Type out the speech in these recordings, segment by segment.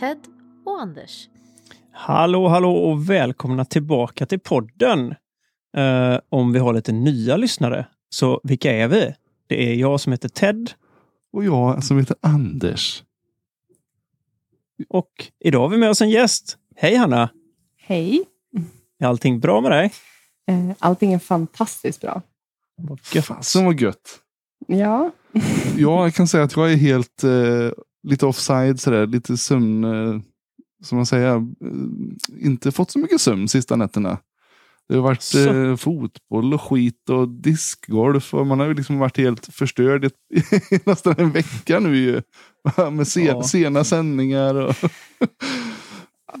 Ted och Anders. Hallå, hallå och välkomna tillbaka till podden. Eh, om vi har lite nya lyssnare. Så vilka är vi? Det är jag som heter Ted Och jag som heter Anders. och idag har vi med oss en gäst. Hej Hanna! Hej! Är allting bra med dig? Eh, Allting är fantastiskt bra. Vad gött. Fasen vad gött. Ja, Jag kan säga att jag är helt eh, lite offside sådär. Lite sömn. Eh, som man säger. Eh, inte fått så mycket sömn sista nätterna. Det har varit Så. eh, fotboll och skit och diskgolf. Och man har ju liksom varit helt förstörd i, nästan en vecka nu ju. Med sen, Ja. sena sändningar. Och,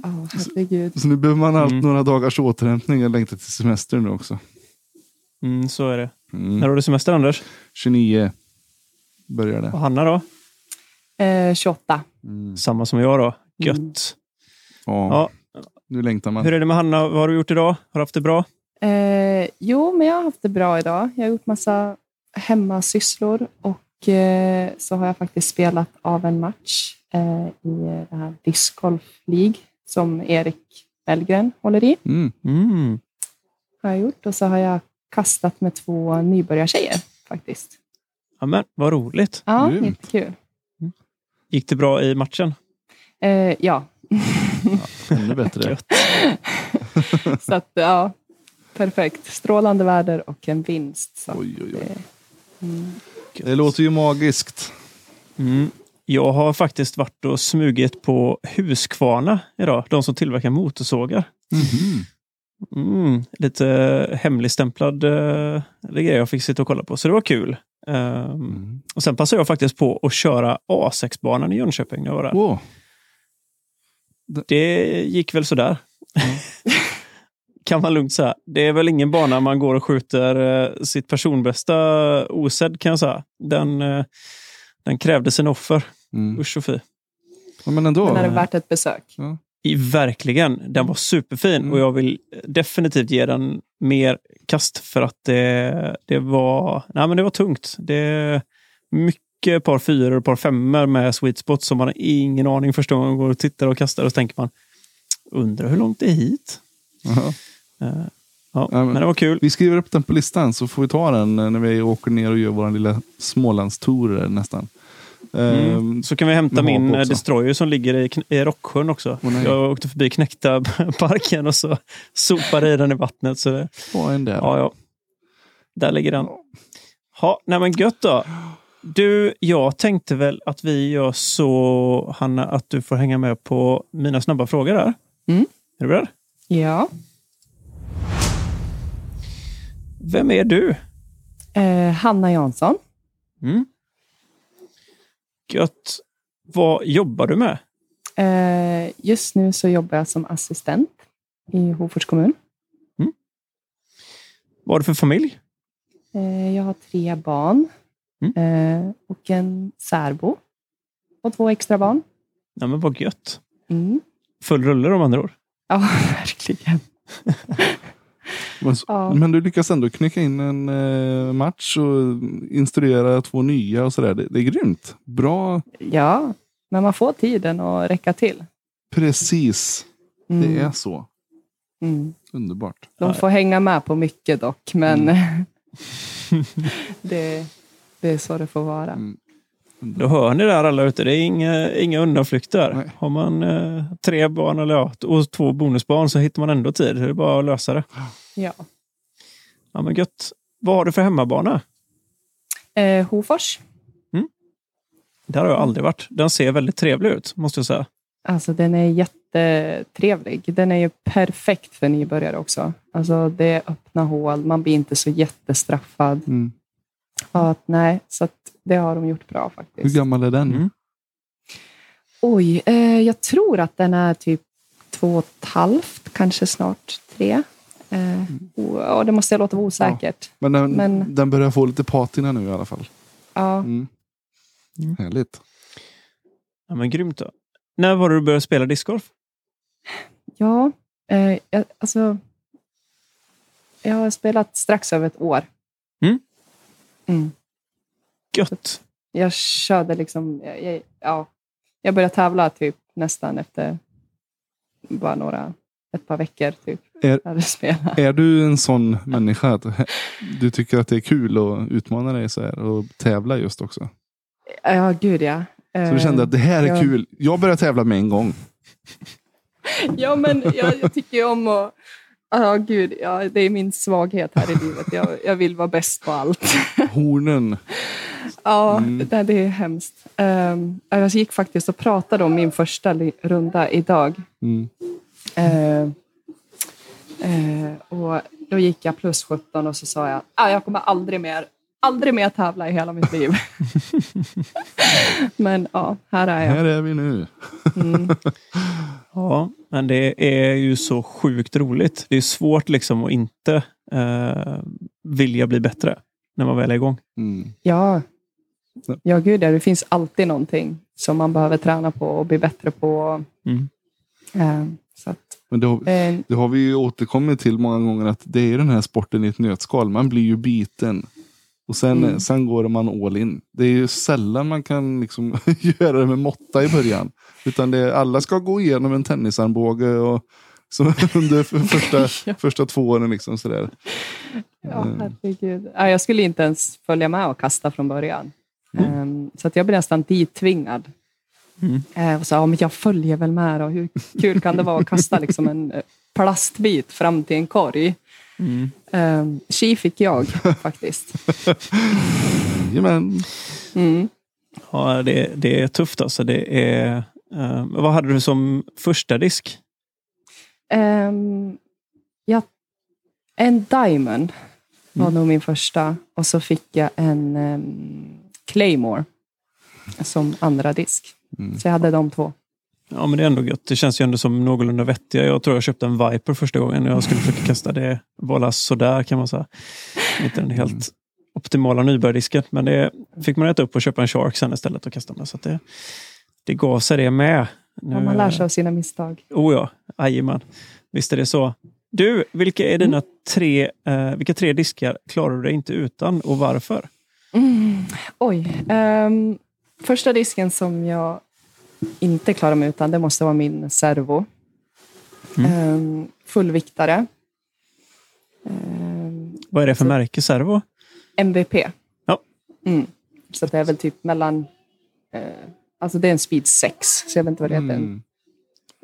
oh, herregud. så nu behöver man allt Mm. några dagars återhämtning. Jag längtar till semester nu också. Mm, så är det. Mm. När har du semester Anders? 29 börjar det. Och Hanna då? Eh, 28. Mm. Samma som jag då. Gött. Mm. Ja, nu längtar man. hur är det med Hanna? Vad har du gjort idag? Har du haft det bra? Eh, jo, men jag har haft det bra idag. Jag har gjort massa hemmasysslor och eh, så har jag faktiskt spelat av en match eh, i det här discgolf League som Erik Bellgren håller i. Mm. Mm. Har jag gjort och så har jag kastat med två nybörjartjejer faktiskt. Ja, men, vad roligt. Ja, Grymt. jättekul. Gick det bra i matchen? Eh, ja, Ännu bättre. Så att ja, perfekt. Strålande väder och en vinst. Så Oj, oj, oj. det, mm. Det låter ju magiskt. Mm. Jag har faktiskt varit och smugit på Husqvarna idag. De som tillverkar motorsågar. Mhm. Mm, lite hemligstämplad uh, grej jag fick sitta och kolla på, så det var kul. Ehm, Mm. och Sen passade jag faktiskt på att köra A6-banan i Jönköping när jag var där. Wow. Det gick väl sådär. kan man lugnt säga. Det är väl ingen bana man går och skjuter eh, sitt personbästa osedd kan jag säga. Den, eh, den krävde sin offer. Mm. Usch och fy. Ja, men ändå. Men är det värt ett besök? I, verkligen. Den var superfin Mm. och jag vill definitivt ge den mer kast för att det, det var nej men det var tungt. Det är mycket par fyror och par femmor med sweet spot som man har ingen aning första gången man går och tittar och kastar och så tänker man undrar hur långt det är hit? Jaha. Eh, ja, men- men det var kul. Vi skriver upp den på listan så får vi ta den när vi åker ner och gör vår lilla Smålandstour nästan. Mm. Ehm, Så kan vi hämta min eh, också. Destroyer som ligger i, i Rocksjön också. Nej. jag åkte förbi Knäckta parken och så sopade i den i vattnet. Så det, en där. Ja, ja. Där ligger den. Ha, nej men gött då. Du, jag tänkte väl att vi gör så, Hanna, att du får hänga med på mina snabba frågor där. Mm. Är du beredd? Ja. Vem är du? Eh, Hanna Jansson. Mm. Gött. Vad jobbar du med? Eh, just nu så jobbar jag som assistent i Hofors kommun. Vad har du för familj? Eh, jag har tre barn Mm. eh, och en särbo och två extra barn. Nej, men vad gött. Mm. Full rulle om andra ord. Ja, verkligen. Men, Ja. men du lyckas ändå knycka in en eh, match och instruera två nya och sådär. Det, det är grymt. Bra. Ja, men man får tiden att räcka till. Precis. Mm. Det är så. Mm. Underbart. De får hänga med på mycket dock, men det, det är så det får vara. Mm. Då hör ni där alla ute. Det är inga, inga undanflykter. Nej. Har man eh, tre barn eller, ja, och två bonusbarn så hittar man ändå tid. Det är bara att lösa det. Ja. Ja, men gött. Vad har du för hemmabana? Eh, Hofors, Där har jag aldrig varit. Den ser väldigt trevlig ut, måste jag säga. alltså den är jättetrevlig. Den är ju perfekt för nybörjare också. Alltså det är öppna hål, man blir inte så jättestraffad. Mm. Ja, att, nej, så att det har de gjort bra Hur faktiskt. gammal är den? Mm. Oj, eh, jag tror att den är typ två och ett halvt, kanske snart tre. Eh, ja, det måste jag låta vara osäkert. Men, den, Men- den börjar få lite patina nu i alla fall. Ja. Mm. Mm. Härligt. Ja, men grymt då. När var det du började spela discgolf? Ja, eh, jag, alltså. Jag har spelat strax över ett år. Mm. Mm. Gött. Jag körde liksom, jag, jag, ja, Jag började tävla typ nästan efter bara några, ett par veckor. Typ, Är-. Är du en sån människa att du tycker att det är kul att utmana dig så här och tävla just också? Ja, gud ja. Så du kände att det här är ja. kul. Jag börjar tävla med en gång. Ja, men jag, jag tycker om att... Ja, gud. Ja, det är min svaghet här i livet. Jag, jag vill vara bäst på allt. Hornen. Ja, Mm. det, det är hemskt. Um, jag gick faktiskt och pratade om min första runda idag. Mm. Eh, eh, och då gick jag plus 17 och så sa jag ah, jag kommer aldrig mer, aldrig mer tävla i hela mitt liv. Men ja, här är jag. Här är vi nu. Mm. Ja, men det är ju så sjukt roligt. Det är svårt liksom att inte eh, vilja bli bättre när man väl är igång. Mm. Ja. ja, gud ja, det finns alltid någonting som man behöver träna på och bli bättre på. Mm. Eh, att, Men det har, eh, det har vi ju återkommit till många gånger att det är den här sporten i ett nötskal. Man blir ju biten. Och sen, Mm. sen går man all in. Det är ju sällan man kan liksom göra det med måtta i början. Utan det alla ska gå igenom en tennisarmbåge och, så under för- första, första två åren. Liksom sådär. Ja, Mm. herregud. Ja, jag skulle inte ens följa med och kasta från början. Ehm, så att jag blev nästan dittvingad. Mm. Eh, och sa, ja, men jag följer väl med. Och hur kul kan det vara att kasta liksom en eh, plastbit fram till en korg? Mm. Um, tji fick jag faktiskt. Jajamän. Mm. Ja, det, det är tufft alltså. Det är, eh, vad hade du som första disk? Ehm, ja, en Diamond var Mm. nog min första. Och så fick jag en ehm, Claymore som andra disk. Mm. Så jag hade de två. Ja, men det är ändå gött. Det känns ju ändå som någorlunda vettiga. Jag tror jag köpte en Viper första gången jag skulle försöka kasta. Det var la sådär kan man säga. Inte den helt Mm. optimala nybörjardisken. Men det fick man äta upp och köpa en Shark sen istället och kasta med. Så att det, det gav sig det med. Nu, Ja, man lär sig av sina misstag. Oh ja, jajamän. Visst är det så. Du, vilka är dina tre, eh, vilka tre diskar klarar du dig inte utan och varför? Mm. Oj. ehm, första disken som jag inte klarar mig utan, det måste vara min servo. Mm. Ehm, fullviktare. Ehm, Vad är det för Så- märke servo? MVP. Ja. Mm. Så det är väl typ mellan... Eh, alltså det är en speed 6, så jag vet inte vad det heter. Mm.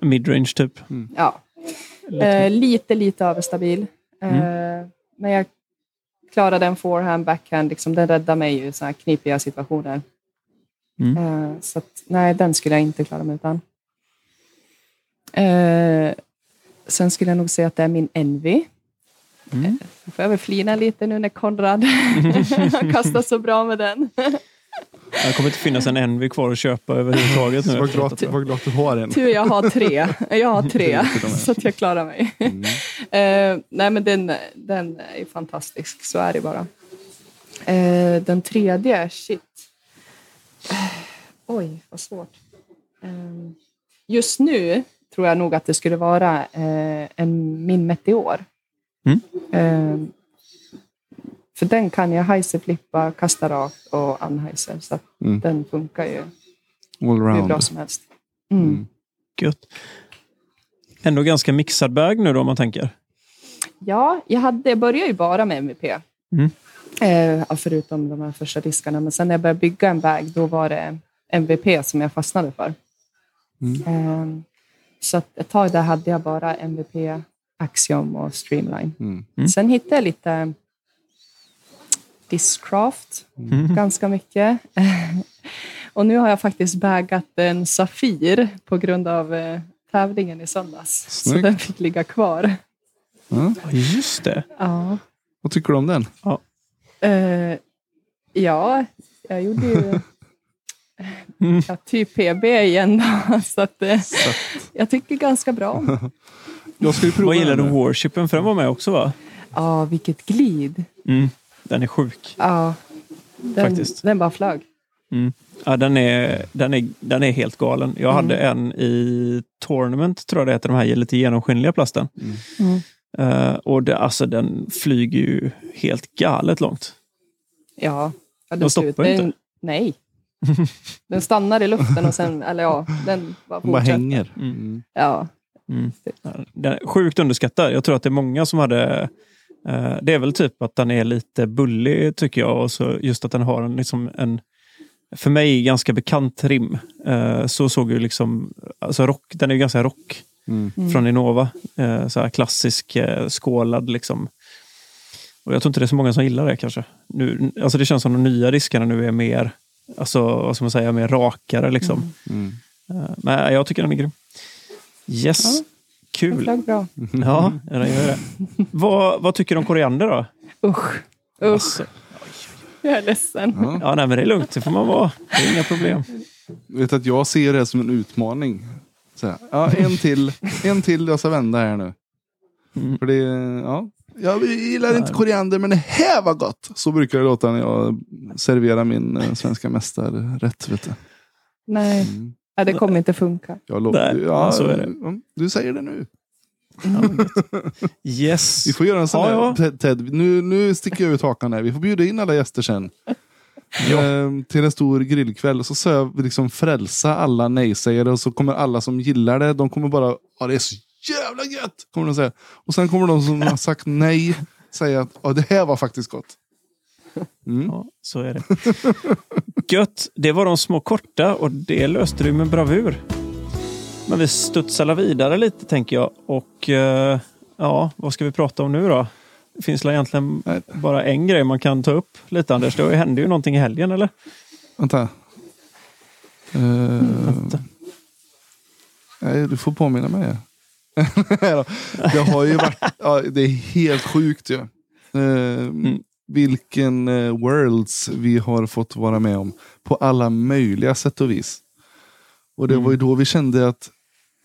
Midrange typ? Ja. Eh, lite, lite överstabil. Eh, Mm. Men jag klarade en forehand, backhand. Liksom, den räddade mig i såna här knipiga situationer. Mm. Eh, så att, nej, den skulle jag inte klara mig utan. Eh, sen skulle jag nog säga att det är min Envy. Mm. Så får jag väl flina lite nu när Konrad har kastat så bra med den. Det kommer inte finnas en Envy kvar att köpa överhuvudtaget nu. Så vad glad, jag. vad glad att du har en. Tur jag har tre. Jag har tre, så att jag klarar mig. Mm. Eh, nej, men den, den är fantastisk, så är det bara. Eh, den tredje, shit. Eh, oj, vad svårt. Eh, just nu tror jag nog att det skulle vara eh, en, min Meteor. Mm. Eh, för den kan jag heiserflippa, kasta rakt och unheiser. Så Mm. den funkar ju All hur bra som helst. Mm. Mm. Gött. Ändå ganska mixad bag nu då om man tänker. Ja, jag, hade, jag började ju bara med MVP. Mm. Eh, ja, förutom de här första diskarna. Men sen när jag började bygga en bag, då var det MVP som jag fastnade för. Mm. Eh, så ett tag där hade jag bara MVP, Axiom och Streamline. Mm. Mm. Sen hittade jag lite Discraft, Mm. ganska mycket. och nu har jag faktiskt bagat en Safir på grund av eh, tävlingen i söndags. Så Snyggt. den fick ligga kvar. Ja. Ja, just det. Ja. Vad tycker du om den? Eh, ja, jag gjorde ju Mm. ja, typ PB igen. Då, så att, eh, jag tycker ganska bra om. Jag ska ju prova Vad gillar du. Worshipen? För den var med också va? Ja, vilket glid. Mm. Den är sjuk. Ja, den, Faktiskt. den bara flög. Mm. Ja, den, är, den, är, den är helt galen. Jag Mm. hade en i Tournament, tror jag det heter, de här lite genomskinliga plasten. Mm. Eh, och det, alltså, den flyger ju helt galet långt. Ja, ja De stoppar slut- inte? den- Nej, Den stannar i luften och sen, eller ja, den bara De bara hänger. Mm. Ja, Mm. Den är sjukt underskattad. Jag tror att det är många som hade... Eh, det är väl typ att den är lite bullig tycker jag. Och så just att den har en, liksom en för mig ganska bekant rim. Eh, så såg ju liksom... Alltså rock, den är ju ganska rock Mm. Mm. från Innova. Eh, så här klassisk eh, skålad liksom. Och jag tror inte det är så många som gillar det kanske. Nu, alltså det känns som de nya diskarna nu är mer, alltså, vad ska man säga, mer rakare liksom. Mm. Eh, men jag tycker den är grym. Yes, Ja. den kul. flög bra. Ja, den gör det. vad, vad tycker du om koriander då? Usch, usch, Alltså, jag är ledsen. Ja. ja, nej, men det är lugnt, det får man vara. Det är inga problem. Vet att jag ser det som en utmaning. Så här, ja, en till, en till jag ska vända här nu. Mm. För det, ja. Jag gillar inte koriander men det här var gott. Så brukar det låta när jag serverar min eh, svenska mästarrätt. Vet du. Nej, Mm. nej, det kommer inte funka. Jag. Nej, ja, så är det. mm, Du säger det nu. Yes. Vi får göra en sån Ja, ja. Ted, Ted, nu, nu sticker jag ut hakan här. Vi får bjuda in alla gäster sen. Ehm, till en stor grillkväll. Så ska jag liksom frälsa alla nej-sägare. Och så kommer alla som gillar det. De kommer bara, ja det är så jävla gött. Kommer de säga. Och sen kommer de som har sagt nej. Säga att ja, det här var faktiskt gott. Mm. Ja, så är det. Gött, det var de små korta och det löste du med bravur. Men vi studsar vidare lite tänker jag. Och eh, ja, vad ska vi prata om nu då? Det finns väl egentligen Nej. bara en grej man kan ta upp lite Anders. Det hände ju någonting i helgen eller? Vänta. Ehm, Vänta. nej, du får påminna mig. det har ju varit, ja, det är helt sjukt ju. Ehm, Vilken eh, worlds vi har fått vara med om. På alla möjliga sätt och vis. Och det var ju då vi kände att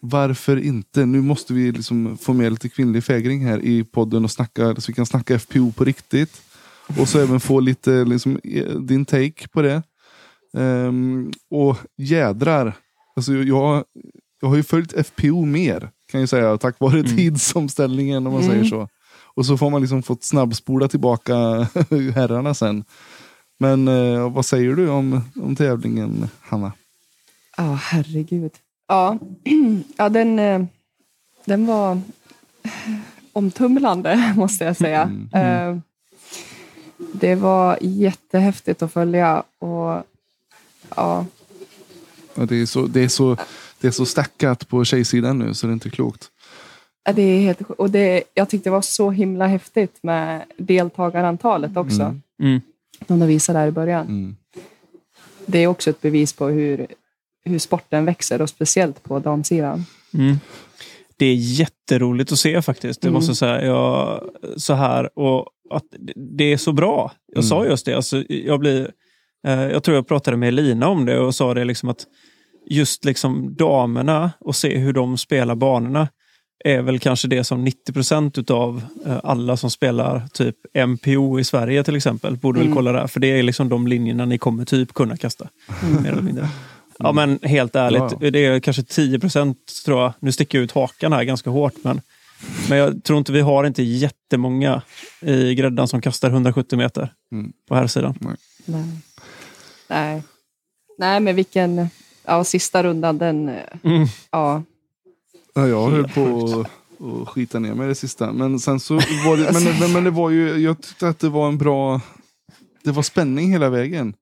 varför inte? Nu måste vi liksom få med lite kvinnlig fägring här i podden och snacka, så vi kan snacka FPO på riktigt. Och så även få lite liksom, eh, din take på det. Ehm, och jädrar. Alltså jag, jag har ju följt FPO mer. Kan jag säga. Tack vare tidsomställningen om man säger så. Och så får man liksom fått snabbspola tillbaka herrarna sen. Men eh, vad säger du om, om tävlingen Hanna? Ja, herregud. Ja, ja den, eh, den var omtumlande, måste jag säga. Eh, Det var jättehäftigt att följa. Och ja, Ja, det, är så, det, är så, det är så stackat på tjejsidan nu så det är inte klokt. Ja, Det är helt, och det, jag tyckte det var så himla häftigt med deltagarantalet också. Mm. Mm. De visade där i början. Mm. Det är också ett bevis på hur, hur sporten växer och speciellt på damsidan. Mm. Det är jätteroligt att se faktiskt. Det Mm. måste jag säga. Jag, så här, och att det- är så bra. Jag Mm. sa just det. Alltså, jag, blir, eh, jag tror jag pratade med Elina om det och sa det liksom att just liksom damerna och se hur de spelar banorna är väl kanske det som 90 procent utav eh, alla som spelar typ MPO i Sverige till exempel borde väl Mm. kolla där. För det är liksom de linjerna ni kommer typ kunna kasta. Mer eller mindre. Ja men helt ärligt, Ja, ja. det är kanske 10 procent tror jag. Nu sticker jag ut hakan här ganska hårt men, men jag tror inte vi har inte jättemånga i gräddan som kastar 170 meter Mm. på här sidan. Nej. Nej. Nej, men vilken... Ja, sista rundan, den... Mm. Ja, Ja, jag höll på att att skita ner mig det sista. Men sen så var det, men, men, men det var ju, jag tyckte att det var en bra, det var spänning hela vägen.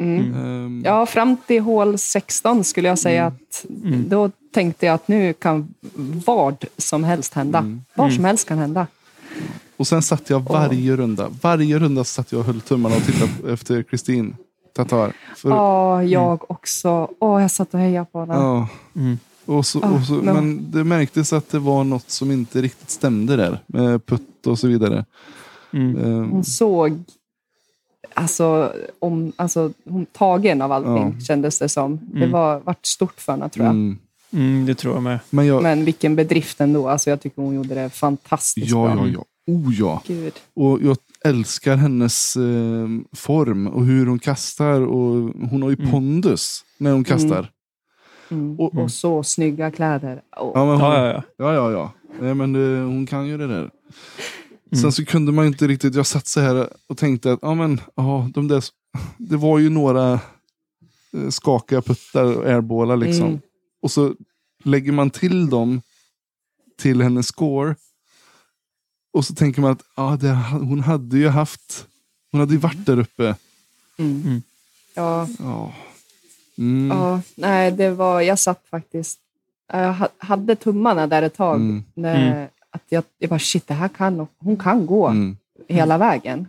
Mm. Ehm, ja, fram till hål 16 skulle jag säga att Mm. då tänkte jag att nu kan vad som helst hända. Mm. Vad som helst kan hända. Och sen satt jag varje runda, varje runda satt jag och höll tummarna och tittade efter Kristin Tatar. För, Ja, jag också. Åh, jag satt och hejade på henne. ja. Mm. Och så, Ah, och så, men- men det märktes att det var något som inte riktigt stämde där. Med putt och så vidare. Mm. Ehm, Hon såg alltså, om, alltså, hon, tagen av allting, Ja. kändes det som. Det Mm. var vart stort för henne, tror jag. mm. Mm, det tror jag med. Men jag, Men vilken bedrift ändå. Alltså, jag tycker hon gjorde det fantastiskt ja, bra. ja, ja. Oh ja. Gud. Och jag älskar hennes eh, form och hur hon kastar. Och hon har ju Mm. pondus när hon kastar. Mm. Och- Och, så snygga kläder. Åh. Ja, men hon, Ja, ja, ja. Ja, ja, ja. Nej, men det, hon kan ju det där. Mm. Sen så kunde man inte riktigt, jag satt så här och tänkte att ja, men, ja, de där, det var ju några eh, skakiga puttar och airballar liksom. Mm. Och så lägger man till dem till hennes score. Och så tänker man att ah, det, hon hade ju haft, hon hade ju varit där uppe. Mm. Mm. Ja, Ja. Mm. ja, nej, det var, jag satt faktiskt, jag ha- hade tummarna där ett tag. Mm. När, att jag, jag bara, shit, det här kan, hon kan gå Mm. hela vägen.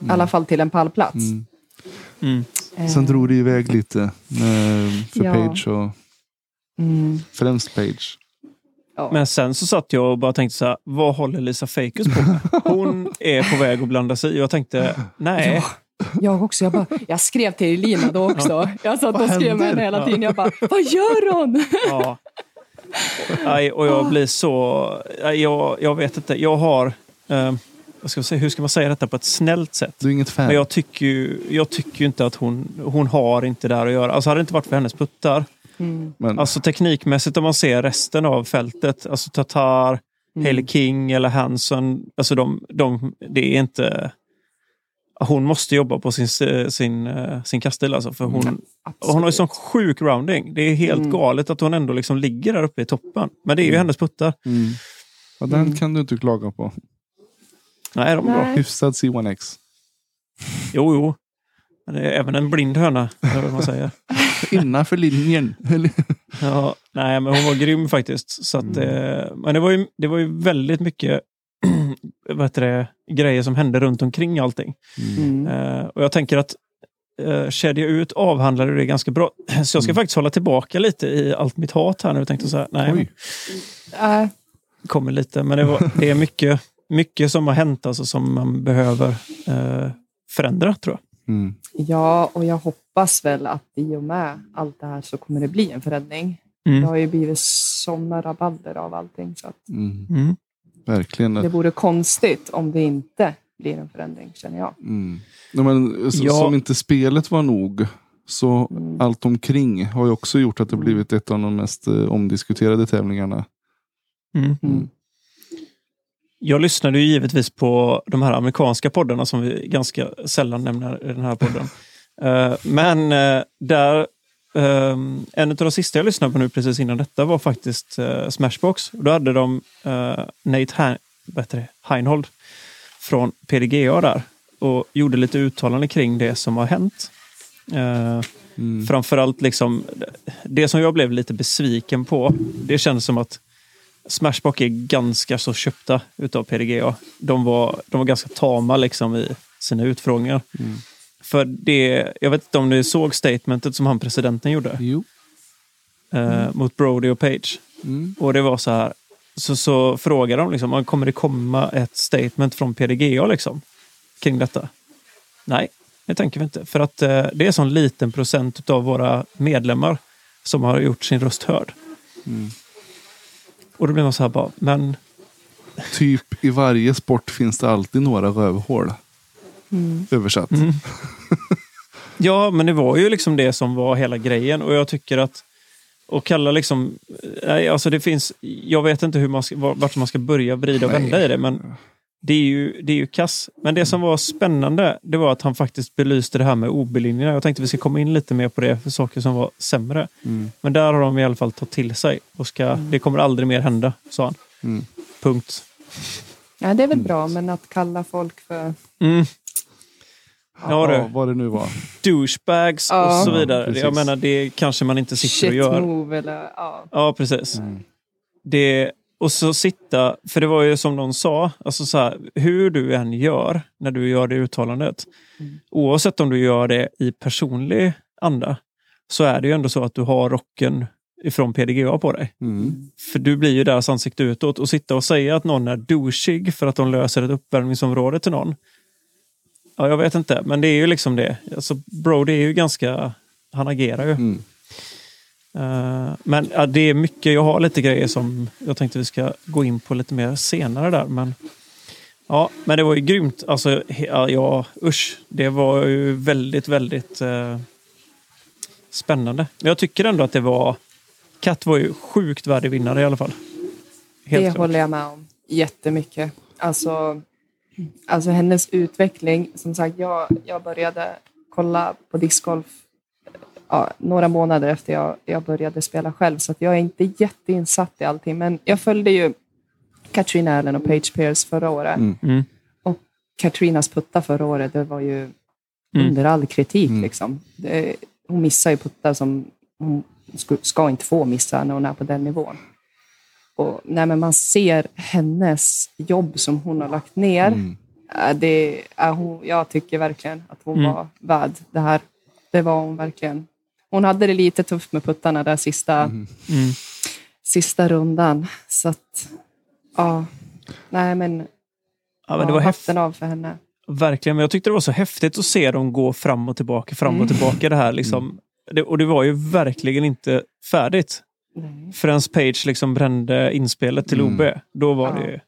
I alla fall till en pallplats. Mm. Mm. Eh, Sen drog det iväg lite för Ja. Page och mm, främst Page. ja. Men sen så satt jag och bara tänkte så här, vad håller Lisa Fakus på med? Hon är på väg att blanda sig i. Jag tänkte, nej. Ja, jag också. Jag, bara, jag skrev till Elina då också. Jag satt och skrev med henne hela tiden. Jag bara, vad gör hon? Ja. Nej, och jag blir så... Jag, jag vet inte. Jag har... Eh, vad ska jag säga, hur ska man säga detta på ett snällt sätt? Du är inget fan? Men jag tycker ju, jag tycker ju inte att hon, hon har inte där att göra. Alltså hade det inte varit för hennes puttar. Mm, Men, Alltså teknikmässigt om man ser resten av fältet. Alltså Tatar, mm. Haley King eller Hanson. Alltså de, de, det är inte... Hon måste jobba på sin, sin, eh, sin kaststil alltså. För hon, och hon har ju sån sjuk rounding. Det är helt Mm. galet att hon ändå liksom ligger där uppe i toppen. Men det är ju Mm. hennes puttar. mm. ja, den Mm. kan du inte klaga på. Nej, de är bra. Nej. Hyfsad C1X. Jo, jo. Men det är även en blind höna, eller vad man säger. Innanför linjen. Ja, nej, men hon var grym faktiskt. Så att, eh, men det var, ju, det var ju väldigt mycket vad heter det, grejer som hände runt omkring allting. Mm. Eh, och jag tänker att eh, kedja ut avhandlade det ganska bra. Så jag ska Mm. faktiskt hålla tillbaka lite i allt mitt hat här nu. Jag tänkte så här, nej. Äh, kommer lite. Men det, var, det är mycket, mycket som har hänt alltså, som man behöver eh, förändra tror jag. Mm. ja, och jag hoppas väl att i och med allt det här så kommer det bli en förändring. Mm. Det har ju blivit sådana rabalder av allting. Så att Mm. Mm. Verkligen. det vore konstigt om det inte blir en förändring, känner jag. Mm. Ja, men, så, Ja. Som inte spelet var nog, så Mm. allt omkring har ju också gjort att det blivit ett av de mest eh, omdiskuterade tävlingarna. Mm. Mm. Jag lyssnade ju givetvis på de här amerikanska poddarna som vi ganska sällan nämner i den här podden. Eh, Men eh, där, ehm, en av de sista jag lyssnade på nu precis innan detta var faktiskt eh, Smashbox. Då hade de eh, Nate Han- det? Heinhold från PDGA där och gjorde lite uttalanden kring det som har hänt. Eh, Mm. Framförallt liksom, det som jag blev lite besviken på, det kändes som att Smashbox är ganska så köpta utav PDGA. De var, de var ganska tama liksom i sina utfrågningar. Mm. För det, jag vet inte om ni såg statementet som han presidenten gjorde Jo. eh, mot Brody och Page. Mm. Och det var så här, så, så frågade de liksom, kommer det komma ett statement från PDGA liksom, kring detta? Nej, det tänker vi inte. För att eh, det är sån liten procent av våra medlemmar som har gjort sin röst hörd. Mm. Och då blir man så här bara, men Typ i varje sport finns det alltid några rövhål. Mm. Översatt. Mm. Ja, men det var ju liksom det som var hela grejen och jag tycker att och kalla liksom, nej, alltså det finns, jag vet inte hur man ska, vart man ska börja vrida och Nej. vända i det, men det är ju, det är ju kass. Men det som var spännande, det var att han faktiskt belyste det här med OB-linjerna. Jag tänkte vi ska komma in lite mer på det, för saker som var sämre. Mm. Men där har de i alla fall tagit till sig och ska, det kommer aldrig mer hända, sa han. Mm. Punkt. Ja, det är väl bra, men att kalla folk för... Ja, du. Vad det nu var. Douchebags Ja. och så vidare. Jag menar, det kanske man inte sitter och Shit gör. move eller... Ja. Ja, precis. Mm. Det, och så sitta, för det var ju som någon sa, alltså så här, hur du än gör när du gör det uttalandet, Mm. oavsett om du gör det i personlig anda, så är det ju ändå så att du har rocken ifrån PDGA på dig. Mm. För du blir ju deras ansikte utåt och sitta och säga att någon är douchig för att de löser ett uppvärmningsområde till någon. Ja, jag vet inte, men det är ju liksom det. Alltså, Brody är ju ganska, han agerar ju. Mm. Eh, men ja, det är mycket, jag har lite grejer som jag tänkte vi ska gå in på lite mer senare där. Men, ja, men det var ju grymt. Alltså, ja, ja, usch. Det var ju väldigt, väldigt eh, spännande. Men jag tycker ändå att det var... Katt var ju sjukt värdig vinnare i alla fall. Helt det klart. håller jag med om jättemycket. Alltså, alltså hennes utveckling. Som sagt, jag, jag började kolla på discgolf ja, några månader efter jag, jag började spela själv, så att jag är inte jätteinsatt i allting. Men jag följde ju Katrina Allen och Paige Pierce förra året. Mm. Mm. Och Katrinas putta förra året, det var ju Mm. under all kritik. Mm. Liksom. Det, hon missar ju puttar som hon ska, ska inte få missa när hon är på den nivån. Och, nej, men man ser hennes jobb som hon har lagt ner. Mm. Äh, Det är hon, jag tycker verkligen att hon Mm. var värd det här. Det var hon verkligen. Hon hade det lite tufft med puttarna där sista, Mm. Mm. sista rundan. Så att, ja. Nej, men, Ja, men det var hatten av för henne. Verkligen, men jag tyckte det var så häftigt att se dem gå fram och tillbaka, fram och Mm. tillbaka. Det här liksom. det, och det var ju verkligen inte färdigt. Nej. Förrän Page liksom brände inspelet till Mm. OB. Då var Ja. det...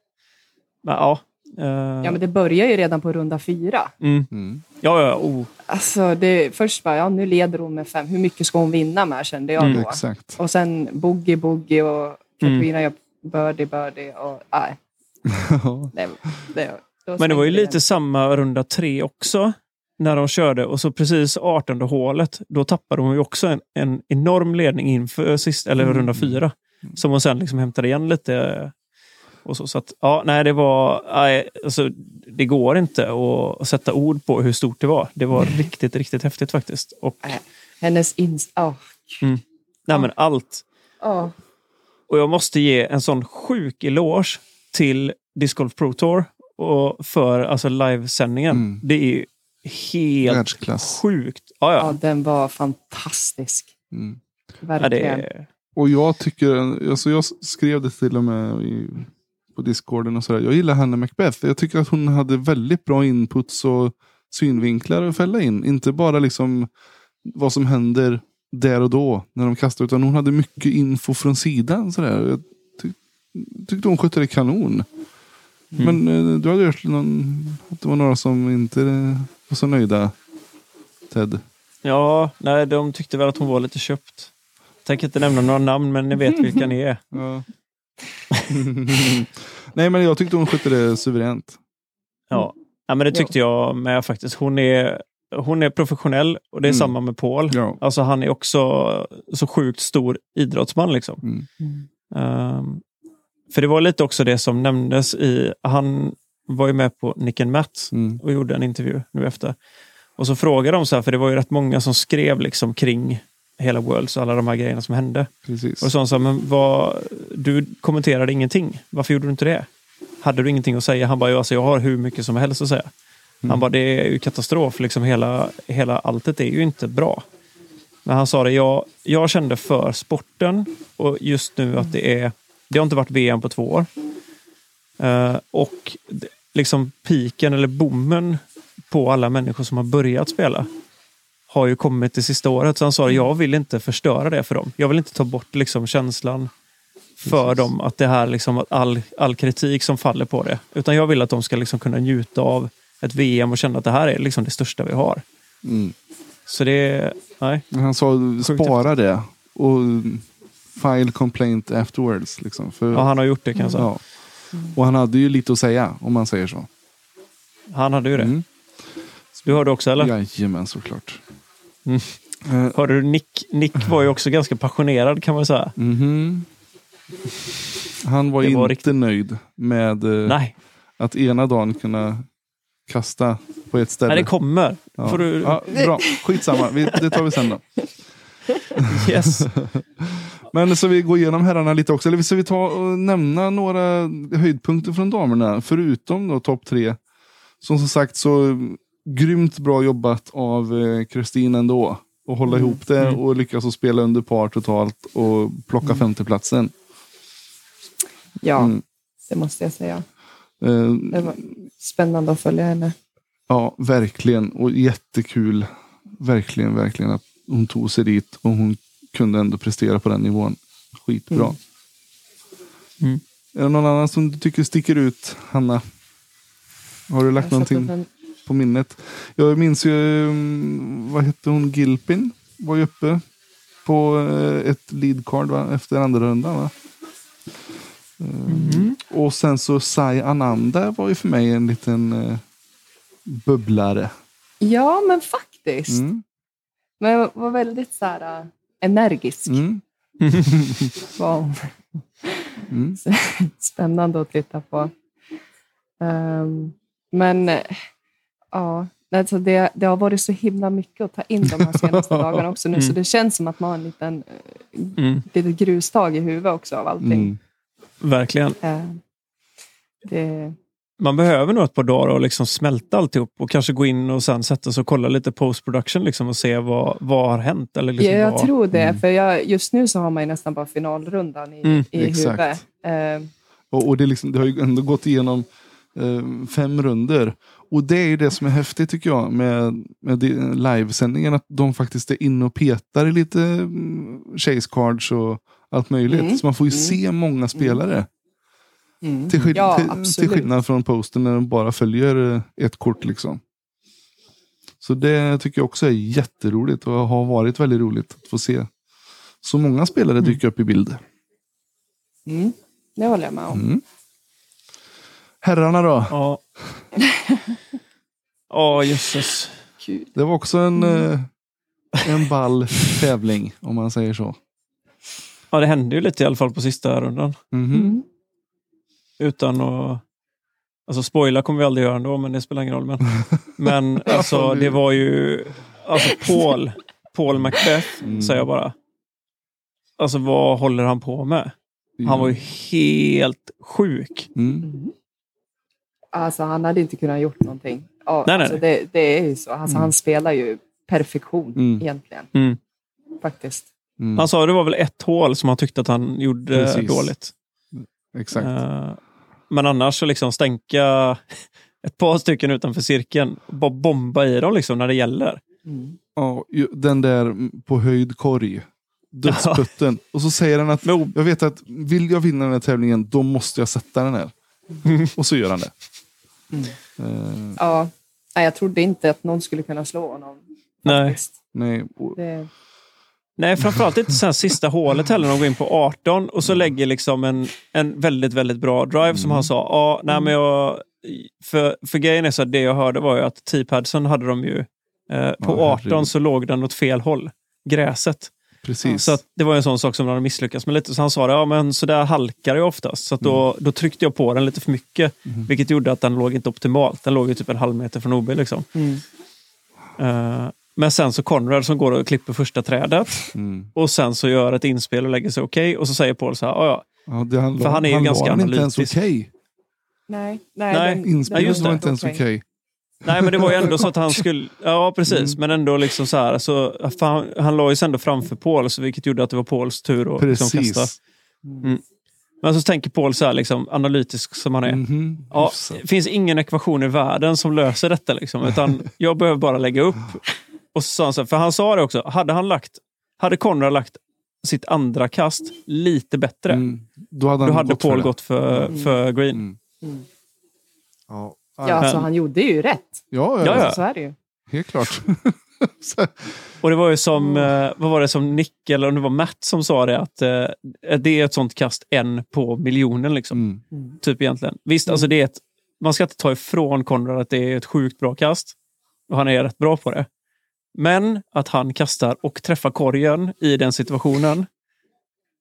Men, ja. eh, Ja, men det börjar ju redan på runda fyra. mm. Mm. ja, ja. Oh. Alltså, det, först bara, ja, nu leder hon med fem. Hur mycket ska hon vinna med, kände jag Mm. då. Exakt. Och sen boogie, boogie och Katarina gör birdie, birdie. Och, nej, det, det, Men det var ju lite samma runda tre också. När de körde och så precis 18 hålet, då tappade hon ju också en, en enorm ledning inför sist, eller Mm. runda fyra. Som hon sen liksom hämtade igen lite. Och så, så att, ja, nej, det var... Nej, alltså, det går inte att sätta ord på hur stort det var. Det var riktigt, riktigt häftigt faktiskt. Och Hennes ins... Oh. nej, men allt. Oh. Och jag måste ge en sån sjuk eloge till Disc Golf Pro Tour och för alltså livesändningen. Mm. Det är helt Världsklass. sjukt. Ja, Ja, ja. den var fantastisk. Mm. ja det Verkligen. Och jag tycker, alltså jag skrev det till och med i, på discorden och sådär. Jag gillar Hannah Macbeth. Jag tycker att hon hade väldigt bra inputs och synvinklar att fälla in. Inte bara liksom vad som händer där och då när de kastar. Utan hon hade mycket info från sidan. Sådär. Jag tyck, tyckte hon skötte det kanon. Men eh, du hade hört någon, att det var några som inte var så nöjda. Ted. ja, nej, de tyckte väl att hon var lite köpt. Tänker inte nämna några namn, men ni vet vilka ni är. Ja. Nej men jag tyckte hon skötte det suveränt. Ja, ja men det tyckte jag med faktiskt. Hon är, hon är professionell och det är Mm. samma med Paul. Ja. Alltså han är också så sjukt stor idrottsman liksom. Mm. Ehm, för det var lite också det som nämndes i, han var ju med på Nick and Matt Mm. och gjorde en intervju nu efter. Och så frågade de så här, för det var ju rätt många som skrev liksom kring hela Worlds och alla de här grejerna som hände. Precis. Och så sa men vad, du kommenterade ingenting. Varför gjorde du inte det? Hade du ingenting att säga? Han bara, "Ja, alltså, jag har hur mycket som helst att säga. Mm. Han bara, det är ju katastrof. Liksom hela, hela alltet är ju inte bra. Men han sa det, jag, jag kände för sporten och just nu att det är, det har inte varit VM på två år. Eh, och liksom piken eller bommen på alla människor som har börjat spela har ju kommit det sista året. Så han sa, jag vill inte förstöra det för dem. Jag vill inte ta bort liksom känslan för Precis. dem att det här liksom, att all, all kritik som faller på det. Utan jag vill att de ska liksom kunna njuta av ett VM och känna att det här är liksom det största vi har. Mm. Så det, nej. Han sa spara det och file complaint afterwards. Liksom, för, Ja, han har gjort det kan jag säga. ja. Och han hade ju lite att säga om man säger så. Han hade ju det. Mm. Du hörde också eller? Jajamän såklart. Mm. Eh, Hörde du Nick? Nick var ju också ganska passionerad kan man säga. mhm. Han var Det inte var riktigt- nöjd med Nej, att ena dagen kunna kasta på ett ställe. nej det kommer. ja. Får du... ja, bra, skitsamma. Vi, det tar vi sen då. Yes. Men så vi går igenom herrarna lite också. Eller ska vi ta och nämna några höjdpunkter från damerna? Förutom då topp tre. Som som sagt så grymt bra jobbat av eh, Kristin ändå. Och hålla ihop det Mm. och lyckas att spela under par totalt och plocka femteplatsen. Ja, Mm. det måste jag säga. Eh, Det var spännande att följa henne. ja, verkligen. Och jättekul. Verkligen, verkligen att hon tog sig dit och hon kunde ändå prestera på den nivån. Skitbra. Mm. Mm. Är det någon annan som du tycker sticker ut, Hanna? Har du lagt Jag någonting och- på minnet? Jag minns ju, mm, vad hette hon, Gilpin var ju uppe på eh, ett lead card va? efter andra rundan. Va? Mm. Och sen så Sai Ananda var ju för mig en liten eh, bubblare. Ja, men faktiskt. Mm. Men jag var väldigt så här, äh, energisk. Mm. Wow. Mm. Spännande att titta på. Ehm, men ja, alltså det, det har varit så himla mycket att ta in de här senaste dagarna också nu, så Mm. det känns som att man har en liten eh, Mm, litet grustag i huvudet också av allting. Mm. verkligen. Eh, det, Man behöver nog ett par dagar och liksom smälta alltihop och kanske gå in och sen sätta sig och kolla lite post production liksom och se vad, vad har hänt. Eller liksom ja, jag vad, tror det, Mm. för jag, just nu så har man ju nästan bara finalrundan i, Mm, i huvudet. Eh, Och, och det, är liksom, det har ju ändå gått igenom eh, fem runder. Och det är ju det som är häftigt tycker jag med, med livesändningen. Att de faktiskt är inne och petar i lite mm, chase cards och allt möjligt. Mm. Så man får ju Mm. se många spelare. Mm. Till, skill- Ja, till, till skillnad från posten när de bara följer eh, ett kort. liksom. Så det tycker jag också är jätteroligt och har varit väldigt roligt att få se så många spelare dyka upp i bild. Mm. Det håller jag med om. Mm. Herrarna då? Ja. Ja, jösses. Det var också en, eh, en ball tävling om man säger så. Ja, det hände ju lite i alla fall på sista rundan. Mhm. Mm. Utan att... Alltså spoila kommer vi aldrig göra ändå, men det spelar ingen roll. Men, men alltså, det var ju... Alltså Paul, Paul Macbeth, Mm. säger jag bara. Alltså vad håller han på med? Han var ju helt sjuk. Mm. Mm. Alltså han hade inte kunnat gjort någonting. Ja, Nej, nej, alltså, nej. Det, det är ju så. Alltså, Mm. Han spelar ju perfektion Mm. egentligen. Mm. Faktiskt. Mm. Han sa det var väl ett hål som han tyckte att han gjorde Precis. dåligt. Exakt. Eh, men annars så liksom stänka ett par stycken utanför cirkeln och bara bomba i dem liksom när det gäller. Mm. Ja, den där mm, på höjd korg. Dödsputten. Och så säger han att jag vet att vill jag vinna den här tävlingen då måste jag sätta den här. Och så gör han det. Mm. Eh, Ja. Jag trodde inte att någon skulle kunna slå honom. nej. faktiskt. nej. Det, nej, framförallt inte sen sista hålet heller de går in på 18 och så lägger liksom en, en väldigt, väldigt bra drive som han sa. Ja, nej, men jag, för, för grejen är så att det jag hörde var ju att T-padsen hade de ju eh, på Ja, 18 herregud. så låg den åt fel håll. Gräset. Precis. Så det var en sån sak som de hade misslyckats med lite. Så han sa det, ja men så där halkar det oftast. Så då, då tryckte jag på den lite för mycket. Vilket gjorde att den låg inte optimalt. Den låg ju typ en halv meter från OB. Liksom. mm. Eh, men sen så Conrad som går och klipper första trädet. Mm. Och sen så gör ett inspel och lägger sig okej. Och så säger Paul så här, ja ja. Ja, han, För han är ju han ganska var inte ens analytisk. okej. Nej, nej, Nej, den- Inspelet Nej, just var inte ens okej. Nej men det var ju ändå så att han skulle, ja precis. Men ändå liksom så här. Så, han, han la ju sig ändå framför Paul. Så vilket gjorde att det var Pauls tur att liksom, Precis. kasta. Men så tänker Paul så här, liksom, analytisk som han är. Mhm. Ja, Hyfsat. det finns ingen ekvation i världen som löser detta. Liksom, utan jag behöver bara lägga upp. Och så sa han så här, för han sa det också, hade han lagt, hade Conrad lagt sitt andra kast lite bättre, Mm. Då hade, då hade gått för Paul det. gått för, för green. Mm. Mm. Ja, Ja, alltså, Men- han gjorde ju rätt. ja, ja, Ja, ja. Så är det ju. helt klart. Och det var ju som, eh, vad var det som Nick, eller om det var Matt som sa det, att eh, det är ett sånt kast en på miljonen. Liksom, mm. Mm. typ egentligen. Visst, alltså det är ett, man ska inte ta ifrån Conrad att det är ett sjukt bra kast. Och han är rätt bra på det. Men att han kastar och träffar korgen i den situationen,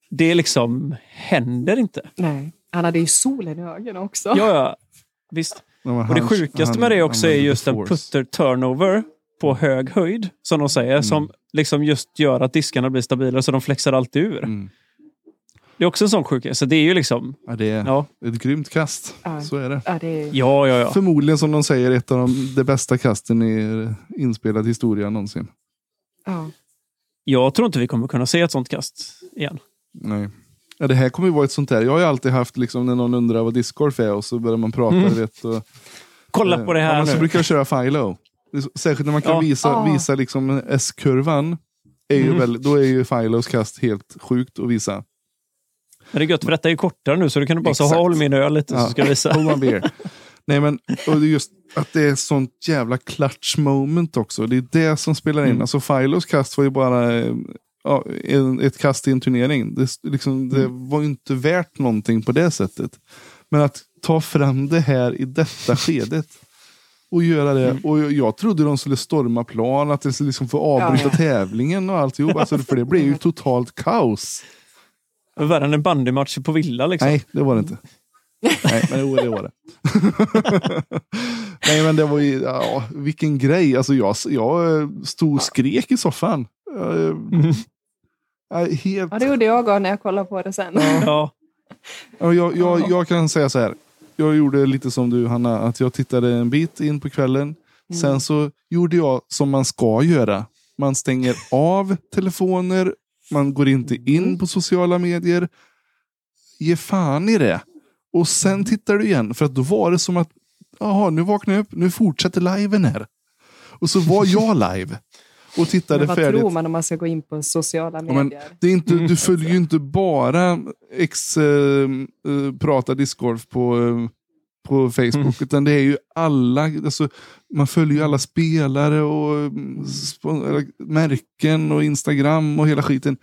det liksom händer inte. Nej. Han hade ju solen i ögonen också. Ja, ja. Visst. Ja, Och det sjukaste han med det också är just en force. putter turnover på hög höjd, som de säger, som liksom just gör att diskarna blir stabilare så de flexar alltid ur. Mm. Det är också en sån sjukhet. Så det är ju liksom, Ja, det är ja, ett grymt kast. Ja. Så är det. Ja, det är... ja, ja. ja. Förmodligen som de säger ett av de, de bästa kasten i inspelad historia någonsin. Ja. Jag tror inte vi kommer kunna se ett sånt kast igen. Nej. Ja, det här kommer ju vara ett sånt där. Jag har ju alltid haft liksom när någon undrar vad discgolf är och så börjar man prata. Mm. Vet, och, Kolla på det ja, här men Så nu. brukar jag köra Philo. Så- Särskilt när man kan Ja. visa, Ah. visa liksom S-kurvan. Är ju Mm. väl, då är ju Philos kast helt sjukt att visa. Men det är gött, för detta är kortare nu, så du kan bara så Exakt. håll min öl lite så ska jag visa. Hold my beer. Nej men, och det är just att det är sånt jävla clutch moment också. Det är det som spelar in. Mm. Alltså Philos kast var ju bara ja, ett kast i en turnering. Det, liksom, det Mm. var ju inte värt någonting på det sättet. Men att ta fram det här i detta skedet. och göra det. Och jag- trodde de skulle storma plan, att de skulle liksom få avbryta Ja, ja. tävlingen och alltihop. Alltså, för det blev ju totalt kaos. Det var Värre än en bandymatch på Villa liksom. Nej, det var det inte. Nej, men jo, det var det. Nej, men det var ju, ja, vilken grej. Alltså jag, jag eh, stod och skrek i soffan. Jag, jag, är helt, Ja, det gjorde jag när jag kollade på det sen. Ja. Ja, jag, jag, jag kan säga så här. Jag gjorde lite som du Hanna, att jag tittade en bit in på kvällen. Sen så gjorde jag som man ska göra. Man stänger av telefoner, man går inte in på sociala medier. Ge fan i det. Och sen tittar du igen, för att då var det som att, jaha, nu vaknar jag upp, nu fortsätter liven här. Och så var jag live. Och tittade Men vad färdigt. tror man om man ska gå in på sociala Ja, men medier? det är inte, du följer ju inte bara ex eh, eh, prata discgolf på, eh, på Facebook. Utan det är ju alla, alltså, man följer ju alla spelare och mm, märken och Instagram och hela skiten.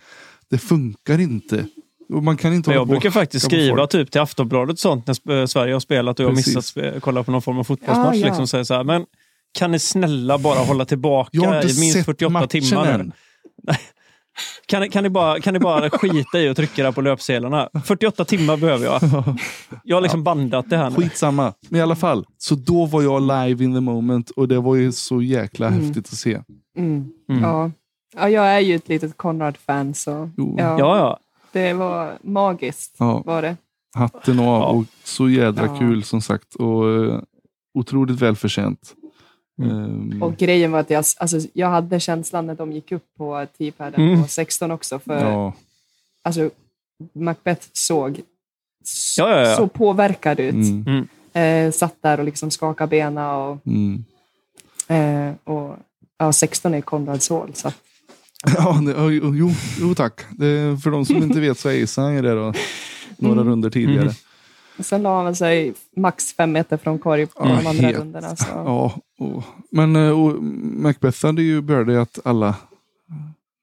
Det funkar inte. Och man kan inte Men jag brukar faktiskt skriva typ till Aftonbladet och sånt när Sp- Sverige har spelat och jag har missat spe- kolla på någon form av fotbollsmatch. Ja, ja. Liksom, säger så här, men kan ni snälla bara hålla tillbaka i minst sett 48 matchen timmar? nu? Kan, ni- kan, ni bara, kan ni bara skita i och trycka där på löpsedlarna? 48 timmar behöver jag. Jag har liksom bandat det här nu. Skitsamma. Men i alla fall, så då var jag live in the moment och det var ju så jäkla Mm. häftigt att se. Mm. Mm. Ja. ja, jag är ju ett litet Konrad-fan så ja, Ja, ja. det var magiskt. Ja. Var det. Hatten av Ja. och så jädra Ja. kul som sagt. Och uh, otroligt välförtjänt. Mm. Ehm, Och grejen var att jag, alltså, jag hade känslan när de gick upp på T-paden Mm. på 16 också. För ja, alltså, Macbeth såg s- Ja, ja, ja. så påverkad ut. mm, Eh, satt där och liksom skakade benen och, mm. eh, och ja, 16 är Konrads hål. Så ja det, jo, jo, tack. Det, för de som inte vet så är ju det då. Några Mm. runder tidigare. Och sen la han väl sig max fem meter från korg på Ja, de andra helt. rundorna. Så. Ja, och, men uh, och Macbeth hade ju birdie alla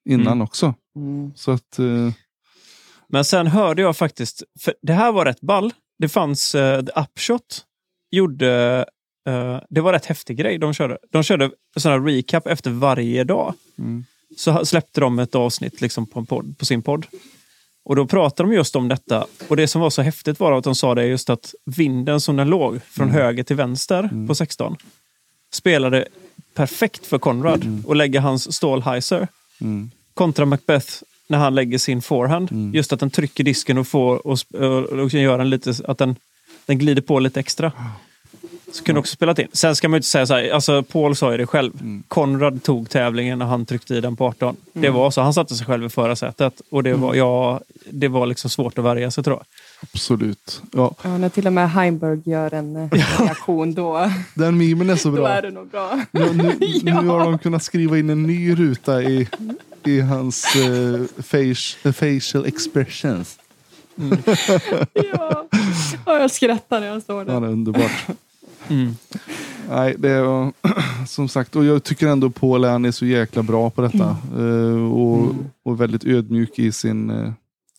innan Mm. också. Mm. Så att, eh, Men sen hörde jag faktiskt, för det här var rätt ball. Det fanns uh, The Upshot. Gjorde, eh, det var rätt häftig grej de körde. De körde här recap efter varje dag. mm, Så släppte de ett avsnitt liksom på, en podd, på sin podd. Och då pratade de just om detta. Och det som var så häftigt var att de sa det just att vinden som den låg från höger till vänster på 16 spelade perfekt för Conrad att lägga hans stålheiser mm, kontra Macbeth när han lägger sin forehand. Just att den trycker disken och får och, och, och gör den lite, att den, den glider på lite extra. Så kunde också spelat in. Sen ska man ju inte säga så här, alltså Paul sa ju det själv. Konrad tog tävlingen när han tryckte i den på 18. Det var så, han satte sig själv i förarsätet. Och det var, ja, det var liksom svårt att värja sig tror jag. absolut. Ja, Ja, när till och med Heimberg gör en eh, reaktion då, den memen är så då bra. är det nog bra. Nu, nu, Ja. nu har de kunnat skriva in en ny ruta i, i hans eh, face, facial expressions. ja. ja, jag skrattar när jag står Ja, där. det är underbart. Mm. Nej, det är som sagt, och jag tycker ändå Paul är så jäkla bra på detta. Eh, och, och väldigt ödmjuk i sin uh,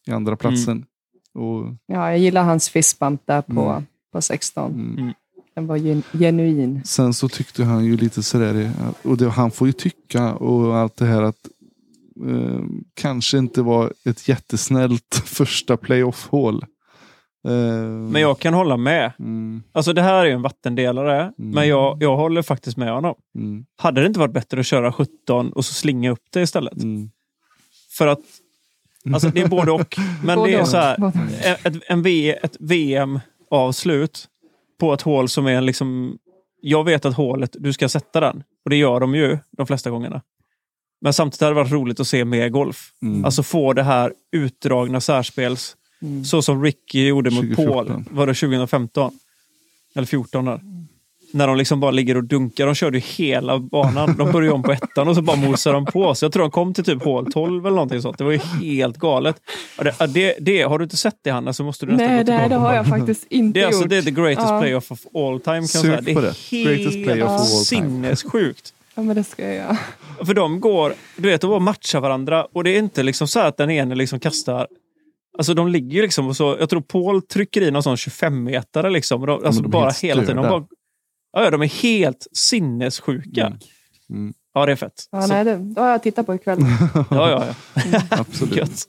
i andra platsen. Och, Ja, jag gillar hans fistbump där på, Mm. på 16. mm. Den var gen, genuin. Sen så tyckte han ju lite sådär, och det, han får ju tycka och allt det här att eh, kanske inte var ett jättesnällt första playoff-hål. Eh, Men jag kan hålla med. Mm, Alltså det här är ju en vattendelare, men jag, jag håller faktiskt med honom. mm, Hade det inte varit bättre att köra 17 och så slinga upp det istället? mm. För att Alltså det är både och. Men Både det är så här, ett, en v, ett VM-avslut på ett hål som är liksom... Jag vet att hålet, du ska sätta den. Och det gör de ju de flesta gångerna. Men samtidigt hade det varit roligt att se mer golf. Mm. Alltså få det här utdragna särspels. Mm. Så som Ricky gjorde mot 2014. Paul. Var det 2015? Eller 14 där. När de liksom bara ligger och dunkar. De körde ju hela banan. De började om på ettan och så bara mosade de på. Så jag tror de kom till typ hål 12 eller någonting sånt. Det var ju helt galet. Det, det, det, har du inte sett det Hanna så måste du nästan Nej, gå tillbaka. det, det har jag faktiskt inte Det är, alltså, gjort. det är the greatest Ja. playoff of all time. Kan jag Sök säga. Det på är det. Greatest playoff helt of all time. sinnessjukt. Ja, men det ska jag göra. För de går, du vet, de bara matchar varandra och det är inte liksom så att den ene liksom kastar Alltså de ligger ju liksom och så, jag tror Paul trycker i någon sån 25-metare liksom. De, alltså de är bara helt hela tiden. De bara, Ja, de är helt sinnessjuka. Mm. Mm. Ja, det är fett. Ja, Så- nej, det, då har jag tittat på ikväll. ja, ja, ja. Absolut. Gött.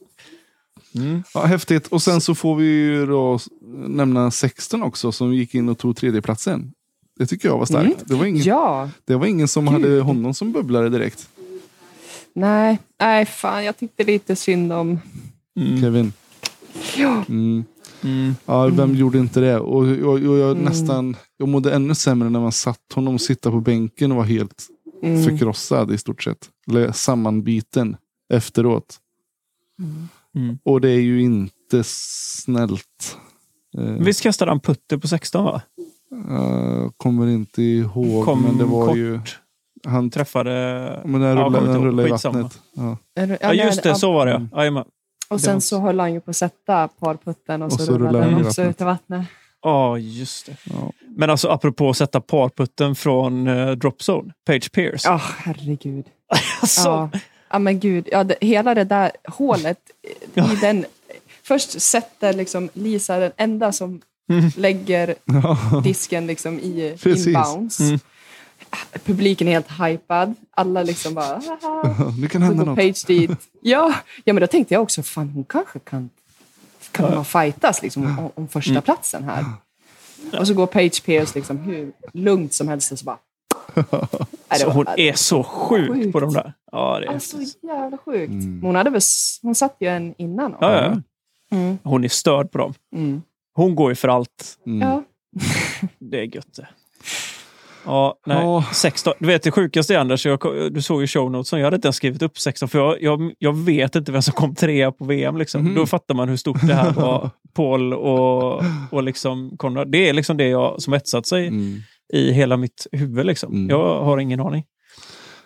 Mm. Ja, häftigt. Och sen så får vi ju då nämna 16 också som gick in och tog tredjeplatsen. Det tycker jag var starkt. Mm. Det, var ingen, Ja, det var ingen som Gud. hade honom som bubblare direkt. nej, nej, fan, jag tyckte lite synd om... Mm. Kevin. Ja, Mm. Mm. Ja, vem gjorde inte det? Och, och, och jag Mm. nästan... Jag mådde ännu sämre när man satt honom och sitta på bänken och var helt mm. förkrossad i stort sett. Eller sammanbiten efteråt. Mm. Och det är ju inte snällt. Eh, Visst kastade han putter på 16 va? jag kommer inte ihåg, Kom men det var kort. ju... Han, Träffade... men den Ja, rullade, inte den rullade i vattnet. Ja. Ja, just det. Så var det Mm. ja. Och sen var- så höll han ju på att sätta parputten och, Och så, så rullade den också ut i vattnet. Ja, just det. Ja. Men alltså apropå att sätta parputten från uh, Drop Zone, Page Pierce. Ja, herregud. Alltså, Ja. ja, men gud. Ja, det, hela det där hålet Ja. i den... Först sätter liksom Lisa den enda som Mm. lägger Ja. disken liksom i Precis. inbounds. Mm. Publiken är helt hypad. Alla liksom bara... Nu kan Så hända något. Page dit. Ja, ja, men då tänkte jag också, fan hon kanske kan, kan man fightas liksom, om, om första Mm. platsen här. Och så går Page Pierce liksom hur lugnt som helst och så bara... Så hon är så sjuk Sjukt. på de där. Ja, det är Alltså häftigt. jävla sjukt. Mm. Hon, hade väl, hon satt ju en innan. ja, ja. Mm. Hon är störd på dem. Mm. Hon går ju för allt. Ja. Det är gött det. Ja, nej. Ja. 16. Du vet det sjukaste Anders, jag, du såg ju show notes, jag hade inte ens skrivit upp 16 för jag, jag, jag vet inte vem som kom trea på VM. Liksom. Mhm. Då fattar man hur stort det här var. Paul och, och liksom Conrad. Det är liksom det jag, som etsat sig Mm. i hela mitt huvud. Liksom. Mm. Jag har ingen aning.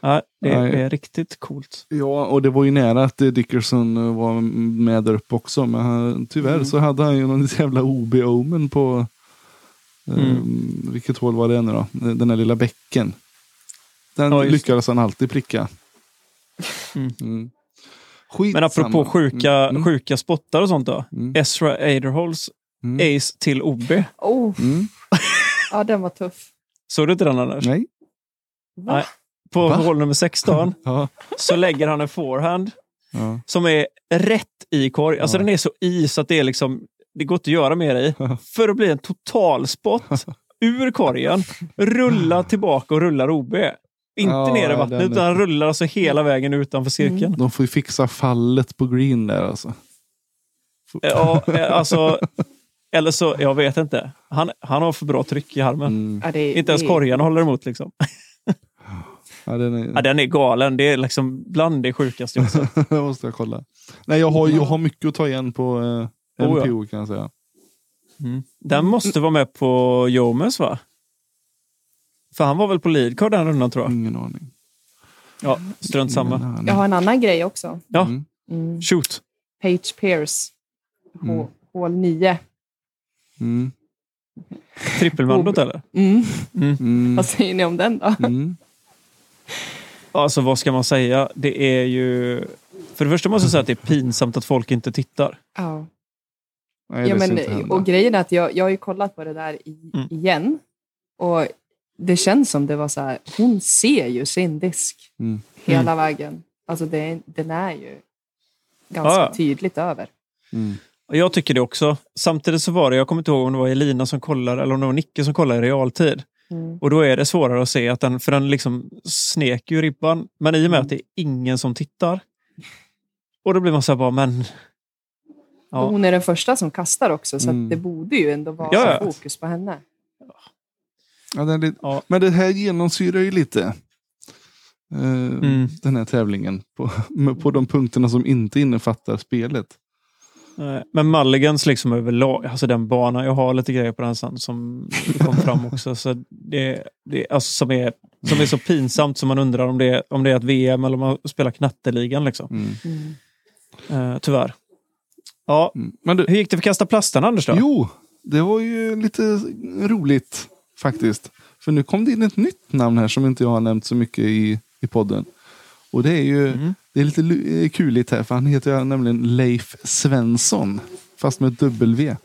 Ja, det, Nej. är riktigt coolt. Ja, och det var ju nära att Dickerson var med där uppe också. Men han, tyvärr Mm. så hade han ju någon jävla OB-omen på... Mm. vilket hål var det nu då? Den här lilla bäcken. Den Ja, lyckades han alltid pricka. Mm. Mm. Men apropå sjuka, Mm. sjuka spottar och sånt då. Mm. Ezra Aderhols Mm. ace till OB. Oh, Mm. ja, den var tuff. Såg du inte den Anders? Nej. Va? Nej. På Va? hål nummer 16 Ja. så lägger han en forehand Ja. som är rätt i korg. Alltså Ja. den är så i så att det är liksom, det går inte att göra mer i. För att bli en total spott ur korgen, rulla tillbaka och rullar OB. Inte Ja, ner i vattnet den utan han rullar alltså hela vägen utanför cirkeln. De får ju fixa fallet på green där alltså. Ja, eh, alltså, eller så, jag vet inte. Han, han har för bra tryck i armen. Mm. Ja, det, Inte ens det- korgen håller emot. Liksom. Ja, den är... Ja, den är galen. Det är liksom bland det sjukaste jag har sett. det måste jag kolla. Nej, jag har, jag har mycket att ta igen på eh. MPO kan jag säga. Mm. Den måste vara med på Jomes va? För han var väl på leadcard den rundan tror jag. Ingen aning. Ja, strunt samma. Jag har en annan grej också. Ja, Mm. Mm. shoot. Page Pierce. H- Mm. Hål 9. Mm. Trippelmandot eller? Mm. Mm. Vad säger ni om den då? Mm. Alltså vad ska man säga? Det är ju... För det första måste jag säga att det är pinsamt att folk inte tittar. Ja. Nej, ja, men, och grejen är att jag, jag har ju kollat på det där i, Mm. igen. Och det känns som det var så här, hon ser ju sin disk Mm. hela vägen. Alltså det, den är ju ganska Ja, ja. tydligt över. Mm. Jag tycker det också. Samtidigt så var det, jag kommer inte ihåg om det var Elina som kollar eller om det var Nicke som kollar i realtid. Mm. Och då är det svårare att se att den, för den liksom snek ju ribban. Men i och med att det är ingen som tittar. Och då blir man så här bara, men... Och Ja, hon är den första som kastar också, så Mm. att det borde ju ändå vara Ja, ja. fokus på henne. Lite... Ja. Men det här genomsyrar ju lite eh, Mm. den här tävlingen. På, på de punkterna som inte innefattar spelet. men Mulligans liksom överlag, alltså den banan, jag har lite grejer på den sen som kom fram också. Så det, det, alltså som, är, som är så pinsamt som man undrar om det, är- om det är ett VM eller om man spelar knatteligan. Liksom. Mm. Mm. Eh, tyvärr. Ja, Mm. Men du, hur gick det för kasta plasten Anders då? jo, det var ju lite roligt faktiskt. För nu kom det in ett nytt namn här som inte jag har nämnt så mycket i, i podden. Och det är ju Mm. det är lite eh, kuligt här för han heter nämligen Leif Svensson. Fast med W.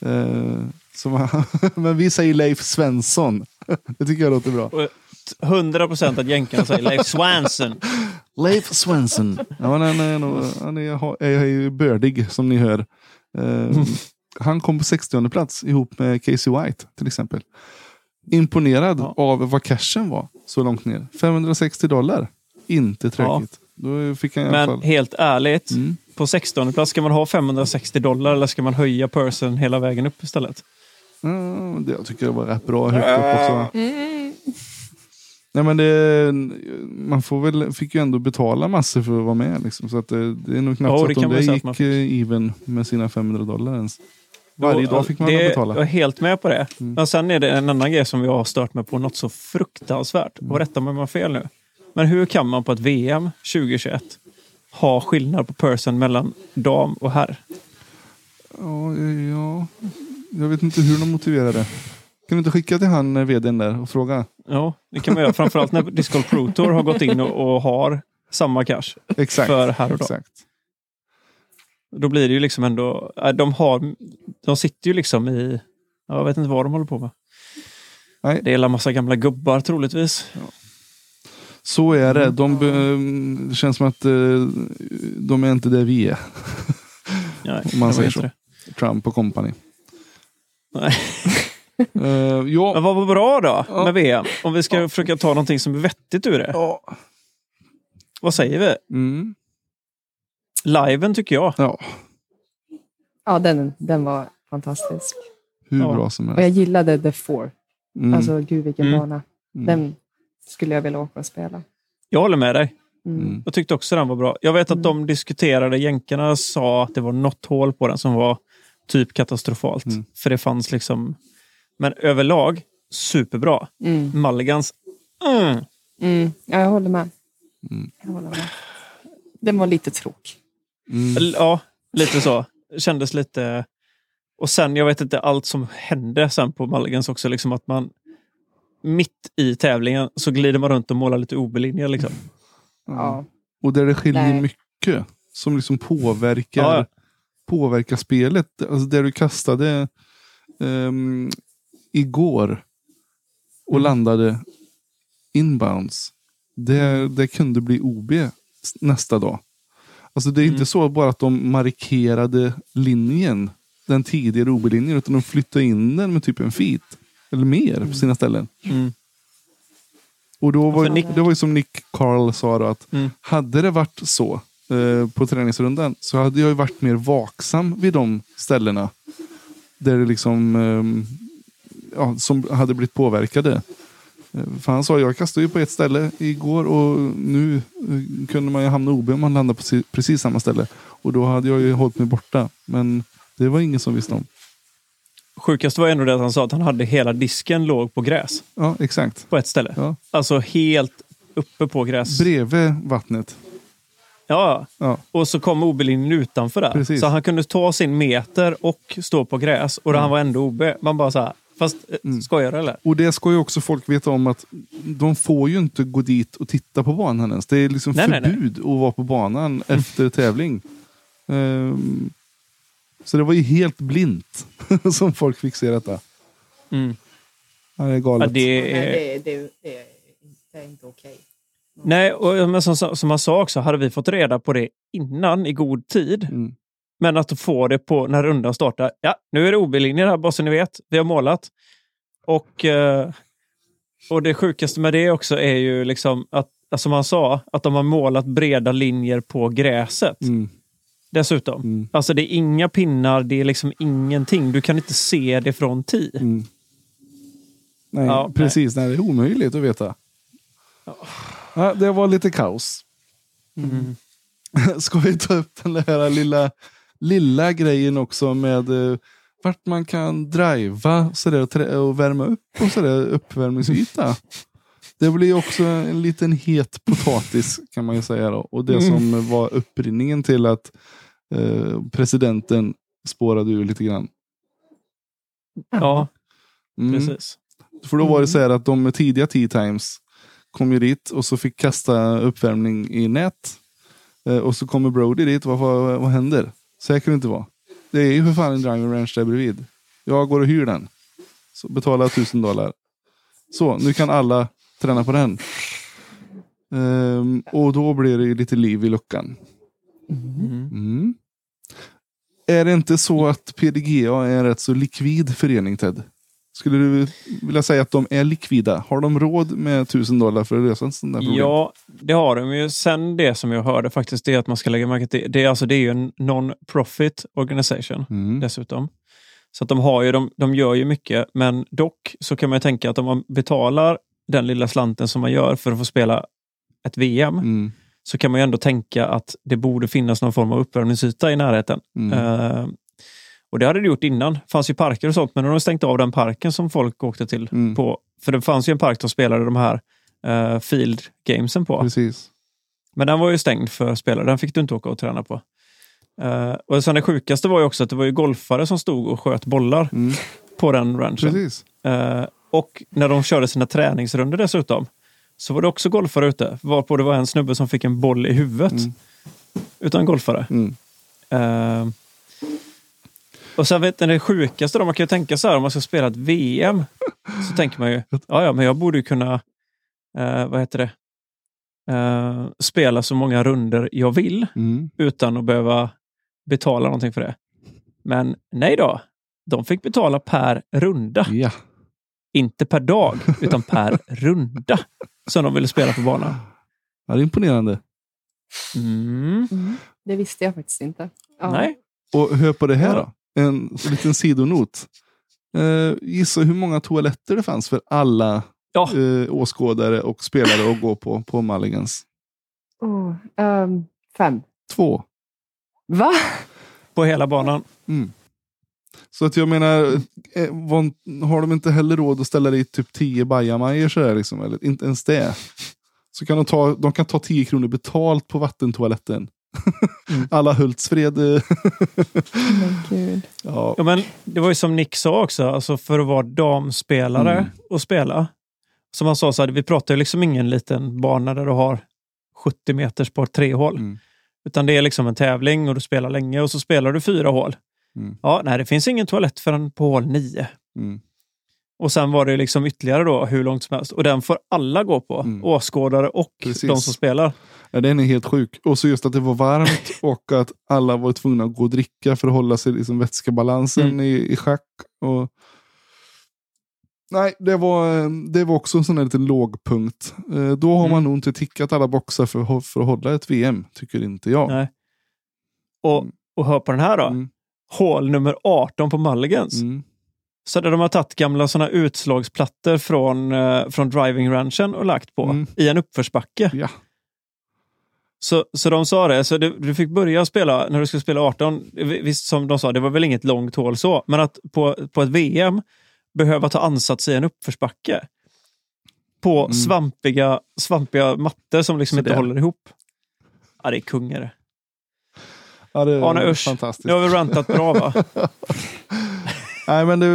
Eh, Som, men vi säger Leif Svensson. Det tycker jag låter bra. Och 100 procent att jänkarna säger Leif Swanson. Leif Svensson. Ja, han är, nog- han är, är ju bördig som ni hör. Eh, han kom på 60 plats ihop med Casey White till exempel. Imponerad Ja. av vad cashen var så långt ner. 560 dollar. Inte tråkigt. Då fick han i alla Men fall. helt ärligt, Mm. på 16 plats ska man ha 560 dollar eller ska man höja person hela vägen upp istället? Mm, det, jag tycker det var rätt bra högt upp också. Nej, men det, man får väl, fick ju ändå betala massor för att vara med. Liksom, så att det, det är nog knappt Ja, så det att de där gick man eh, even med sina 500 dollar ens. Varje dag fick man det, betala. Jag är helt med på det. Mm. Men sen är det en annan grej som jag har stört mig på något så fruktansvärt. Mm. Och rätta mig om jag har fel nu. Men hur kan man på ett VM 2021 ha skillnad på person mellan dam och herr? Ja, ja, jag vet inte hur de motiverar det. Kan du inte skicka till han eh, vdn där och fråga? Ja, det kan man göra. Framförallt när Disc Golf Pro Tour har gått in och, och har samma cash Exakt. för herr och dam. Exakt. Då blir det ju liksom ändå... äh, De, har, de sitter ju liksom i... Jag vet inte vad de håller på med. Nej. Det är en massa gamla gubbar troligtvis. Så är det. De, det känns som att eh, de är inte där vi är. Nej, Om man säger så. det. Trump och company. Nej. Eh, ja, Men vad var bra då Ja. med VM? Om vi ska försöka ta någonting som är vettigt ur det. ja. Vad säger vi? Mm. Liven tycker jag. ja, Ja, den, den var fantastisk. hur Ja. bra som Och helst. jag gillade The Four. Mm. Alltså, gud vilken Mm. bana. Mm. Den skulle jag vilja åka och spela. Jag håller med dig. Mm. Mm. Jag tyckte också den var bra. Jag vet att Mm. de diskuterade, jänkarna sa att det var något hål på den som var typ katastrofalt. Mm. För det fanns liksom... Men överlag, superbra. Mm. Mulligans, mm. Mm. Ja, jag håller med. Mm. Jag håller med. Den var lite tråkig. Mm. Ja, lite så. Kändes lite... Och sen, jag vet inte, allt som hände sen på Mulligans också, liksom att man mitt i tävlingen så glider man runt och målar lite OB-linjer. Liksom. Ja. Och där det skiljer Nej. mycket som liksom påverkar, Ja. påverkar spelet. Alltså där du kastade ehm, igår och Mm. landade inbounds. Det, det kunde bli OB nästa dag. Alltså det är Mm. inte så bara att de markerade linjen, den tidigare OB-linjen, utan de flyttade in den med typ en feet. Eller mer på sina ställen. Mm. Och då var, för Nick- det var ju som Nick Carl sa då, att Mm. hade det varit så eh, på träningsrundan så hade jag varit mer vaksam vid de ställena. Där det liksom ehm, ja, som hade blivit påverkade. Eh, För han sa, jag kastade ju på ett ställe igår och nu eh, kunde man ju hamna OB om man landade på precis samma ställe. Och då hade jag ju hållit mig borta. Men det var ingen som visste om. Sjukast var ändå det att han sa att han hade hela disken låg på gräs Ja, exakt. på ett ställe. Ja. Alltså helt uppe på gräs. Bredvid vattnet. Ja, Ja, och så kom OB-linjen utanför där. Precis. Så han kunde ta sin meter och stå på gräs och han var ändå OB. Man bara så här, fast eh, Mm. skojar du eller? Och det ska ju också folk veta om att de får ju inte gå dit och titta på banan ens. Det är liksom Nej, nej, nej. förbud att vara på banan efter tävling. Ehm, så det var ju helt blint som folk fick se detta. Mm. Ja, det är Ja, galet. det är... det, det, det är inte okej. Nej, och men som, som han sa också, hade vi fått reda på det innan i god tid, Mm. Men att få det på när rundan startar. Ja, nu är det OB-linjer här, bara så ni vet. Vi har målat. Och, eh, och det sjukaste med det också är ju liksom att, som han sa, att de har målat breda linjer på gräset Mm. dessutom. Mm. Alltså det är inga pinnar, det är liksom ingenting. Du kan inte se det från tee. Mm. Nej, Ja, precis. Nej. det är omöjligt att veta. Ja, det var lite kaos. Mm. Ska vi ta upp den där lilla, lilla grejen också med eh, vart man kan driva så där, och, värma upp och så där, uppvärmningsyta. Det blir också en liten het potatis kan man ju säga. Då. Och det som var upprinningen till att eh, presidenten spårade ur lite grann. Ja, Mm. precis. För då var det så här att de tidiga tea times kom ju dit och så fick kasta uppvärmning i nät. Eh, och så kommer Brody dit. Vad, vad, vad händer? Så här kan det inte vara. Det är ju för fan en driving range där bredvid. Jag går och hyr den. Så betalar tusen dollar. Så, nu kan alla träna på den. Ehm, och då blir det ju lite liv i luckan. Mm. mm. Är det inte så att PDGA är en rätt så likvid förening Ted? Skulle du vilja säga att de är likvida? Har de råd med tusen dollar för att lösa en sån där problem? Ja, det har de ju. Sen det som jag hörde faktiskt, det är att man ska lägga märke till, det är, alltså, det är ju en non-profit organisation Mm. dessutom. Så att de, har ju, de, de gör ju mycket, men dock så kan man ju tänka att om man betalar den lilla slanten som man gör för att få spela ett VM, Mm. så kan man ju ändå tänka att det borde finnas någon form av uppvärmningsyta i närheten. Mm. Eh, och det hade det gjort innan. Det fanns ju parker och sånt, men nu har de stängt av den parken som folk åkte till. Mm. på. För det fanns ju en park de spelade de här uh, field gamesen på. Precis. Men den var ju stängd för spelare. Den fick du inte åka och träna på. Eh, och sen det sjukaste var ju också att det var ju golfare som stod och sköt bollar Mm. på den ranchen. Precis. Eh, och när de körde sina träningsrunder dessutom så var det också golfare ute. Varpå det var en snubbe som fick en boll i huvudet. Mm. Utan golfare. Mm. Eh, och sen vet ni det sjukaste då, man kan ju tänka så här om man ska spela ett VM. Så tänker man ju, ja ja, men jag borde ju kunna, eh, vad heter det, eh, spela så många runder jag vill Mm. utan att behöva betala någonting för det. Men nej då, de fick betala per runda. Ja. Inte per dag, utan per runda som de ville spela på banan. ja, det är imponerande. Mm. Mm. Det visste jag faktiskt inte. Ja. Nej. Och hör på det här då. En liten sidonot. Uh, gissa hur många toaletter det fanns för alla Ja. eh, åskådare och spelare att gå på på Mulligans. Oh, ehm, fem. Två. Va? På hela banan. Mm. Så att jag menar, eh, har de inte heller råd att ställa dit typ 10 bajamajor sådär liksom, eller inte ens det. Så kan de ta, de kan ta 10 kronor betalt på vattentoaletten. Mm. Alla Hultsfred. eh, Men ja. Ja, men det var ju som Nick sa också, alltså för att vara damspelare Mm. och spela. Som han sa, så här, vi pratar ju liksom ingen liten bana där du har 70 meters par tre hål. Mm. Utan det är liksom en tävling och du spelar länge och så spelar du fyra hål. Mm. Ja, nej, det finns ingen toalett förrän på hål nio. Mm. Och sen var det liksom ytterligare då hur långt som helst. Och den får alla gå på. Mm. Åskådare och Precis. de som spelar. Ja, den är helt sjuk. Och så just att det var varmt och att alla var tvungna att gå och dricka för att hålla sig liksom vätskebalansen Mm. i, i schack. Och... Nej, det var, det var också en sån här liten lågpunkt. Eh, Då har man Mm. nog inte tickat alla boxar för, för att hålla ett VM, tycker inte jag. Nej. Och, och hör på den här då. Mm. Hål nummer 18 på Mulligans. Mm. Så där de har tagit gamla såna utslagsplattor från, eh, från driving ranchen och lagt på Mm. i en uppförsbacke. Ja. Så, så de sa det, så du, du fick börja spela när du skulle spela 18. Visst som de sa, det var väl inget långt hål så, men att på, på ett VM behöva ta ansats i en uppförsbacke. På Mm. svampiga, svampiga mattor som liksom Så inte det- håller ihop. Ja, det är kungare. Ja, det Arne är usch. fantastiskt. Nu har vi rantat bra va? Nej, men det,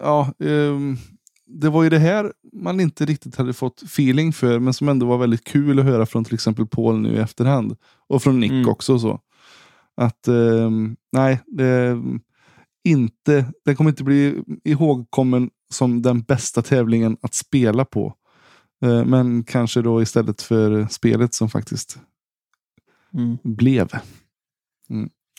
ja, ehm, det var ju det här man inte riktigt hade fått feeling för, men som ändå var väldigt kul att höra från till exempel Paul nu i efterhand. Och från Nick Mm. också. så. Att ehm, nej, det, inte, det kommer inte bli ihågkommen som den bästa tävlingen att spela på. Eh, men kanske då istället för spelet som faktiskt Mm. blev.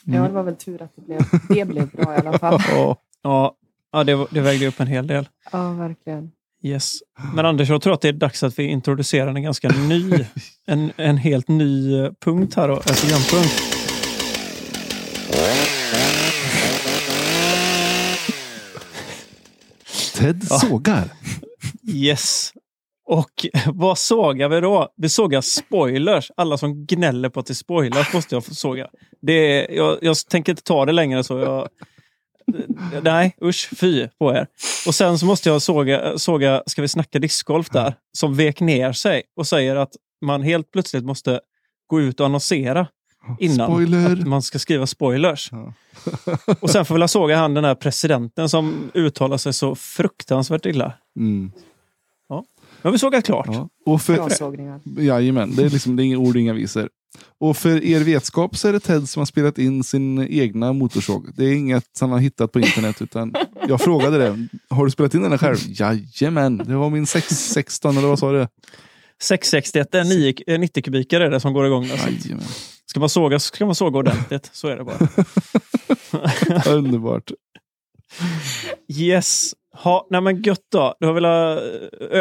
Ja, det var väl tur att det blev, det blev bra i alla fall. Ja, ja, det, det vägde upp en hel del. Ja, verkligen. Yes. Men Anders, jag tror att det är dags att vi introducerar en ganska ny, en, en helt ny eh, punkt här, då, en programpunkt. Ted sågar. Yes. Och vad sågar vi då? Vi sågar spoilers. Alla som gnäller på att det är spoilers måste jag såga. Det är, jag, jag tänker inte ta det längre så. Jag, nej, usch, fy på er. Och sen så måste jag såga, såga Ska vi snacka discgolf där, som vek ner sig och säger att man helt plötsligt måste gå ut och annonsera innan Spoiler. att man ska skriva spoilers. Ja. och sen får väl såga han den här presidenten som uttalar sig så fruktansvärt illa. Mm. Nu har vi sågat klart. Ja. Och för. Jajamän, det är, liksom, det är inga ord, inga visor. Och för er vetskap så är det Ted som har spelat in sin egna motorsåg. Det är inget han har hittat på internet. utan Jag frågade det. Har du spelat in den själv? Jajamän, det var min 616 eller vad sa du? 661 är 9, 90 kubikare är det som går igång. Alltså. Jajamän. Ska man såga så ska man såga ordentligt. Så är det bara. Underbart. Yes. Ha, nej men gött då. Du har väl, äh,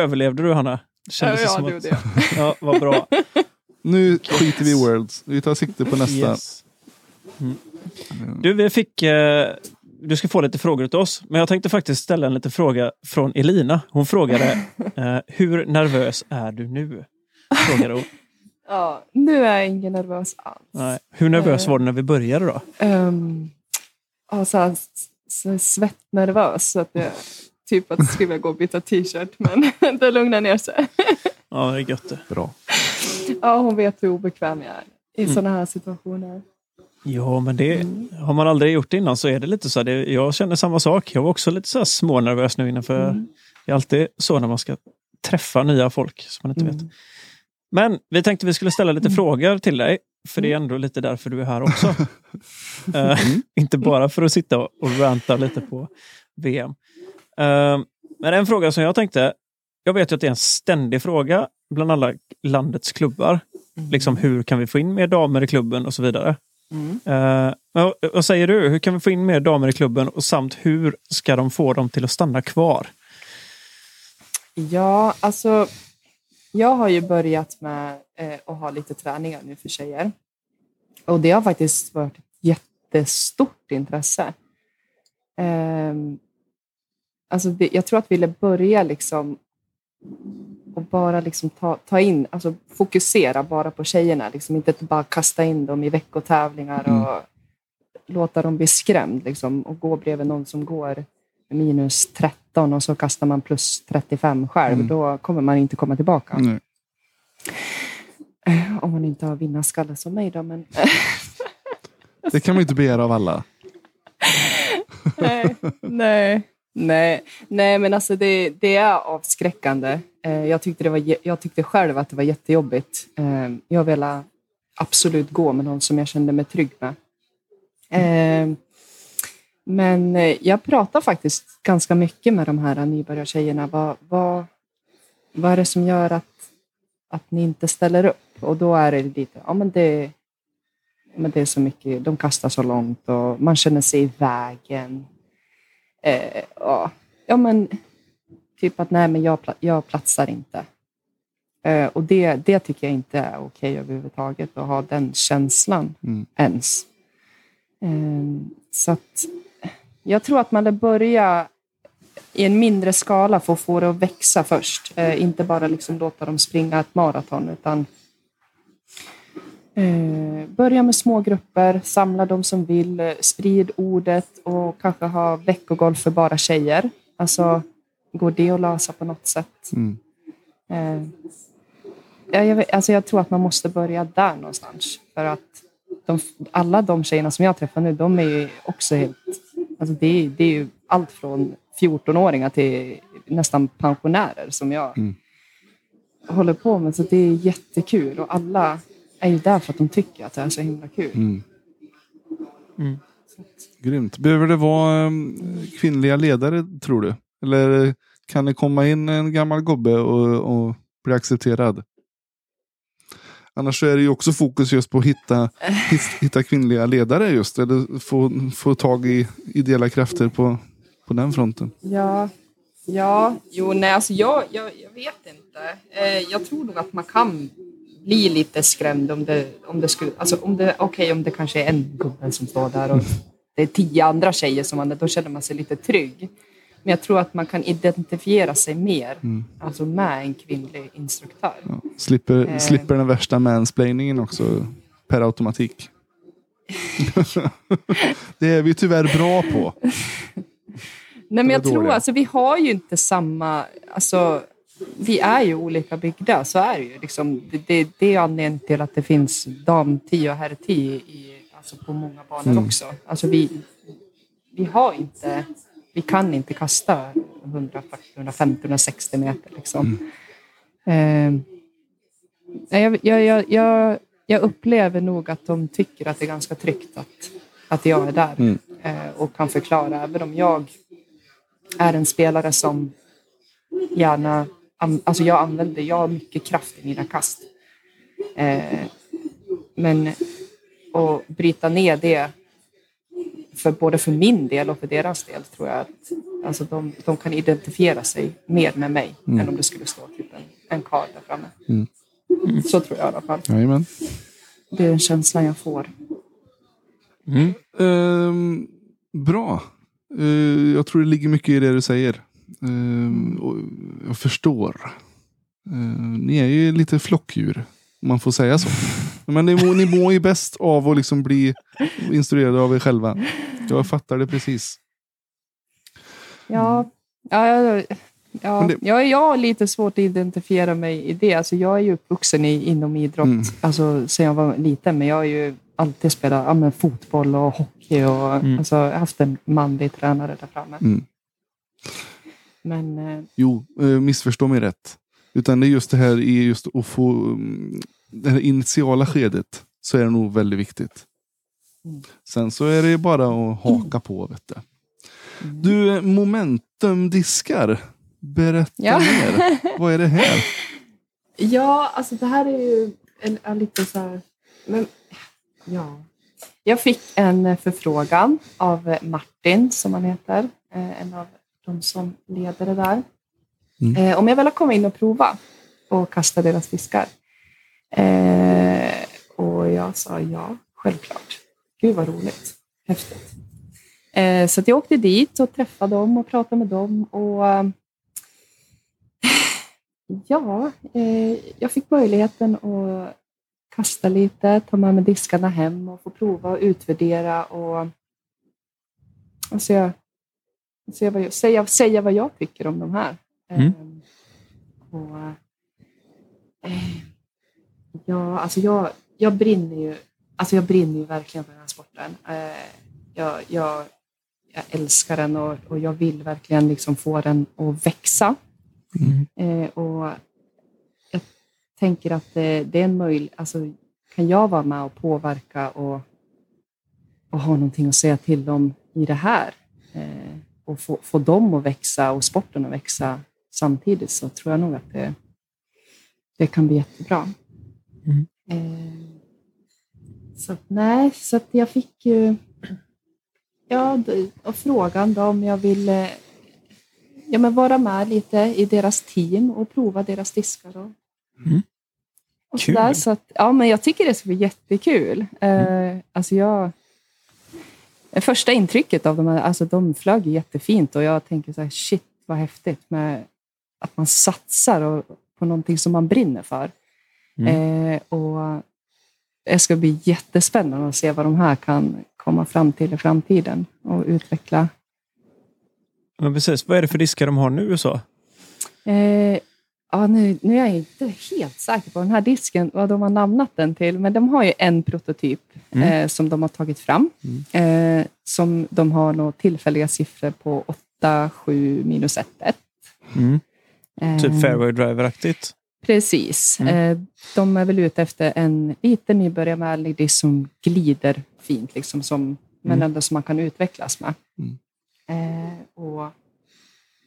överlevde du Hanna? Kändes det ja, som du att- det. Ja, vad bra. Nu skiter vi i Worlds. Vi tar sikte på nästa. Yes. Mm. Du, vi fick... Eh, du ska få lite frågor till oss, men jag tänkte faktiskt ställa en liten fråga från Elina. Hon frågade eh, hur nervös är du nu? Frågade hon. Ja, nu är jag inte nervös alls. Nej. Hur nervös var du när vi började då? Um, ja, så här, så svettnervös. Så att jag, typ att skulle jag gå och byta t-shirt. Men det lugnar ner sig. Ja, det är gött det. Bra. Ja, hon vet hur obekväm jag är i Mm. sådana här situationer. Ja, men det har man aldrig gjort innan så är det lite så. här, Det, jag känner samma sak. Jag var också lite så här smånervös nu inför... Mm. Det är alltid så när man ska träffa nya folk som man inte vet. Mm. Men vi tänkte vi skulle ställa lite frågor till dig. För det är ändå lite därför du är här också. Eh, inte bara för att sitta och ranta lite på VM. Eh, men en fråga som jag tänkte. Jag vet ju att det är en ständig fråga bland alla landets klubbar. Liksom hur kan vi få in mer damer i klubben och så vidare. Mm. Eh, men vad- vad säger du? Hur kan vi få in mer damer i klubben och samt hur ska de få dem till att stanna kvar? Ja, alltså jag har ju börjat med eh, att ha lite träningar nu för tjejer. Och det har faktiskt varit ett jättestort intresse. Ehm, alltså det, jag tror att vi ville börja liksom och bara liksom ta, ta in, alltså fokusera bara på tjejerna. Liksom inte bara kasta in dem i veckotävlingar Mm. och låta dem bli skrämd liksom, och gå bredvid någon som går minus 13 och så kastar man plus 35 själv. Mm. Då kommer man inte komma tillbaka. Nej. Om man inte har vinnarskalle som mig då. Men, Det kan man inte begära av alla. nej, nej, nej, nej, men alltså det, det är avskräckande. Eh, Jag tyckte, det var, jag tyckte själv att det var jättejobbigt. Eh, Jag ville absolut gå med någon som jag kände mig trygg med. Eh, Men jag pratar faktiskt ganska mycket med de här nybörjartjejerna. Vad, vad, vad är det som gör att, att ni inte ställer upp? Och då är det lite, ja men det, men det är så mycket, de kastar så långt och man känner sig i vägen. Eh, ja. ja, men typ att nej, men jag, jag platsar inte. Eh, och det, det tycker jag inte är okej överhuvudtaget, att ha den känslan Mm. ens. Eh, så att jag tror att man bör börja i en mindre skala för att få det att växa först. Eh, inte bara liksom låta dem springa ett maraton, utan Eh, börja med små grupper, samla de som vill, eh, sprid ordet och kanske ha veckogolf för bara tjejer. Alltså, går det att lösa på något sätt? Mm. Eh, ja, jag, alltså jag tror att man måste börja där någonstans. För att de, alla de tjejerna som jag träffar nu, de är ju också helt... Alltså det, det är ju allt från 14-åringar till nästan pensionärer som jag Mm. håller på med. Så det är jättekul och alla är ju där för att de tycker att det är så himla kul. Mm. Mm. Grymt. Behöver det vara um, kvinnliga ledare tror du? Eller kan det komma in en gammal gobbe och, och bli accepterad? Annars är det ju också fokus just på att hitta, hitta kvinnliga ledare just. Eller få, få tag i ideella krafter på, på den fronten. Ja, ja, jo, nej, alltså jag, jag, jag vet inte. Eh, jag tror nog att man kan bli lite skrämd om det, om det skulle, alltså om det, okej om det kanske är en gubbe som står där och det är tio andra tjejer som man, då känner man sig lite trygg. Men jag tror att man kan identifiera sig mer, alltså med en kvinnlig instruktör. Ja. Slipper, Eh. slipper den värsta mansplainingen också per automatik. det är vi tyvärr bra på. Nej, men jag Eller tror dåliga. alltså vi har ju inte samma, alltså vi är ju olika byggda, så är det ju. Liksom, det, det, är anledningen till att det finns dam-10 och herr-10 i, alltså på många banor Mm. också. Alltså vi, vi har inte, vi kan inte kasta 140, 150, 160 meter liksom. Mm. Eh, jag, jag, jag, jag upplever nog att de tycker att det är ganska tryggt att, att jag är där Mm. eh, och kan förklara. Även om jag är en spelare som gärna... Alltså jag använder, jag har mycket kraft i mina kast. Eh, men att bryta ner det för både för min del och för deras del tror jag att alltså de, de kan identifiera sig mer med mig än om det skulle stå typ en, en karl där framme. Mm. Så tror jag i alla fall. Jajamän. Det är den känslan jag får. Mm. Ehm, bra. Eh, jag tror det ligger mycket i det du säger. Ehm, och jag förstår. Ehm, ni är ju lite flockdjur. Om man får säga så. Men ni ni mår ju bäst av att liksom bli instruerade av er själva. Jag fattar det precis. Ja, ja, ja, ja, det- jag, jag har lite svårt att identifiera mig i det. Alltså jag är ju uppvuxen i, inom idrott Mm. alltså, sen jag var liten. Men jag har ju alltid spelat ja, men fotboll och hockey. Och, Mm. alltså, jag har haft en manlig tränare där framme. Mm. Men eh, Jo, eh, missförstå mig rätt. Utan det är just det här i just att få mm, det här initiala skedet. Så är det nog väldigt viktigt. Mm. Sen så är det bara att haka på. Vet du. du, momentum diskar. Berätta Ja. mer. Vad är det här? Ja, alltså det här är ju en, en lite så här... Men, ja. Jag fick en eh, förfrågan av eh, Martin, som han heter. eh, En av de som leder det där. Mm. Eh, Om jag vill komma in och prova och kasta deras fiskar. Eh, och jag sa ja, självklart. Gud vad roligt. Häftigt. Eh, så jag åkte dit och träffade dem och pratade med dem. Och eh, Ja, eh, jag fick möjligheten att kasta lite, ta med mig diskarna hem och få prova och utvärdera och, och se, se vad jag, säga, säga vad jag tycker om de här. Mm. Eh, och, eh, ja, alltså jag, jag brinner ju alltså jag brinner ju verkligen för den här sporten. Eh, jag, jag, jag älskar den och, och jag vill verkligen liksom få den att växa. Mm. Eh, och jag tänker att det, det är en möjlighet, alltså kan jag vara med och påverka och, och ha någonting att säga till dem i det här eh, och få, få dem att växa och sporten att växa samtidigt så tror jag nog att det, det kan bli jättebra. Mm. Eh, så nej, så att jag fick ju ja, och frågan då om jag ville ja, men vara med lite i deras team och prova deras diskar. Och, Mm. och Kul. sådär, så att, ja, men jag tycker det ska bli jättekul. Eh, alltså jag, första intrycket av dem, alltså de flög jättefint och jag tänker så här, shit vad häftigt med att man satsar på någonting som man brinner för. Eh, och det ska bli jättespännande att se vad de här kan komma fram till i framtiden och utveckla Men precis, vad är det för diskar de har nu så? Eh, ja, nu, nu är jag inte helt säker på den här disken, vad de har namnat den till, men de har ju en prototyp Mm. eh, som de har tagit fram. Eh, som de har några tillfälliga siffror på 8, 7, minus 1, 1. Mm. Eh, Typ fairway driver-aktigt. Precis. Mm. Eh, de är väl ute efter en liten nybörjarvänlig disk som glider fint, liksom, som, men Mm. ändå som man kan utvecklas med. Mm.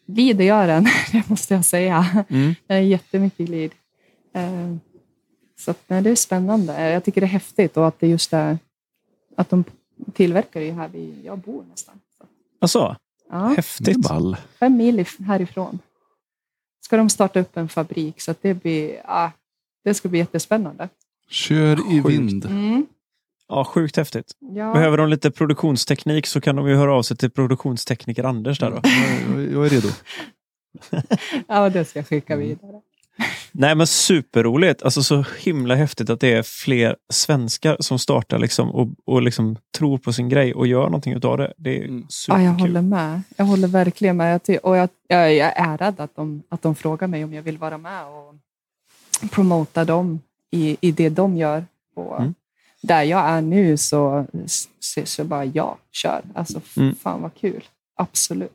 Glider gör den, det måste jag säga. Mm. Det är jättemycket glid. Eh, Så att, nej, det är spännande. Jag tycker det är häftigt och att det just är att de tillverkar det här vid, jag bor nästan. Så, Alltså, ja, häftigt. ball. fem mil if- härifrån ska de starta upp en fabrik så att det blir, ja, det ska bli jättespännande. Kör i vind. Ja, sjukt häftigt. Ja, Behöver de lite produktionsteknik så kan de ju höra av sig till produktionstekniker Anders där då. Jag, är redo. ja, det ska jag skicka Mm. vidare. Nej men superroligt. Alltså så himla häftigt att det är fler svenskar som startar liksom och, och liksom tror på sin grej och gör någonting utav det. Det är Mm. Ja, superkul. jag håller med. Jag håller verkligen med. Jag och jag, jag, jag är ärad att de, att de frågar mig om jag vill vara med och promota dem i, i det de gör. Och Mm. Där jag är nu så, så, så bara ja, kör. Alltså Mm. fan vad kul. Absolut.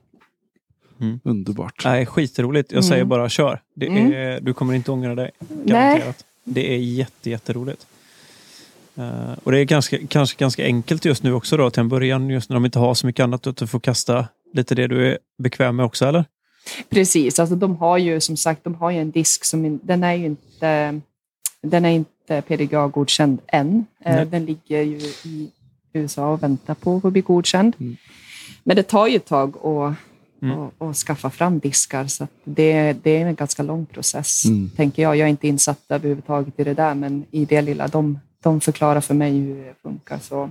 Underbart. Nej, skitroligt. Jag Mm. säger bara kör. Det Mm. är, du kommer inte ångra dig. Nej, Garanterat. Det är jätte, jätteroligt. Eh, och det är ganska, kanske ganska enkelt just nu också då till en början, just när de inte har så mycket annat, att du får kasta lite det du är bekväm med också, eller? Precis, alltså de har ju som sagt de har ju en disk som den är ju inte, den är inte PDGA-godkänd än. Eh, Nej. Den ligger ju i USA och väntar på att bli godkänd. Mm. Men det tar ju ett tag att Mm. och, och skaffa fram diskar. Så det, det är en ganska lång process, Mm. tänker jag. Jag är inte insatt överhuvudtaget i det där, men i det lilla, de, de förklarar för mig hur det funkar. Så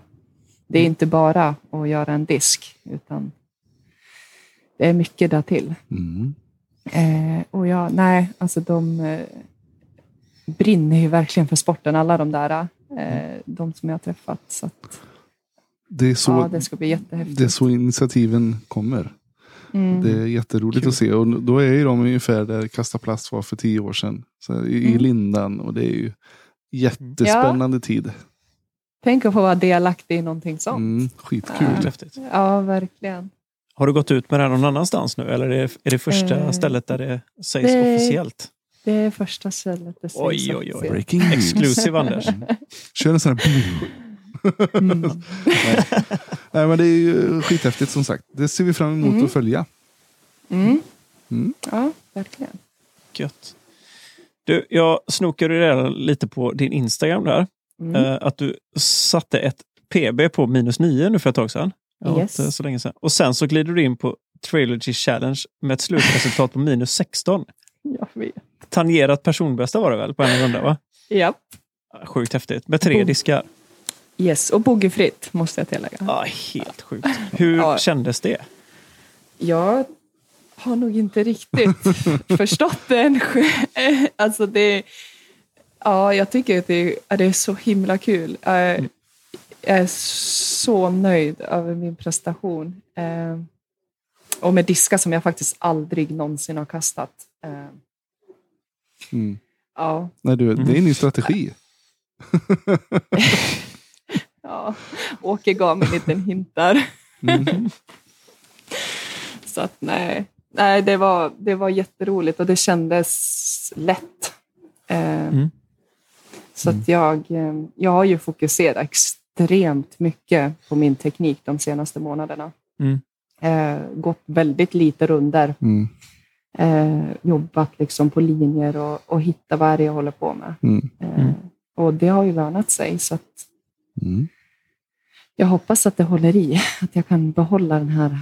det är inte bara att göra en disk, utan det är mycket där till. Mm. Eh, och jag, nej, alltså de eh, brinner ju verkligen för sporten, alla de där. Eh, de som jag har träffat. Så att, Det, är så, ja, det ska bli jättehäftigt. det är så initiativen kommer. Mm. Det är jätteroligt Kul. att se. Och då är ju de ungefär där Kasta plast var för tio år sedan. Så i, I Mm. lindan. Och det är ju jättespännande tid. Tänk att få vara delaktig i någonting sånt. Mm, skitkul. Ja. Ja, verkligen. Har du gått ut med det här någon annannanstans nu eller är det, är det första Eh, stället där det sägs det- officiellt? Det är första stället det sägs Oj, oj, oj. Breaking news. Exclusive Anders. Kör en sån här... Mm. Nej, men det är ju skithäftigt som sagt. Det ser vi fram emot Mm. att följa. Mm. Mm. Ja, verkligen. Gött. Du, jag snokade redan lite på din Instagram där. Mm. Eh, att du satte ett PB på minus 9 nu för ett tag sedan. Ja, Yes. så länge sedan. Och sen så glider du in på Trailergy Challenge med ett slutresultat på minus 16. Jag vet. Tangerat personbästa var det väl på en runda va? Ja. Ja, Sjukt häftigt. Med tre Boom. diskar. Yes, och boogiefritt måste jag tillägga. Ja, helt sjukt. Hur Ja. kändes det? Jag har nog inte riktigt förstått den. Alltså det, ja, jag tycker att det, ja, det är så himla kul. Jag, jag är så nöjd över min prestation. Eh, och med diskar som jag faktiskt aldrig någonsin har kastat. Mm. ja, Nej, du, det är en ny strategi. ja, Åke gav mig en liten hint där. Mm. Så att nej, nej det, var, det var jätteroligt och det kändes lätt. Eh, Mm. Så att jag, eh, jag har ju fokuserat extremt mycket på min teknik de senaste månaderna. Mm. Eh, gått väldigt lite runder. Mm. Eh, jobbat liksom på linjer och, och hitta vad det jag håller på med. Mm. Eh, Mm. Och det har ju lönat sig. Så att Mm. jag hoppas att det håller i. Att jag kan behålla den här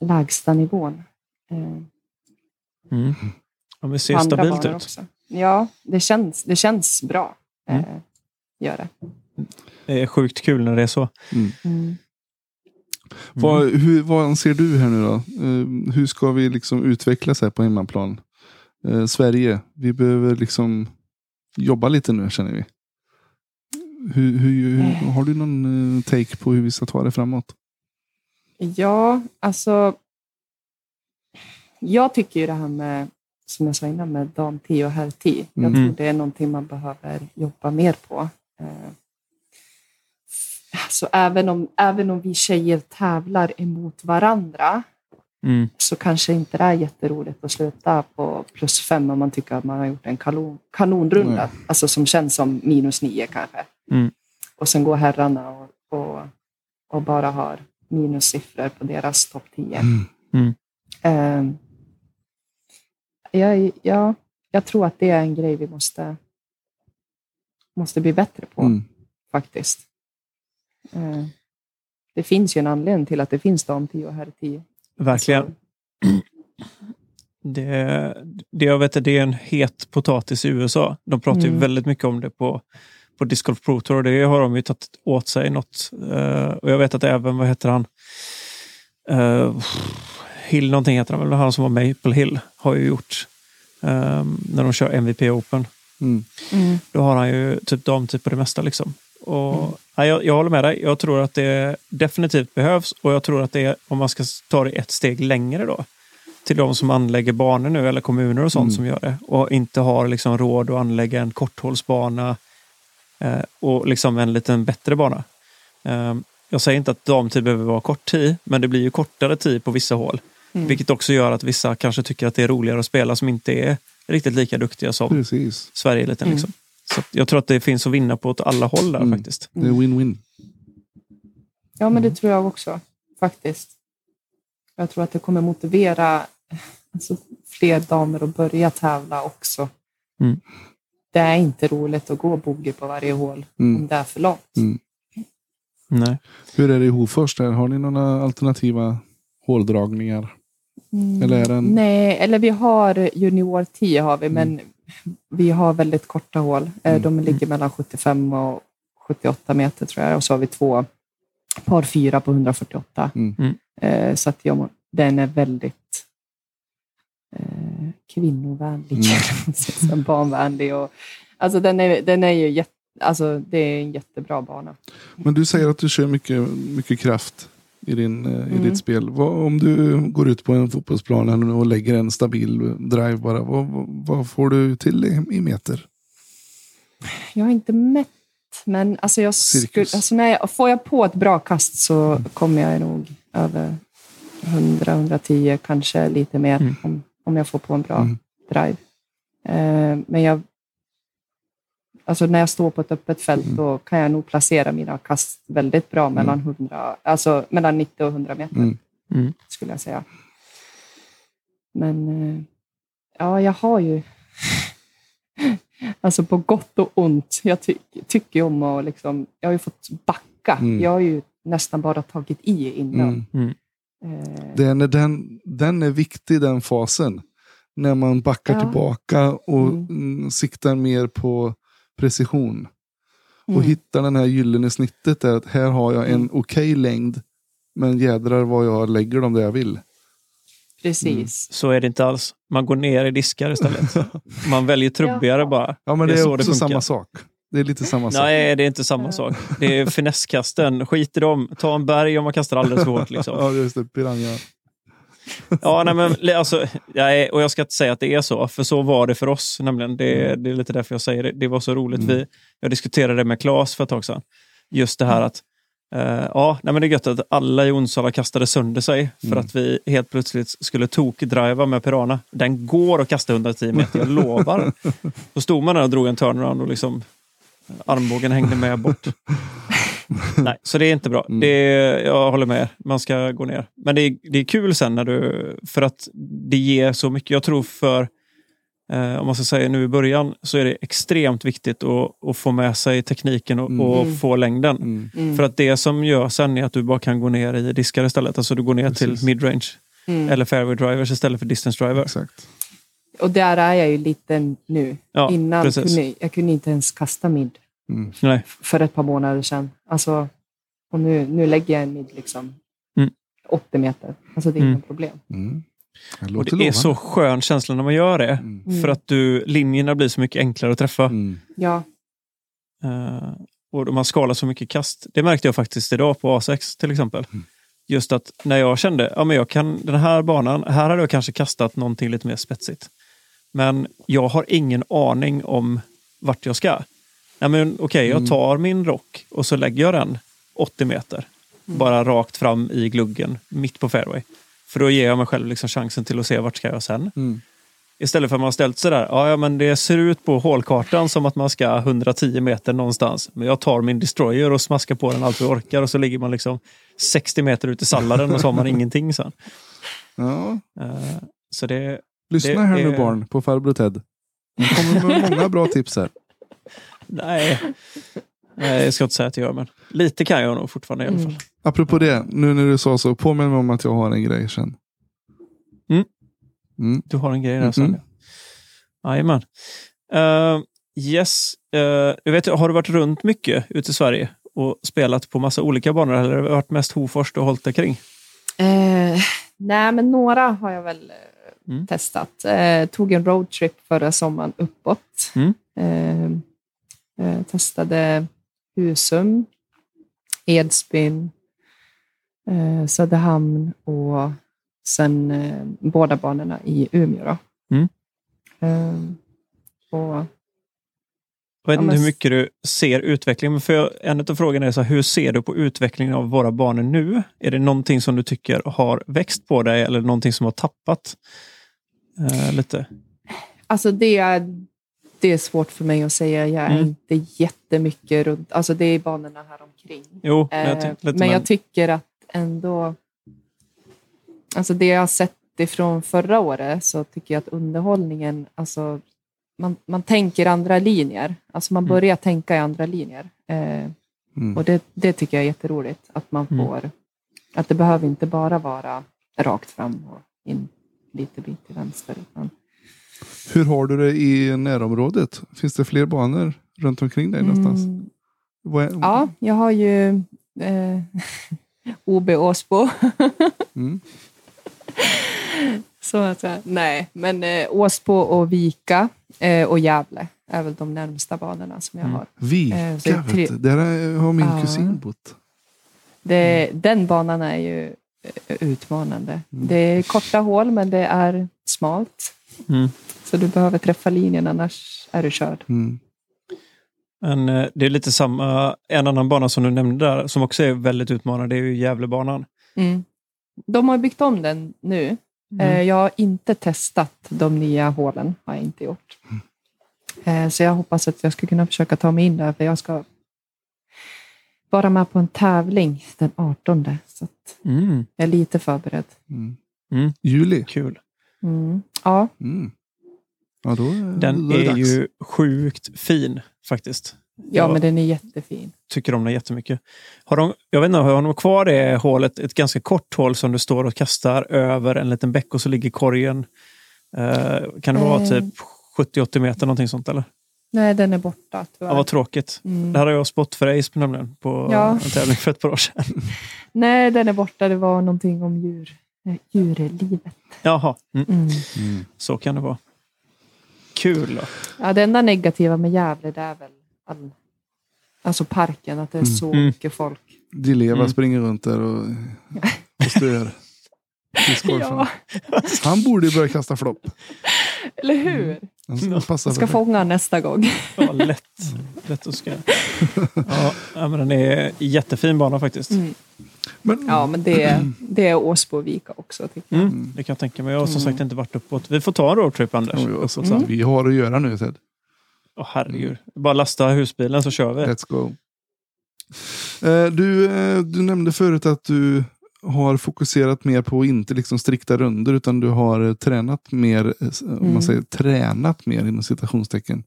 lägsta nivån. Eh, Mm. Ja, men ser stabilt ut. Också. Ja, det känns, det känns bra. Eh, Mm. Gör det. Det är sjukt kul när det är så. Mm. Vad, hur, vad anser du här nu då? Eh, hur ska vi liksom utvecklas här på hemmaplan? Eh, Sverige, vi behöver liksom jobba lite nu känner vi. Hur, hur, hur, har du någon eh, take på hur vi ska ta det framåt? Ja, alltså. Jag tycker ju det här med, som jag sa innan, med dam 10 och herr 10. Jag Mm. tror det är någonting man behöver jobba mer på. Eh, Så även om, även om vi tjejer tävlar emot varandra Mm. så kanske inte det är jätteroligt att sluta på plus fem om man tycker att man har gjort en kanon, kanonrunda. Alltså som känns som minus nio kanske. Mm. Och sen går herrarna och, och, och bara har minussiffror på deras topp 10. Mm. Ehm, jag, ja, jag tror att det är en grej vi måste, måste bli bättre på Mm. faktiskt. Ehm, det finns ju en anledning till att det finns dam 10 och herr 10. Verkligen. Det, det, jag vet, det är en het potatis i USA. De pratar ju Mm. väldigt mycket om det på, på Disc Golf Pro Tour och det har de ju tagit åt sig något. Eh, och jag vet att även, vad heter han? Eh, Hill någonting heter han väl, han som var Maple Hill har ju gjort eh, när de kör MVP Open. Mm. Då har han ju typ damtid på det mesta. Liksom. Och, Mm. ja, jag, jag håller med dig. Jag tror att det definitivt behövs och jag tror att det är, om man ska ta det ett steg längre då, till de som anlägger banor nu eller kommuner och sånt Mm. som gör det och inte har liksom råd att anlägga en korthålsbana eh, och liksom en liten bättre bana. Eh, jag säger inte att damtid behöver vara kort tid, men det blir ju kortare tid på vissa hål. Mm. Vilket också gör att vissa kanske tycker att det är roligare att spela som inte är riktigt lika duktiga som Precis. Mm. Liksom. Så jag tror att det finns att vinna på åt alla håll där Mm. faktiskt. Det är win-win. Ja, men det Mm. tror jag också faktiskt. Jag tror att det kommer motivera alltså, fler damer att börja tävla också. Mm. Det är inte roligt att gå bogey på varje hål Mm. om det är för långt. Mm. Nej. Hur är det i Hofors? Där? Har ni några alternativa håldragningar? Mm. Eller är den- Nej, eller vi har junior 10 har vi, Mm. men vi har väldigt korta hål. Eh, Mm. De ligger mellan 75 och 78 meter tror jag. Och så har vi två par fyra på 148. Mm. Mm. Eh, Så att jag, den är väldigt eh, kvinnovänlig, mm. barnvänlig. Och, alltså den är, den är ju jätte, alltså det är en jättebra bana. Men du säger att du kör mycket, mycket kraft i, din, eh, i Mm. ditt spel. Vad, om du går ut på en fotbollsplan och lägger en stabil drive bara. Vad, vad, får du till i, i meter? Jag har inte mätt, men alltså jag skulle, alltså när jag, får jag på ett bra kast så kommer jag nog över 100-110, kanske lite mer Mm. om, om jag får på en bra Mm. drive. Eh, men jag, alltså när jag står på ett öppet fält Mm. då kan jag nog placera mina kast väldigt bra mellan, 100, alltså mellan 90 och 100 meter, Mm. Mm. skulle jag säga. Men eh, ja, jag har ju Alltså på gott och ont. Jag ty tycker ju om att liksom, jag har ju fått backa. Mm. Jag har ju nästan bara tagit i innan. Mm. Eh, Det är när den, den är viktig den fasen. När man backar Ja. tillbaka och Mm. mm, siktar mer på precision. Och mm. hittar den här gyllene snittet där att här har jag en Mm. okej längd. Men jädrar vad jag lägger dem där jag vill. Precis. Så är det inte alls. Man går ner i diskar istället. Man väljer trubbigare bara. Ja men Det det är är, också samma sak. Det är lite samma sak. Nej, det är inte samma sak. Det är finesskasten. Skit i dem. Ta en berg om man kastar alldeles hårt. Liksom. Ja just det, piranha. Ja, nej, men, alltså, nej, och jag ska inte säga att det är så, för så var det för oss. Nämligen. Det, det är lite därför jag säger det. Det var så roligt. Mm. Vi, jag diskuterade det med Claes för ett tag sedan. Just det här att eh, ja, nej, men det är gött att alla i Onsala kastade sönder sig för Mm. att vi helt plötsligt skulle tokdriva med Pirana. Den går att kasta 110 meter, jag lovar. Då stod man där och drog en turnaround och liksom armbågen hängde med bort. Nej, så det är inte bra. Mm. Det är, jag håller med er. Man ska gå ner. Men det är, det är kul sen när du... För att det ger så mycket. Jag tror för, eh, om man ska säga nu i början, så är det extremt viktigt att, att få med sig tekniken och, Mm. och få längden. Mm. Mm. För att det som gör sen är att du bara kan gå ner i diskar istället. Alltså du går ner Precis. till midrange Mm. eller fairway drivers istället för distance driver. Exakt. Och där är jag ju lite nu. Ja, Innan precis. kunde jag kunde inte ens kasta mid Mm. Nej. för ett par månader sedan. Alltså, och nu, nu lägger jag en mid liksom Mm. 80 meter. Alltså det är Mm. inga problem. Mm. Det Och låter det är så skön känsla när man gör det. Mm. Mm. För att du, linjerna blir så mycket enklare att träffa. Mm. Ja. Eh, och man skalar så mycket kast. Det märkte jag faktiskt idag på A6 till exempel. Mm. Just att när jag kände, ja men jag kan den här banan, här hade jag kanske kastat någonting lite mer spetsigt. Men jag har ingen aning om vart jag ska. Men okej, Mm. jag tar min rock och så lägger jag den 80 meter. Bara rakt fram i gluggen, mitt på fairway. För då ger jag mig själv liksom chansen till att se vart ska jag sen. Mm. Istället för att man har ställt sig där. Ja, ja, men det ser ut på hålkartan som att man ska 110 meter någonstans. Men jag tar min destroyer och smaskar på den allt vi orkar och så ligger man liksom 60 meter ut i salladen och så har man ingenting sen. Ja. Eh, så det, Lyssna Det här nu är- barn på farbror Ted. Han kommer med många bra tips här. Nej. nej, jag ska inte säga att jag gör, men lite kan jag nog fortfarande i alla fall. Mm. Apropå det, nu när du sa så, påminn mig om att jag har en grej sen. Mm. Mm. Du har en grej där Mhm. Sonja. Jajamän. Uh, yes, uh, jag vet, har du varit runt mycket ute i Sverige och spelat på massa olika banor eller har det varit mest Hofors du har hållit dig kring? Eh, nej, men några har jag väl Mm. testat. Tog en roadtrip förra sommaren uppåt. Eh, testade Husum, Edsbyn, eh, Söderhamn och sen eh, båda banorna i Umeå. Mm. Och, Jag vet inte hur mycket du ser utvecklingen, men för en av frågorna är så här, hur ser du på utvecklingen av våra banor nu? Är det någonting som du tycker har växt på dig eller någonting som har tappat eh, lite? alltså det det är svårt för mig att säga. Jag är Mm. inte jättemycket runt, alltså det är banorna här omkring. Jo, men jag Eh, men jag tycker att ändå, alltså det jag har sett ifrån förra året så tycker jag att underhållningen, alltså man, man tänker andra linjer. Alltså man Mm. börjar tänka i andra linjer. Eh, Mm. och det, det tycker jag är jätteroligt. Att man Mm. får, att det behöver inte bara vara rakt fram och in lite bit till vänster. Utan, Hur har du det i närområdet? Finns det fler banor runt omkring dig någonstans? Mm, är- ja, jag har ju eh, OB Åsbo. Mm. Så att säga. Nej, men eh, Åsbo och Vika eh, och Gävle är väl de närmsta banorna som jag Mm. har. Vika, Eh, tre- där har min Ja. kusin bott. Det, Mm. Den banan är ju eh, utmanande. Det är korta hål, men det är smalt. Mm. Så du behöver träffa linjen, annars är du körd. Mm. Men eh, det är lite samma, en annan bana som du nämnde där, som också är väldigt utmanande, det är ju Gävlebanan. Mm. De har byggt om den nu. Eh, Jag har inte testat de nya hålen. har jag inte gjort. Eh, Så jag hoppas att jag ska kunna försöka ta mig in där, för jag ska vara med på en tävling den 18. Så att Mm. jag är lite förberedd. Mm. Mm. Juli. Kul. Mm. Ja, Mm. Ja, då, Den då är är ju sjukt fin faktiskt. ja, Jag men den är jättefin. tycker om den jättemycket. Har de, jag vet inte, har de kvar det hålet, ett ganska kort hål som du står och kastar över en liten bäck och så ligger korgen. Eh, kan det vara Eh. typ 70-80 meter någonting sånt eller? Nej, den är borta tyvärr. Ja, vad tråkigt. Mm. Det här har jag spott för Ace nämligen på Ja. en tävling för ett par år sedan. Nej, den är borta. Det var någonting om djur. Eh, djurlivet. Jaha, mm. Mm. Mm. så kan det vara. Kul då. Ja, det enda negativa med Gävle det är väl all, alltså parken, att det är Mm. så Mm. mycket folk. Di Leva Mm. springer runt där och, och stör. Ja, Han borde ju börja kasta flopp. eller hur? Han ska ska fånga nästa gång. Ja, lätt. lätt att ska. Ja, ja, men den är jättefin bana faktiskt. Mm. Men, Ja, men det, det är Åsbo och Vika också. Tycker jag. Mm, det kan jag tänka mig. Jag har som Mm. sagt inte varit uppåt. Vi får ta en roadtrip Anders. Alltså, sen. Vi har att göra nu Ted. Åh, herregud. Bara lasta husbilen så kör vi. Let's go. Eh, Du, eh, du nämnde förut att du har fokuserat mer på inte liksom strikta runder utan du har tränat mer, s- om Mm. man säger tränat mer inom citationstecken.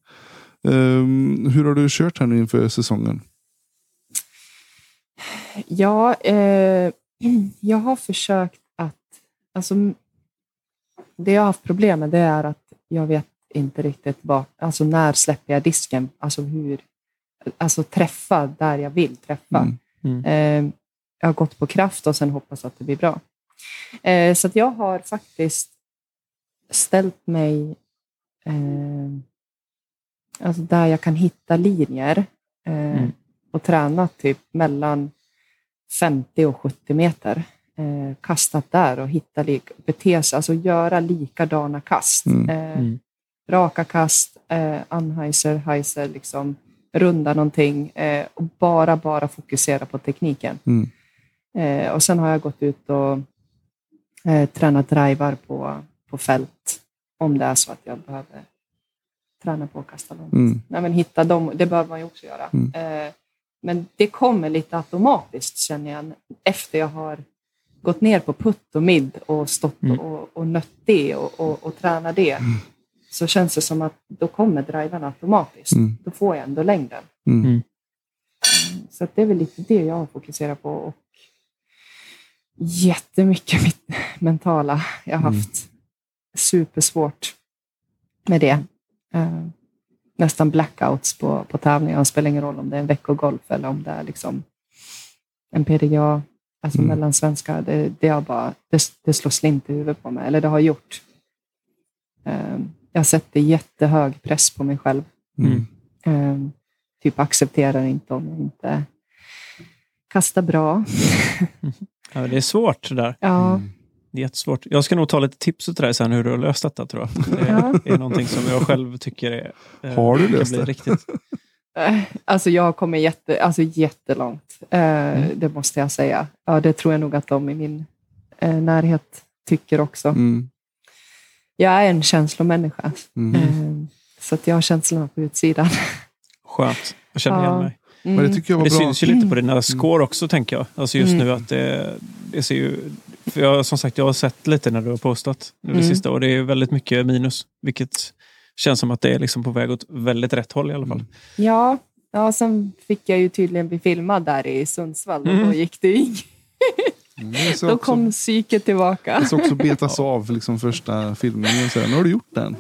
Um, hur har du kört här nu inför säsongen? Ja, eh, jag har försökt att... Alltså, det jag har haft problem med det är att jag vet inte riktigt vad, alltså när släpper jag disken? Alltså hur, alltså träffa där jag vill träffa. Mm. Mm. Eh, jag har gått på kraft och sen hoppas att det blir bra. Eh, så jag har faktiskt ställt mig eh, alltså där jag kan hitta linjer eh, Mm. Och tränat typ mellan 50 och 70 meter. Eh, kastat där och hitta lik, bete sig, alltså göra likadana kast. Mm. Eh, Mm. raka kast, eh, Anheuser, Heiser, liksom runda någonting eh, och bara, bara fokusera på tekniken. Mm. Eh, och sen har jag gått ut och eh, tränat drivar på, på fält om det är så att jag behöver träna på att kasta långt. Mm. Nej, men hitta dem, det behöver man ju också göra. Mm. Eh, men det kommer lite automatiskt känner jag efter jag har gått ner på putt och mid och stått Mm. och, och nött det och, och, och tränat det. Så känns det som att då kommer drivarna automatiskt. Mm. Då får jag ändå längden. Mm. Mm. Så att det är väl lite det jag har fokuserat på. Och jättemycket mitt mentala. Jag har Mm. haft supersvårt med det. Nästan blackouts på, på tävlingar. Det spelar ingen roll om det är en veckogolf eller om det är liksom en PDGA, alltså Mm. mellansvenska. Det, det, bara, det, det slår slint i huvudet på mig, eller det har gjort. Eh, jag sätter jättehög press på mig själv. Mm. Eh, typ accepterar inte om jag inte kastar bra. Ja, det är svårt det där. Ja, Mm. Det är jättesvårt. Jag ska nog ta lite tips till dig sen hur du har löst detta tror jag. Det Ja. är någonting som jag själv tycker är, eh, Har du löst det? Riktigt. Eh, Alltså jag har kommit jätte, alltså jättelångt. Eh, Det måste jag säga. Ja, det tror jag nog att de i min eh, närhet tycker också. Mm. Jag är en känslomänniska. Mm. Eh, Så att jag har känslorna på utsidan. Skönt. Jag känner Ja. igen mig. Men det Mm. tycker jag var Det bra. syns ju lite på dina score också, tänker jag. Alltså just Mm. nu att det, det ser ju... För jag, som sagt, jag har sett lite när du har postat nu det Mm. sista och det är väldigt mycket minus. Vilket känns som att det är liksom på väg åt väldigt rätt håll i alla fall. Mm. Ja, ja, sen fick jag ju tydligen bli filmad där i Sundsvall och Mm. då gick det in. Mm, Då också, kom psyket tillbaka. det ska också betas av liksom första filmningen. Så här, nu har du gjort den.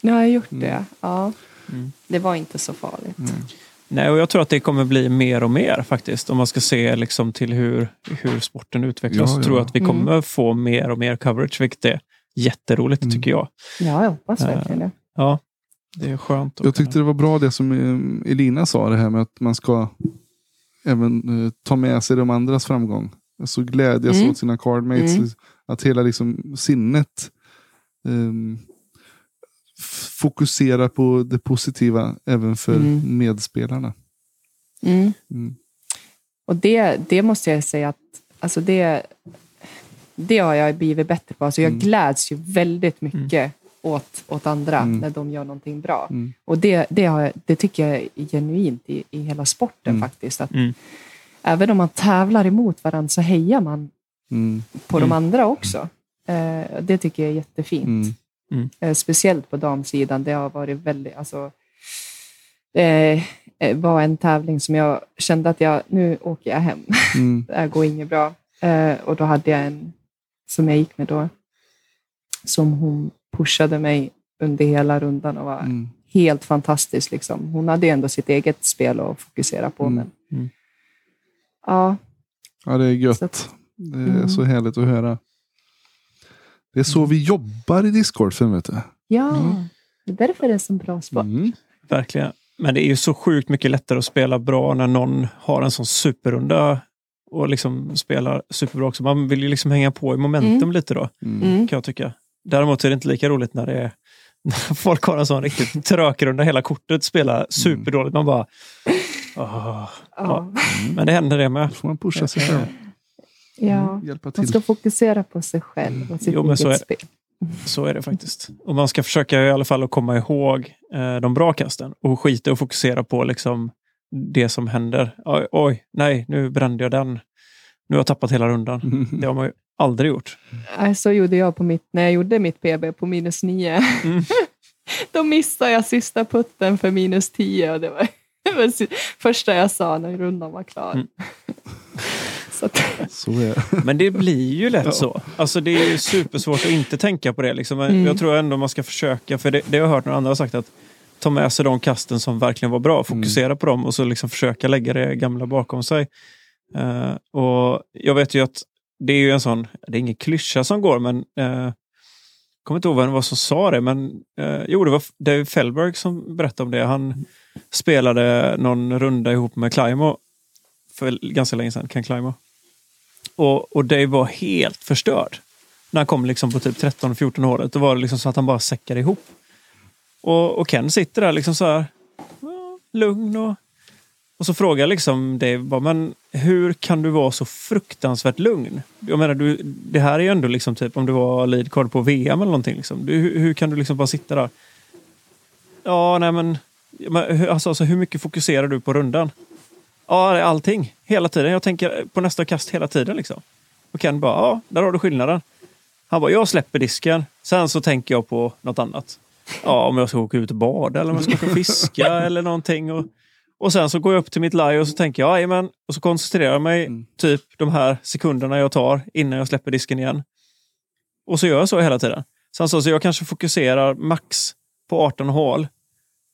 Nu har jag gjort Mm. det. Ja. Mm. Det var inte så farligt. Nej, och jag tror att det kommer bli mer och mer faktiskt. Om man ska se liksom till hur, hur sporten utvecklas. Ja, så ja. tror jag att vi Mm. kommer få mer och mer coverage, vilket är jätteroligt Mm. tycker jag. Ja, jag hoppas Äh, verkligen det. Ja, det är skönt. Jag tyckte det var bra det som eh, Elina sa, det här med att man ska även eh, ta med sig de andras framgång. Alltså glädjas Mm. åt sina cardmates. Mm. Att hela liksom sinnet f- fokusera på det positiva även för Mm. medspelarna. Mm. Mm. Och det, det måste jag säga att alltså det, det har jag blivit bättre på. Alltså jag Mm. gläds ju väldigt mycket åt, åt andra Mm. när de gör någonting bra. Mm. Och det, det, har, jag- det tycker jag är genuint i, i hela sporten Mm. faktiskt. Att Mm. Även om man tävlar emot varandra så hejar man Mm. på de Mm. andra också. Eh, det tycker jag är jättefint. Mm. Eh, speciellt på damsidan. Det har varit väldigt... Alltså, det eh, var en tävling som jag kände att jag, nu åker jag hem. Mm. det här går inget bra. Eh, och då hade jag en som jag gick med då, som hon pushade mig under hela rundan och var Mm. helt fantastisk. Liksom. Hon hade ju ändå sitt eget spel att fokusera på. Mm. Men, Mm. Ja, Ja, det är gött. Så att- det är Mm. så härligt att höra. Det är så vi jobbar i discgolfen, vet du. ja. Mm. det är därför det är så bra sport. Mm. Verkligen. Men det är ju så sjukt mycket lättare att spela bra när någon har en sån superrunda och liksom spelar superbra också. Man vill ju liksom hänga på i momentum Mm. lite då, Mm. Mm. kan jag tycka. Däremot är det inte lika roligt när det är när folk har en sån riktigt trökrunda, hela kortet spelar superdåligt. Man bara... åh. Ja. Men det händer det med. Då får man pusha sig själv. Ja. Mm. Hjälpa Man till. ska fokusera på sig själv och sitt Jo, men så eget är- spel. Så är det faktiskt. Och man ska försöka i alla fall att komma ihåg eh, de bra kasten och skita och fokusera på liksom det som händer. Oj, oj, nej, nu brände jag den. Nu har jag tappat hela rundan. Mm. Det har man ju aldrig gjort. Nej, Så gjorde jag på mitt, när jag gjorde mitt PB på minus nio. Mm. Då missade jag sista putten för minus tio. Och det var det första jag sa när rundan var klar. Mm. Så att, Så är det. Men det blir ju lätt så. Alltså det är ju supersvårt att inte tänka på det. Liksom. Men Mm. Jag tror ändå man ska försöka, för det, det har jag hört några andra har sagt, att ta med sig de kasten som verkligen var bra, fokusera på dem och så liksom försöka lägga det gamla bakom sig. Eh, och Jag vet ju att det är ju en sån, det är ingen klyscha som går, men uh, kommer inte ihåg vem det var som sa det, men uh, jo, det var David Fellberg som berättade om det. Han spelade någon runda ihop med Climo för ganska länge sedan, Ken Climo. Och, och Dave var helt förstörd. När han kom liksom på typ 13-14 året. Då var det liksom så att han bara säckade ihop. Och, och Ken sitter där liksom så här lugn och, och så frågar liksom Dave bara, men hur kan du vara så fruktansvärt lugn? Jag menar, du, det här är ju ändå liksom typ om du var lead card på VM eller någonting. Liksom. Du, hur, hur kan du liksom bara sitta där? Ja, nej men, alltså, alltså, hur mycket fokuserar du på rundan? Ja, allting. Hela tiden. Jag tänker på nästa kast hela tiden. Liksom. Och Ken bara, ja, där har du skillnaden. Han bara, jag släpper disken. Sen så tänker jag på något annat. Ja, om jag ska åka ut och bada eller om jag ska åka och fiska eller någonting. Och, och sen så går jag upp till mitt live och så tänker jag, jajamän. Och så koncentrerar jag mig Mm. typ de här sekunderna jag tar innan jag släpper disken igen. Och så gör jag så hela tiden. Sen så, så jag kanske fokuserar max på 18 hål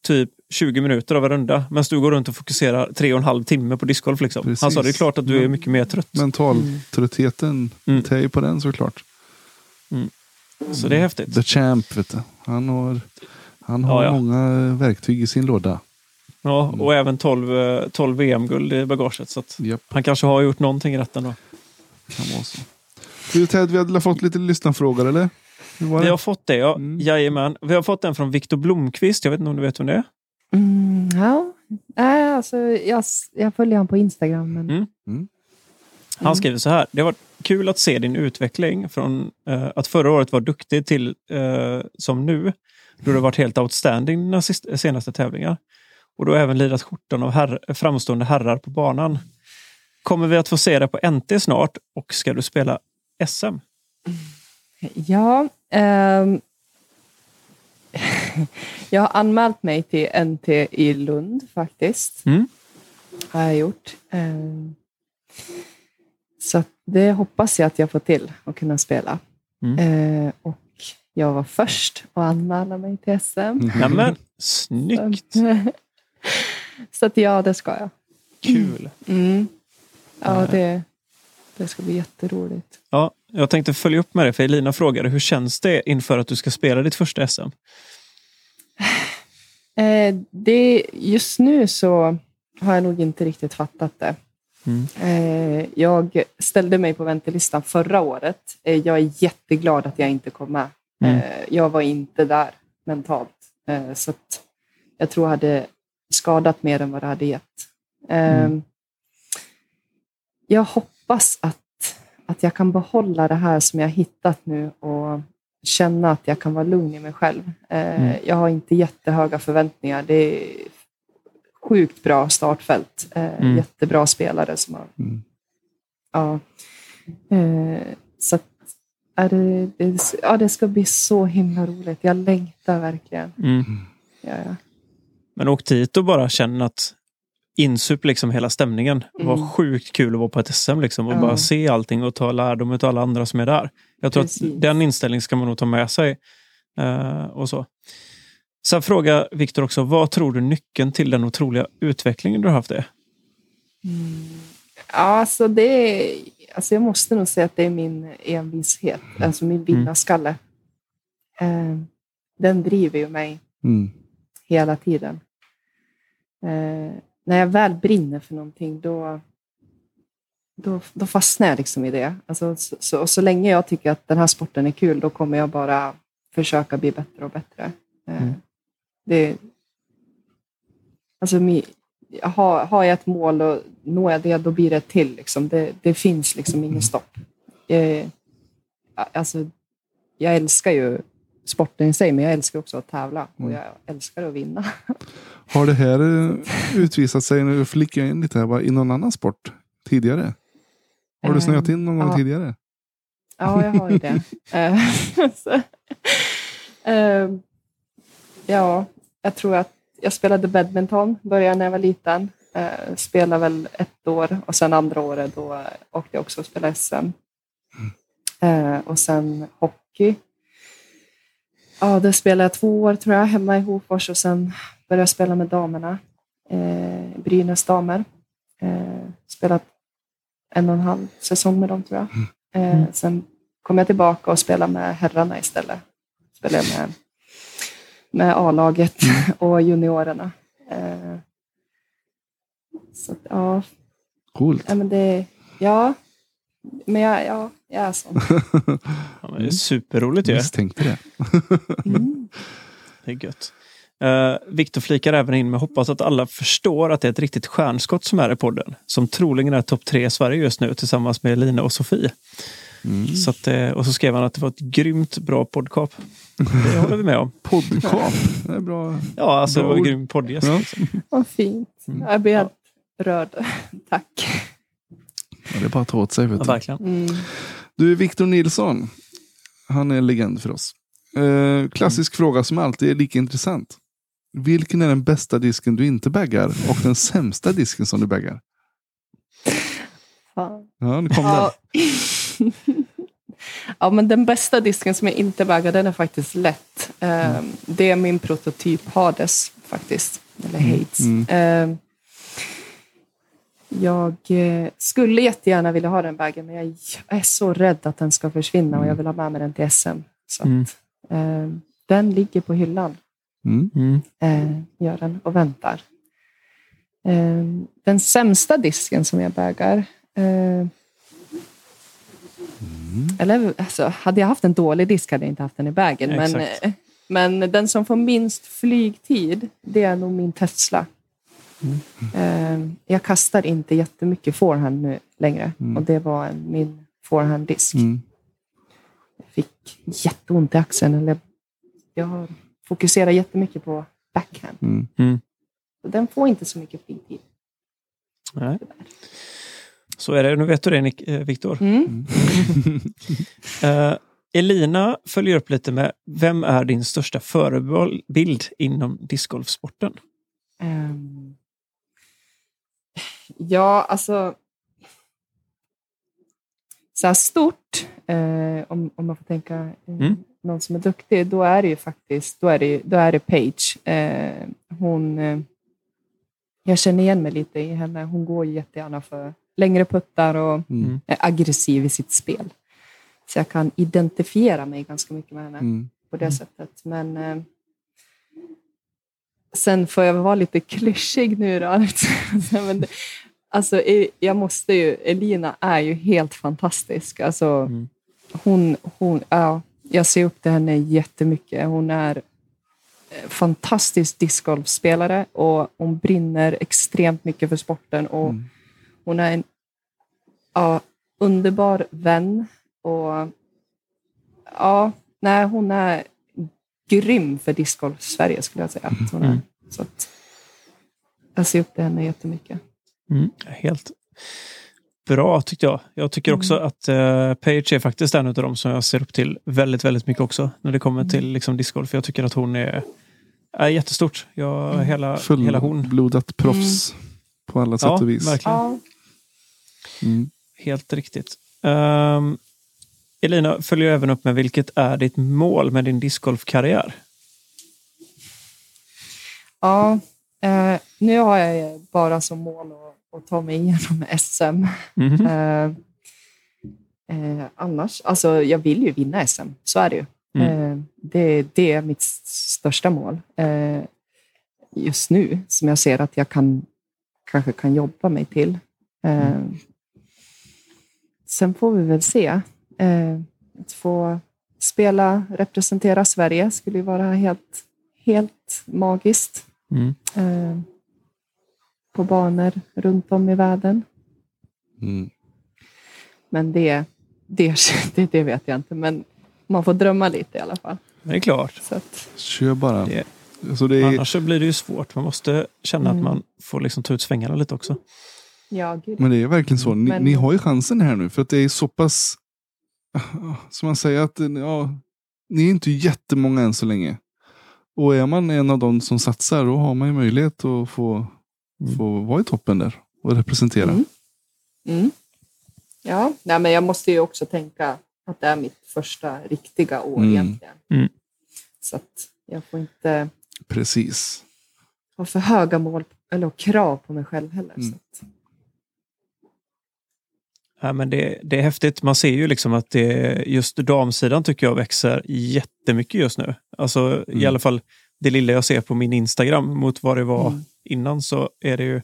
typ 20 minuter av en runda. Medan du går runt och fokuserar tre och en halv timme på discgolf. Liksom. Precis. Han sa det är klart att du är mycket mer trött. Mentaltröttheten Mm. tär ju på den såklart. Så det är häftigt. The Champ, vet du. Han har, han har Ja, ja. många verktyg i sin låda. Ja, och även 12, eh, 12 VM-guld i bagaget. Så Japp, han kanske har gjort någonting rätt ändå. kan vara så. Du Ted, vi hade fått lite lyssnarfrågor eller? Vi har fått det, ja. Mm. Jajamän. Vi har fått den från Viktor Blomqvist. Jag vet inte om du vet vem det är? mm, ja. Nej, alltså, jag, jag följer honom på Instagram. Men, Mm. Han skriver så här. Det har varit kul att se din utveckling från eh, att förra året var duktig till eh, som nu. då du har varit helt outstanding dina senaste tävlingar. Och du har även lirat skjortan av herr, framstående herrar på banan. Kommer vi att få se det på NT snart och ska du spela SM? Ja, ehm, jag har anmält mig till NT i Lund faktiskt. Mm. Har jag gjort. Ehm, så det hoppas jag att jag får till att kunna spela. Mm. Eh, och jag var först att anmäla mig till SM. Nämen, snyggt! Så att ja, det ska jag. Kul! Mm. Ja, det, det ska bli jätteroligt. Ja, jag tänkte följa upp med det, för Elina frågade hur känns det inför att du ska spela ditt första SM? Eh, det, just nu så har jag nog inte riktigt fattat det. Mm. Eh, jag ställde mig på väntelistan förra året. Eh, jag är jätteglad att jag inte kom med. Mm. Eh, jag var inte där mentalt. Eh, så jag tror jag hade skadat mer än vad det hade gett. Eh, Mm. Jag hoppas att, att jag kan behålla det här som jag hittat nu och känna att jag kan vara lugn i mig själv. Eh, Mm. Jag har inte jättehöga förväntningar. Det är sjukt bra startfält. Eh, Mm. Jättebra spelare som har... Mm. Ja. Eh, så att, är det, det, ja, det ska bli så himla roligt. Jag längtar verkligen. Mm. Ja, ja. Men åk dit och bara känn att insup liksom hela stämningen. Det var Mm. sjukt kul att vara på ett SM liksom och Ja. bara se allting och ta lärdom av alla andra som är där. Jag tror Precis. att den inställningen ska man nog ta med sig. eh, och så. Sen frågar Viktor också, vad tror du nyckeln till den otroliga utvecklingen du har haft är? Ja, alltså det alltså jag måste nog säga att det är min envishet, alltså min vinnarskalle. Eh, den driver ju mig Mm. hela tiden. Eh, när jag väl brinner för någonting, då, då, då fastnar jag liksom i det. Alltså, så, så, och så länge jag tycker att den här sporten är kul, då kommer jag bara försöka bli bättre och bättre. Eh, Mm. det, alltså, har, har jag ett mål och når jag det, då blir det ett till. Liksom. Det, det finns liksom ingen stopp. Eh, alltså, jag älskar ju sporten i sig, men jag älskar också att tävla och Mm. jag älskar att vinna. Har det här eh, utvisat sig, nu flickar jag in lite här, bara, i någon annan sport tidigare? Har du Ehm, snöat in någon gång ja. tidigare? Ja, jag har ju det. Eh, ehm, ja, jag tror att jag spelade badminton, började när jag var liten. Uh, spelade väl ett år och sen andra året då eh, åkte jag också och spelade SM. Eh, och sen hockey. Ja, det spelade jag två år tror jag, hemma i Hofors och sen började jag spela med damerna. Uh, Brynäs damer. Uh, spelat en och en halv säsong med dem tror jag. Eh, sen kom jag tillbaka och spelade med herrarna istället. Spelade med, med A-laget och juniorerna. Eh, så ja, Coolt. ja, men det, ja, men jag, ja, jag är sån. Ja, men det är superroligt ju. Misstänkte det. Mm. Det är gött. Uh, Viktor flikar även in med hoppas att alla förstår att det är ett riktigt stjärnskott som är i podden. Som troligen är topp tre i Sverige just nu tillsammans med Lina och Sofie. Mm. Så att, eh, och så skrev han att det var ett grymt bra poddkap. Det håller vi med om. Podcast. Det är bra. Ja, alltså Bra det var en grym poddgäst. Ja. Liksom. Vad fint. Mm. Jag blir helt rörd. Tack. Ja, det är bara att ta åt sig. Vet Ja, du. verkligen. Mm. Du, Victor Nilsson. Han är en legend för oss. Eh, klassisk fråga som alltid är lika intressant. Vilken är den bästa disken du inte baggar och den sämsta disken som du baggar? Fan. Ja, nu kom Ja. ja, men den bästa disken som jag inte baggar, den är faktiskt lätt. Eh, Det är min prototyp Hades faktiskt. Eller Hades. Mm. Eh, Jag eh, skulle jättegärna vilja ha den bagen, men jag är så rädd att den ska försvinna och jag vill ha med mig den till SM. Så Mm. att, eh, den ligger på hyllan, den. Mm. Mm. eh, gör den, och väntar. Eh, den sämsta disken som jag bagar, eh, eller alltså, hade jag haft en dålig disk hade jag inte haft den i bagen. Men, eh, men den som får minst flygtid, det är nog min Tesla. Eh, jag kastar inte jättemycket forehand nu längre. Mm. Och det var en, min forehanddisk. Mm. Jag fick jätteont i axeln. Eller jag har fokuserar jättemycket på backhand. Mm. Mm. Den får inte så mycket fritid. Nej. Så är det. Nu vet du det, Nick, eh, Viktor. Mm. Eh, Elina följer upp lite med, vem är din största förebild inom discgolfsporten? Ehm, ja, alltså... Så här stort, eh, om, om man får tänka eh, Mm. någon som är duktig, då är det ju faktiskt då är det, då är det Paige. Eh, hon, eh, jag känner igen mig lite i henne. Hon går jättegärna för längre puttar och Mm. är aggressiv i sitt spel. Så jag kan identifiera mig ganska mycket med henne Mm. på det sättet. Men eh, sen får jag vara lite klyschig nu då. Alltså, jag måste ju, Elina är ju helt fantastisk. Alltså, Mm. hon, hon, ja, jag ser upp till henne jättemycket. Hon är eh, fantastisk discgolfspelare och hon brinner extremt mycket för sporten. Och Mm. Hon är en ja, underbar vän. Och ja, nej, hon är grym för discgolf Sverige skulle jag säga. Att hon är. Mm. Så att, jag ser upp till henne jättemycket. Mm. Helt bra tyckte jag. Jag tycker också att uh, Paige är faktiskt en av dem som jag ser upp till väldigt, väldigt mycket också när det kommer till liksom, discgolf. Jag tycker att hon är, är jättestort. Jag, hela, hela hon. Fullblodat proffs på alla sätt Ja, och vis. verkligen. Ja, Mm. Helt riktigt. Ehm, Elina följer även upp med vilket är ditt mål med din discgolfkarriär? ja eh, nu har jag bara som mål att, att ta mig igenom SM. Mhm. Eh, eh, annars, alltså jag vill ju vinna SM, så är det ju. Mm. Eh, det, det är mitt största mål eh, just nu, som jag ser att jag kan, kanske kan jobba mig till. Eh, Sen får vi väl se. Eh, att få spela, representera Sverige skulle ju vara helt, helt magiskt. Mm. På banor runt om i världen. Mm. Men det, det, det, det vet jag inte. Men man får drömma lite i alla fall. Det är klart. Så att, Kör bara. Det- Alltså det är, Annars så blir det ju svårt. Man måste känna att Mm. man får liksom ta ut svängarna lite också. ja, gud. men det är verkligen så. Ni, Men- ni har ju chansen här nu. För att det är så pass... Som man säger att ja, ni är inte jättemånga än så länge. Och är man en av dem som satsar då har man ju möjlighet att få. Få vara i toppen där och representera. Mm. Mm. Ja, nej, men jag måste ju också tänka att det är mitt första riktiga år Mm. egentligen. Mm. Så att jag får inte Precis. ha för höga mål eller krav på mig själv heller. Mm. Så att, Ja, men det, det är häftigt. Man ser ju liksom att det, just damsidan tycker jag växer jättemycket just nu. Alltså i Mm. alla fall det lilla jag ser på min Instagram mot vad det var Mm. Innan så är det ju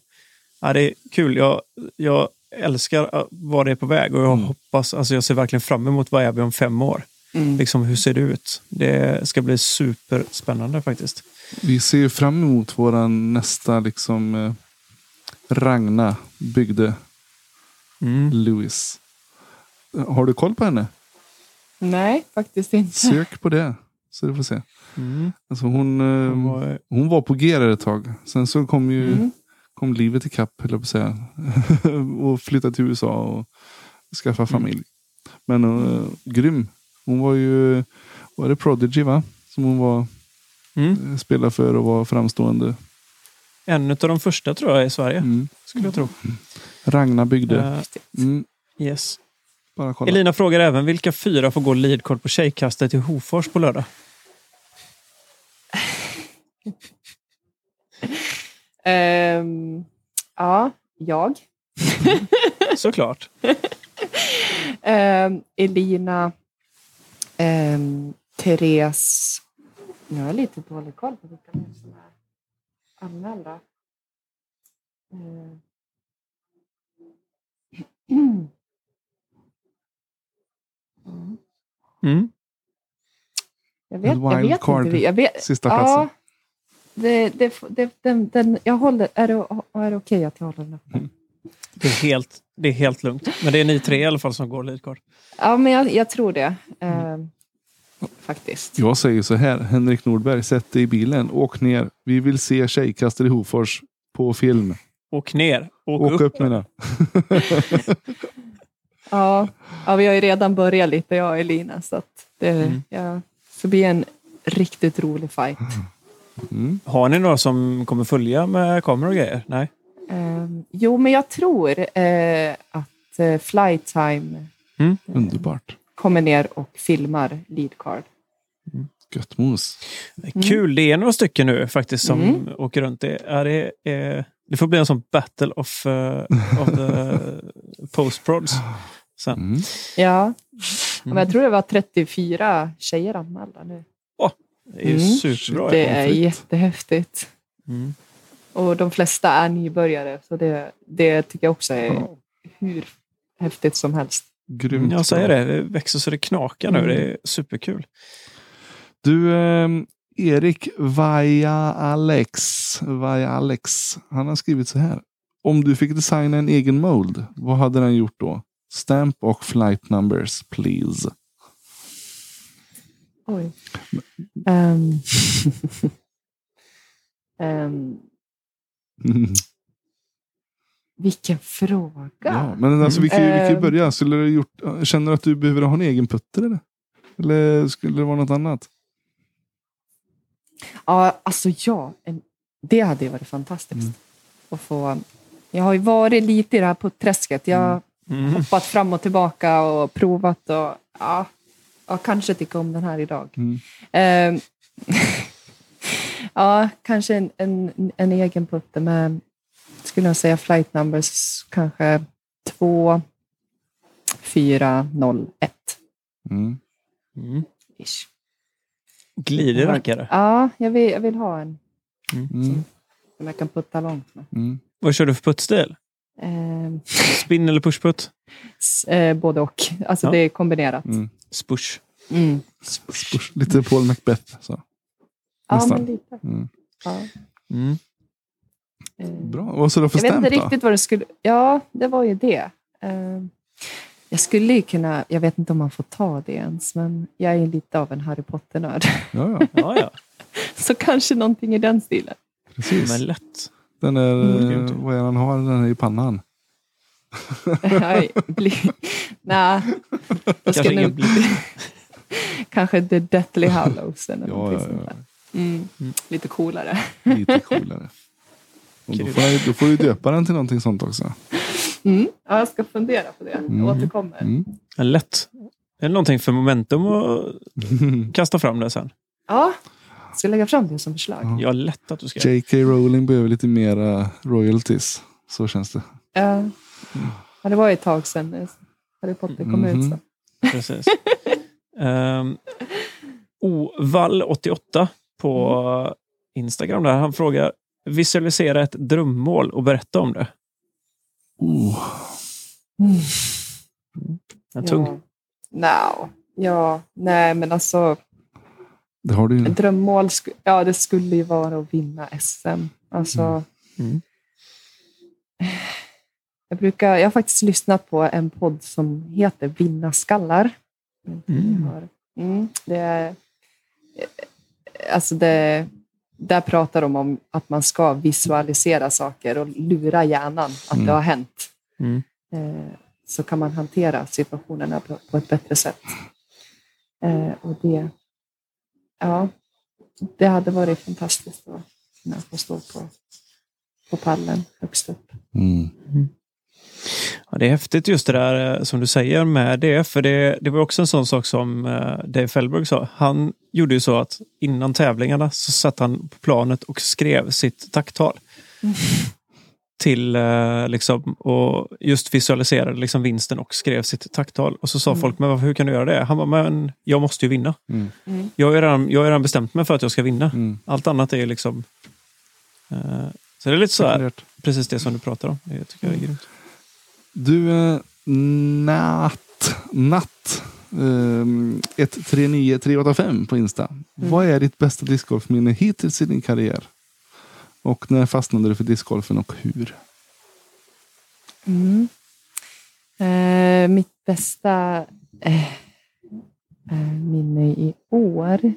ja, det är kul. Jag, jag älskar äh, vad det är på väg och jag Mm. hoppas, alltså jag ser verkligen fram emot vad är vi om fem år. mm. Liksom, hur ser det ut? Det ska bli superspännande faktiskt. Vi ser ju fram emot våran nästa liksom eh, Ragna byggde Mm. Lewis. Har du koll på henne? Nej, faktiskt inte. Sök på det. Så du får se. Mm. Alltså hon, eh, Hon var- hon var på G där ett tag. Sen så kom ju Mm. kom livet ikapp, höll jag på att säga. och flyttade till USA och skaffa familj. Men uh, grym. Hon var ju, var det Prodigy va? Som hon var, Mm. eh, spelade för och var framstående. En av de första tror jag i Sverige, Mm. skulle jag tro. Ragnar byggde. Eh, Mm. yes. Elina frågar även vilka fyra får gå leadcard på tjejkastet i Hofors på lördag? Ehm, ja, jag. Såklart. Ehm, Elina. Um, Therese. Nu har jag lite dålig koll på vilka som är anmälda. Mm. Mm. Jag vet, jag vet inte. Jag vet, Sista ja, platsen. Det, det, det, den, den, jag håller, är det, är det okej att jag håller den uppe? Det, är helt, det är helt lugnt. Men det är ni tre i alla fall som går leadcard. Ja, men jag, jag tror det. Eh, faktiskt. Jag säger så här, Henrik Nordberg, sätt dig i bilen, åk ner. Vi vill se tjejkastare i Hofors på film. Åk ner. Åk, Åk upp. upp menar. Ja, ja, vi har ju redan börjat lite, jag och Elina. Så att det, Mm. ja, det blir en riktigt rolig fight. Mm. Har ni några som kommer följa med kameror och grejer? Nej? Ehm, jo, men jag tror eh, att eh, Flytime Mm. Underbart. kommer ner och filmar lead card. Gött mos. Kul. Det är några stycken nu faktiskt som Mm. åker runt. Det, är det, är, det får bli en sån battle of, uh, of the post-prods. Mm. Ja, men Mm. jag tror det var 34 tjejer anmälda nu. Det är Mm. superbra. Det är jättehäftigt. Mm. Och de flesta är nybörjare, så det, det tycker jag också är Ja. hur häftigt som helst. Grymt Jag säger det, det växer så det knakar nu. Mm. Det är superkul. Du, eh, Erik Vaja Alex, Vaja Alex, han har skrivit så här. Om du fick designa en egen mold, vad hade den gjort då? Stamp och flight numbers, please. Oj. Ehm. Ehm, vilken fråga. Ja, men alltså, vi kan ju, vi kan ju Ehm. börja. Skulle du gjort, känner du att du behöver ha en egen putter? Eller, eller skulle det vara något annat? Ja, alltså ja, det hade ju varit fantastiskt. Mm. Att få, jag har ju varit lite i det här putträsket. Jag har Mm. hoppat fram och tillbaka och provat och ja, ja kanske tycka om den här idag. Mm. Ehm, ja, kanske en, en, en egen putter med, skulle jag säga, flight numbers kanske 2, 4, 0, 1. Mm. Mm. Ish. Glider rackare. Ja, jag vill, jag vill ha en Mm. som jag kan putta långt med. Mm. Vad kör du för puttstil? Ehm, Spin eller pushputt? eh, både och. Alltså Ja. det är kombinerat. Mm. Spush. Mm. Spurs- Lite Paul Macbeth. Så. Ja, men lite. Mm. Ja. Mm. Eh, Bra. Vad sa du för Jag vet stämp inte då? riktigt vad det skulle... Ja, det var ju det. Eh, Jag skulle ju kunna... Jag vet inte om man får ta det ens, men jag är lite av en Harry Potter-nörd. Ja, ja, Ja, ja. Så kanske någonting i den stilen. precis. Men lätt. Den är, Mm. eh, vad är det han har? Den är i pannan. Nej, då Kanske ska nog bli... Kanske The Deathly Hallows eller Ja, ja, sånt ja. där. Mm. Mm. Lite coolare. Lite coolare. Och då, får jag, då får du döpa den till någonting sånt också. Mm. Ja, jag ska fundera på det. Jag Mm. återkommer. Mm. Lätt. Är det någonting för momentum att kasta fram det sen? Ja, jag ska lägga fram det som förslag. Ja. Ja, lätt att du ska. J.K. Rowling behöver lite mera royalties. Så känns det. Ja. Ja, det var ju ett tag sedan eh, Harry Potter kom Mhm. ut. Så. Precis. um, Ovall88 på Instagram där. Han frågar visualisera ett drömmål och berätta om det. Oh. En tung. Ja. No. Ja, nej men alltså Det har du ju. drömmål, ja det skulle ju vara att vinna SM. Alltså, Mm. Mm. Jag, brukar, jag har faktiskt lyssnat på en podd som heter Vinna skallar. Mm. Mm, det är, alltså det, där pratar de om att man ska visualisera saker och lura hjärnan att Mm. det har hänt. Mm. Eh, så kan man hantera situationerna på, på ett bättre sätt. Eh, och det, ja, det hade varit fantastiskt att kunna få stå på, på pallen högst upp. Mm. Ja, det är häftigt just det där eh, som du säger med det. För det, det var också en sån sak som eh, Dave Fellberg sa. Han gjorde ju så att innan tävlingarna så satt han på planet och skrev sitt tacktal. Till eh, liksom, och just visualiserade liksom vinsten och skrev sitt tacktal. Och så sa Mm. folk, men varför, hur kan du göra det? Han bara, men jag måste ju vinna. Mm. Mm. Jag har redan, jag har redan bestämt mig för att jag ska vinna. Mm. Allt annat är ju liksom... eh, så det är lite så här, precis det som du pratar om. Det tycker jag är grymt. Du, eh, Natt, Natt ehm, 139385 på Insta. Vad är ditt bästa discgolfminne hittills i din karriär? Och när fastnade du för discgolfen och hur? Mm. Eh, mitt bästa eh, eh, minne i år.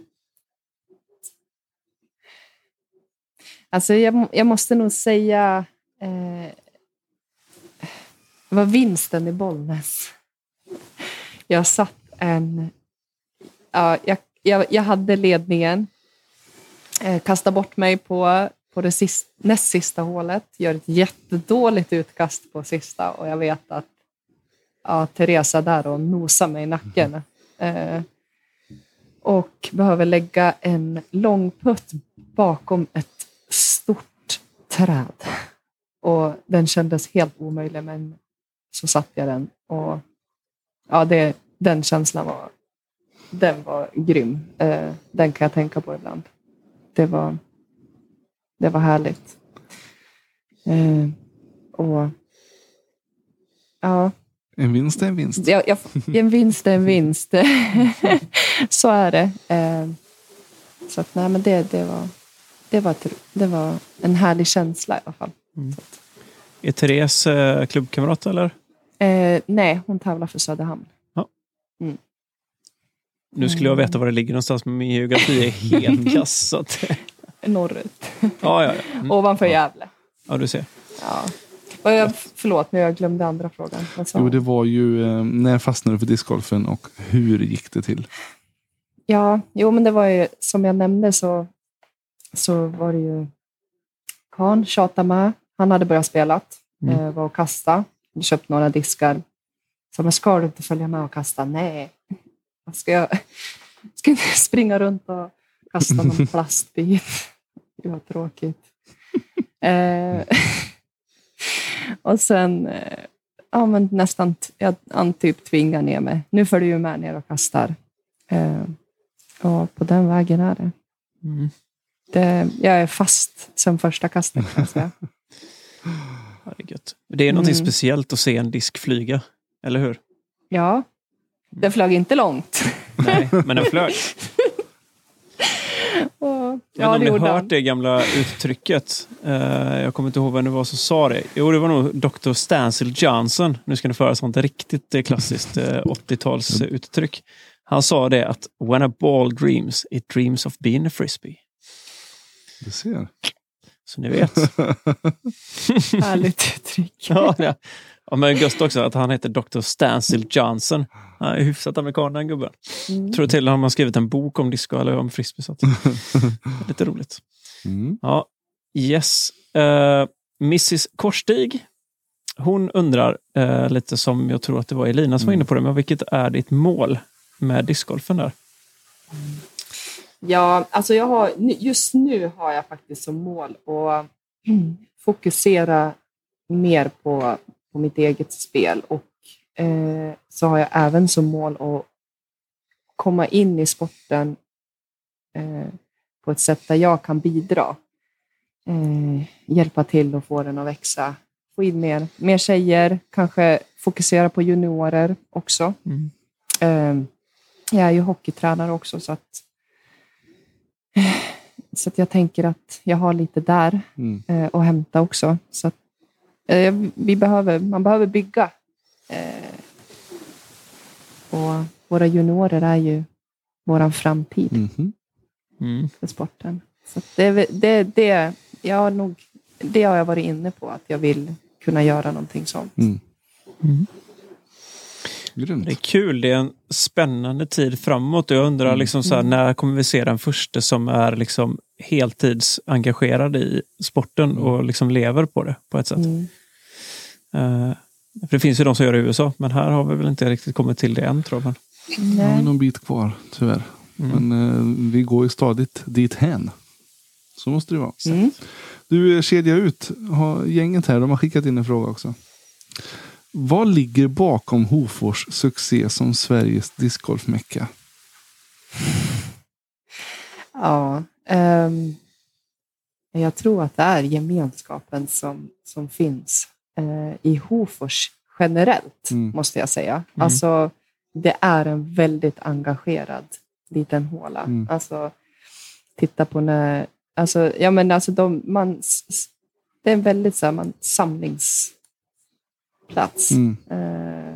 Alltså jag, jag måste nog säga eh, det var vinsten i Bollnäs. Jag satt en... Ja, jag, jag, jag hade ledningen, eh, kastade bort mig på, på det sist, näst sista hålet, gör ett jättedåligt utkast på sista och jag vet att ja, Teresa där och nosar mig i nacken. Eh, och behöver lägga en lång putt bakom ett stort träd. Och den kändes helt omöjlig, men så satte jag den. Och ja, det, den känslan var, den var grym. Eh, den kan jag tänka på ibland. Det var, det var härligt. Eh, och ja, En vinst är en vinst. jag, jag, en vinst är en vinst. så är det. Eh, så att, nej, men det, det, var, det, var ett, det var en härlig känsla i alla fall. Är Therese eh, klubbkamrat eller? Eh, nej, hon tävlar för Söderhamn. Nu skulle jag veta var det ligger någonstans, men min geografi är helt kass. Norrut. ja, ja, ja. Mm. Ovanför Gävle. ja, du ser. Ja. Och jag, förlåt, men jag glömde andra frågan. Jo, det var ju eh, när fastnade du för discgolfen och hur gick det till? Ja, jo, men det var ju som jag nämnde så, så var det ju Karn tjatade med. Han hade börjat spela, Mm. eh, var och kasta, köpt några diskar. Så men ska du inte följa med och kasta? Nej. Ska jag ska jag springa runt och kasta någon plastbit? Det var tråkigt. Eh, och sen eh, ja, men nästan jag, han typ tvingar ner mig. Nu följer du med ner och kastar. Eh, och på den vägen är det. Mm. det. Jag är fast sen första kastet kan jag säga. Det är någonting Mm. speciellt att se en disk flyga, eller hur? Ja, den flög inte långt. Nej, men den flög. Ja, inte det gjorde han. hört det gamla uttrycket. Eh, jag kommer inte ihåg vem det var som sa det. Jo, det var nog Dr. Stancil Johnson. Nu ska ni få höra sånt riktigt eh, klassiskt eh, 80-tals uttryck. Han sa det att when a ball dreams, it dreams of being a frisbee. Du ser. Så ni vet. Härligt uttryck. ja, ja. Ja, men Gust också att han heter Dr. Stancil Johnson. Han är hyfsat amerikan den gubben. Mm. Tror till att han har skrivit en bok om disco eller om frisbee. Så lite roligt. Mm. Ja, yes. Uh, Mrs Korstig, hon undrar eh, lite som jag tror att det var Elina som var inne på det, men vilket är ditt mål med discgolfen där? Ja, alltså jag har, just nu har jag faktiskt som mål att mm, fokusera mer på, på mitt eget spel och eh, så har jag även som mål att komma in i sporten eh, på ett sätt där jag kan bidra. Eh, hjälpa till och få den att växa. Få in mer, mer tjejer, kanske fokusera på juniorer också. Mm. Eh, jag är ju hockeytränare också så att så att jag tänker att jag har lite där Mm. eh, att hämta också. Så att, eh, vi behöver, man behöver bygga. Eh, och våra juniorer är ju vår framtid Mhm. Mm. för sporten. Så det, det, det, jag har nog, det har jag varit inne på, att jag vill kunna göra någonting sånt. Mm. Mm. Det är kul, det är en spännande tid framåt jag undrar liksom så här, när kommer vi se den första som är liksom heltidsengagerad i sporten och liksom lever på det på ett sätt. Eh, för det finns ju de som gör det i USA, men här har vi väl inte riktigt kommit till det än tror jag. Nej. någon bit kvar, tyvärr. Mm. Men eh, vi går ju stadigt dit hän. Så måste det vara. Mm. Du, eh, kedja ut. Har gänget här, de har skickat in en fråga också. Vad ligger bakom Hofors succé som Sveriges discgolfmecka? Ja, ehm, jag tror att det är gemenskapen som, som finns eh, i Hofors generellt, Mm. måste jag säga. Alltså, det är en väldigt engagerad liten håla. Mm. Alltså, titta på när... Alltså, ja, men alltså de, man, det är en väldigt så här, man, samlingsplats. Mm. Eh,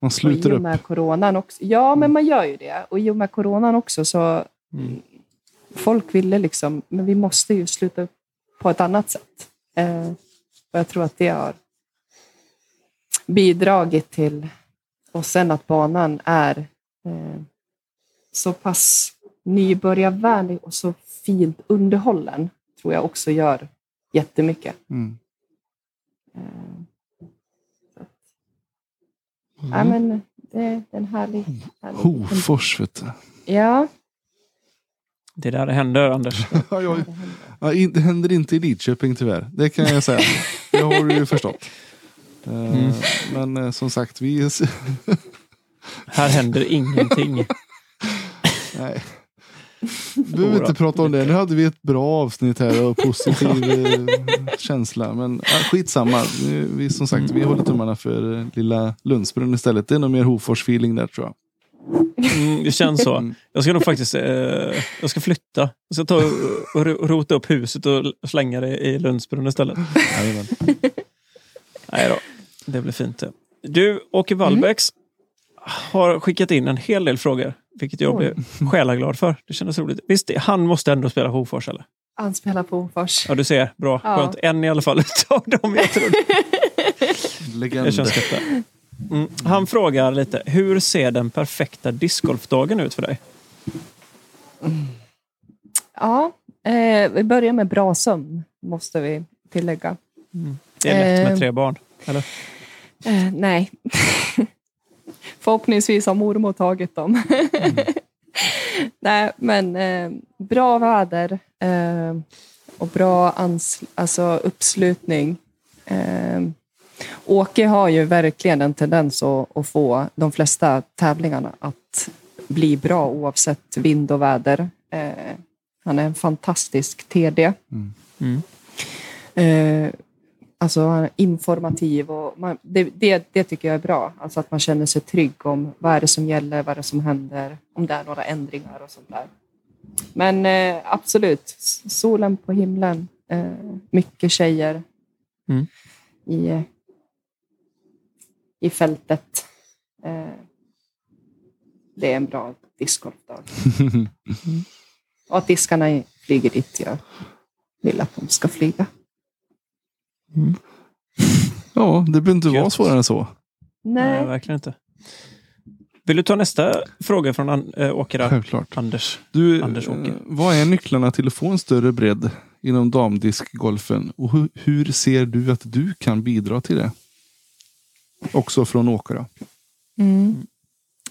Man sluter i och upp. med coronan också. Ja, men man gör ju det. Och i och med coronan också så Mm. folk ville liksom, men vi måste ju sluta upp på ett annat sätt. Eh, och jag tror att det har bidragit till, och sen att banan är eh, så pass nybörjarvänlig och så fint underhållen, tror jag också gör jättemycket. Mm. Eh, så att, ja, men det, det är en härlig... härlig Hofors, vet du. Ja, Det är där det händer, Anders. Ja, jag, ja, det händer inte i Lidköping tyvärr. Det kan jag säga. Det har du ju förstått. Eh, Mm. Men eh, som sagt, vi... Här händer ingenting. Nej. Vi behöver inte prata om det. Nu hade vi ett bra avsnitt här och positiv eh, känsla. Men ja, skitsamma. Vi, som sagt, vi håller tummarna för eh, lilla Lundsbrunn istället. Det är nog mer Hofors-feeling där tror jag. Mm, det känns så. Mm. Jag ska nog faktiskt eh, jag ska flytta. Jag ska ta och, och ro- rota upp huset och slänga det i Lundsbrunn istället. Jajamän. Nej då, det blir fint det. Du, Åke Wallbäcks har skickat in en hel del frågor. Vilket jag Oj. blev själaglad för. Det kändes roligt. Visst, han måste ändå spela Hofors eller? han spelar på Hofors. Ja, du ser. Bra. Ja. Skönt. En i alla fall utav dem jag trodde. Legend. Det känns gött det. Mm. Han frågar lite, hur ser den perfekta discgolfdagen ut för dig? Ja, eh, vi börjar med bra sömn, måste vi tillägga. Det är lätt med Eh. tre barn. Eller? Eh, nej. Förhoppningsvis har mormor tagit dem. nej, men eh, bra väder eh, och bra ans- alltså uppslutning. Åke har ju verkligen en tendens att, att få de flesta tävlingarna att bli bra oavsett vind och väder. Eh, han är en fantastisk TD. Mm. Eh, alltså han är informativ och man, det, det, det tycker jag är bra. Alltså att man känner sig trygg om vad är det som gäller, vad är det som händer, om det är några ändringar och sånt där. Men eh, absolut, solen på himlen, eh, mycket tjejer Mm. i, eh, i fältet. Eh, det är en bra discgolfdag. Och att diskarna flyger dit jag vill att de ska flyga. Ja, det behöver inte vara svårare än så. Nej, Nej. verkligen inte. Vill du ta nästa fråga från An- äh, Åke där? Självklart. Anders? Du, Anders Åke. eh, vad är nycklarna till att få en större bredd inom damdiskgolfen? Och hur, hur ser du att du kan bidra till det? Också från då. Mm.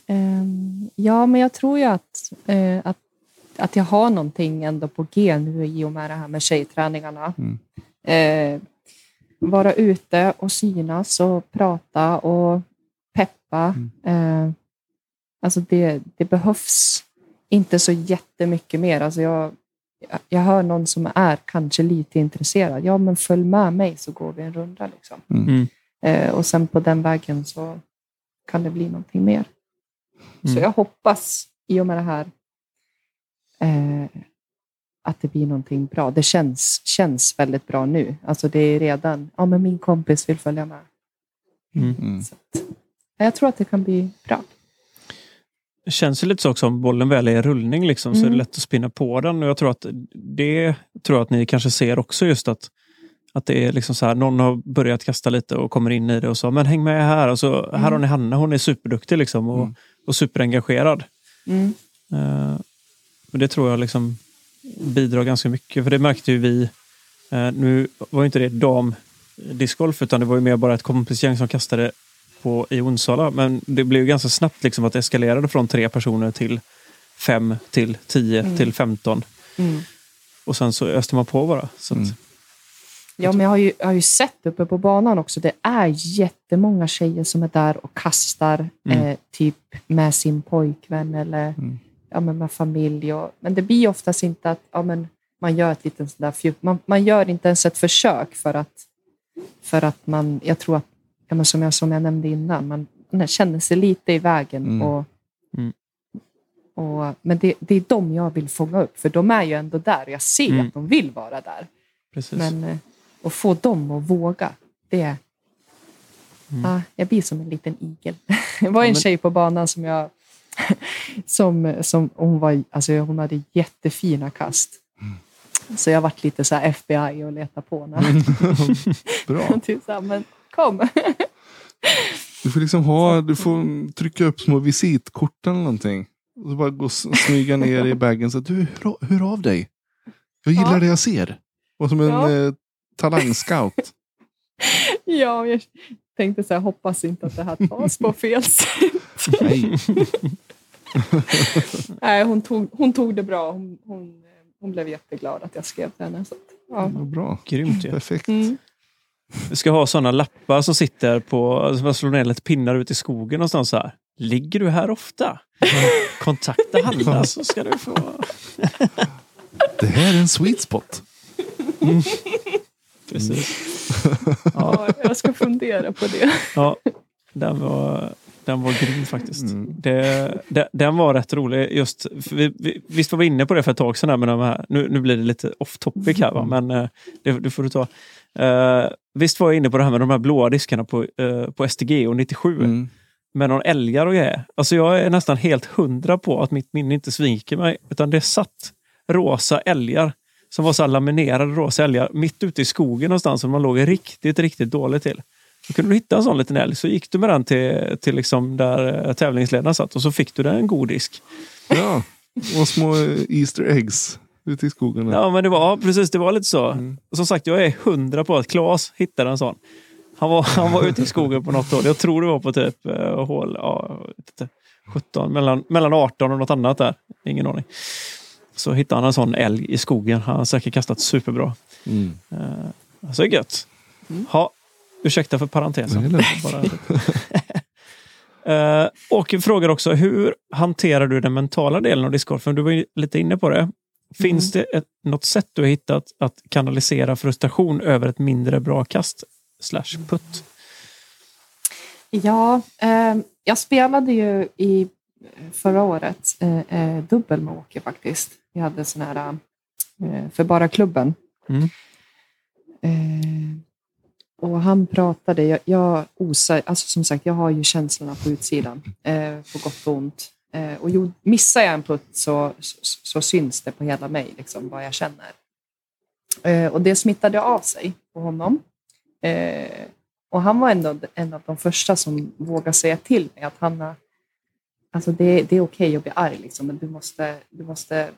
Ehm, ja, men jag tror ju att, eh, att, att jag har någonting ändå på G nu i och med det här med tjejträningarna. Mm. Eh, vara ute och synas och prata och peppa. Eh, alltså det, det behövs inte så jättemycket mer. Alltså jag, jag hör någon som är kanske lite intresserad. Ja, men följ med mig så går vi en runda. Liksom. Mm. Eh, och sen på den vägen så kan det bli någonting mer. Så Mm. jag hoppas i och med det här eh, att det blir någonting bra. Det känns, känns väldigt bra nu. Alltså det är redan, ja men min kompis vill följa med. Mm. Mm. Så att, jag tror att det kan bli bra. Det känns ju lite så också om bollen väl är i rullning liksom, så är det Mm. lätt att spinna på den. Och jag tror att det tror jag att ni kanske ser också just att att det är liksom så här, någon har börjat kasta lite och kommer in i det och så, men häng med här. Och så, Här Mm. har ni Hanna, hon är superduktig liksom och, Mm. och superengagerad. Mm. Men det tror jag liksom bidrar ganska mycket. För det märkte ju vi. eh, nu var ju inte det damdiscgolf utan det var ju mer bara ett kompisgäng som kastade på i Onsala. Men det blev ju ganska snabbt liksom att det eskalerade från tre personer till fem till tio Mm. till femton. Mm. Och sen så öste man på bara. Så att, Mm. Ja, men jag har, ju, jag har ju sett uppe på banan också. Det är jättemånga tjejer som är där och kastar Mm. eh, typ med sin pojkvän eller Mm. ja, men med familj. Och, men det blir oftast inte att ja, men man gör ett litet sånt där fjutt. Man, man gör inte ens ett försök för att, för att man, jag tror att, ja, men som, jag, som jag nämnde innan, man, man känner sig lite i vägen. Mm. Och, Mm. och, men det, det är de jag vill fånga upp, för de är ju ändå där och jag ser Mm. att de vill vara där. precis. Men eh, att få dem att våga, det, Mm. Ah, jag blir som en liten igel. Det var en men- tjej på banan som jag... Som, som, hon, var, alltså hon hade jättefina kast. Så jag varit lite så här FBI och letade på henne. Bra. typ så här, men kom. Du får liksom ha, du får trycka upp små visitkort eller någonting. Och så bara gå och smyga ner i bagen och säga, du, hör, hör av dig. Jag gillar Ja. det jag ser. Och som en Ja. Talangscout. ja, jag tänkte så här, hoppas inte att det här tas på fel sätt. Nej. Nej, hon tog, hon tog det bra. Hon, hon, hon blev jätteglad att jag skrev till henne. Så att, ja. Ja, bra. Grymt ju. Perfekt. Mm. Vi ska ha sådana lappar som sitter på, som man slår ner lite pinnar ut i skogen någonstans så här. Ligger du här ofta? Kontakta Hanna så ska du få... Det här är en sweet spot. Precis. Ja, jag ska fundera på det. Ja, den var, den var grym faktiskt. Mm. Det, det, den var rätt rolig. Just, vi, vi, visst var vi inne på det för ett tag sedan med de här. Nu, nu blir det lite off topic här va? men eh, det, det får du ta. Eh, visst var jag inne på det här med de här blåa diskarna på, uh, på STG och 97 Mm. med någon älgar och grejer. Alltså jag är nästan helt hundra på att mitt minne inte sviker mig. Utan det satt rosa älgar som var så laminerade rosa älgar mitt ute i skogen någonstans som man låg riktigt, riktigt dåligt till. Då kunde du hitta en sån liten älg så gick du med den till, till liksom där eh, tävlingsledaren satt och så fick du den en god disk. Ja, och små eh, Easter eggs ute i skogen. Ja, men det var ja, precis, det var lite så. Mm. Som sagt, jag är hundra på att Claes hittade en sån. Han var, han var ute i skogen på något håll. Jag tror det var på typ uh, hål ja, jag vet inte, 17, mellan, mellan 18 och något annat där. Ingen aning. Så hittade han en sån älg i skogen. Han har säkert kastat superbra. Mm. Uh, så är det gött. Ha, ursäkta för parentesen. Uh, och frågar också, hur hanterar du den mentala delen av discgolfen? Du var ju lite inne på det. Finns det ett, något sätt du har hittat att kanalisera frustration över ett mindre bra kast slash putt? Ja, eh, jag spelade ju i förra året eh, eh, dubbel med Åke faktiskt. Vi hade sån här eh, för bara klubben. Mm. Eh, och han pratade, jag, jag osar, alltså som sagt, jag har ju känslorna på utsidan, eh, på gott och ont. Eh, och jo, missar jag en putt så, så, så syns det på hela mig, liksom, vad jag känner. Eh, och det smittade av sig på honom. Eh, och han var ändå en av de första som vågade säga till mig att Hanna, alltså det, det är okej att bli arg, liksom, men du måste, du måste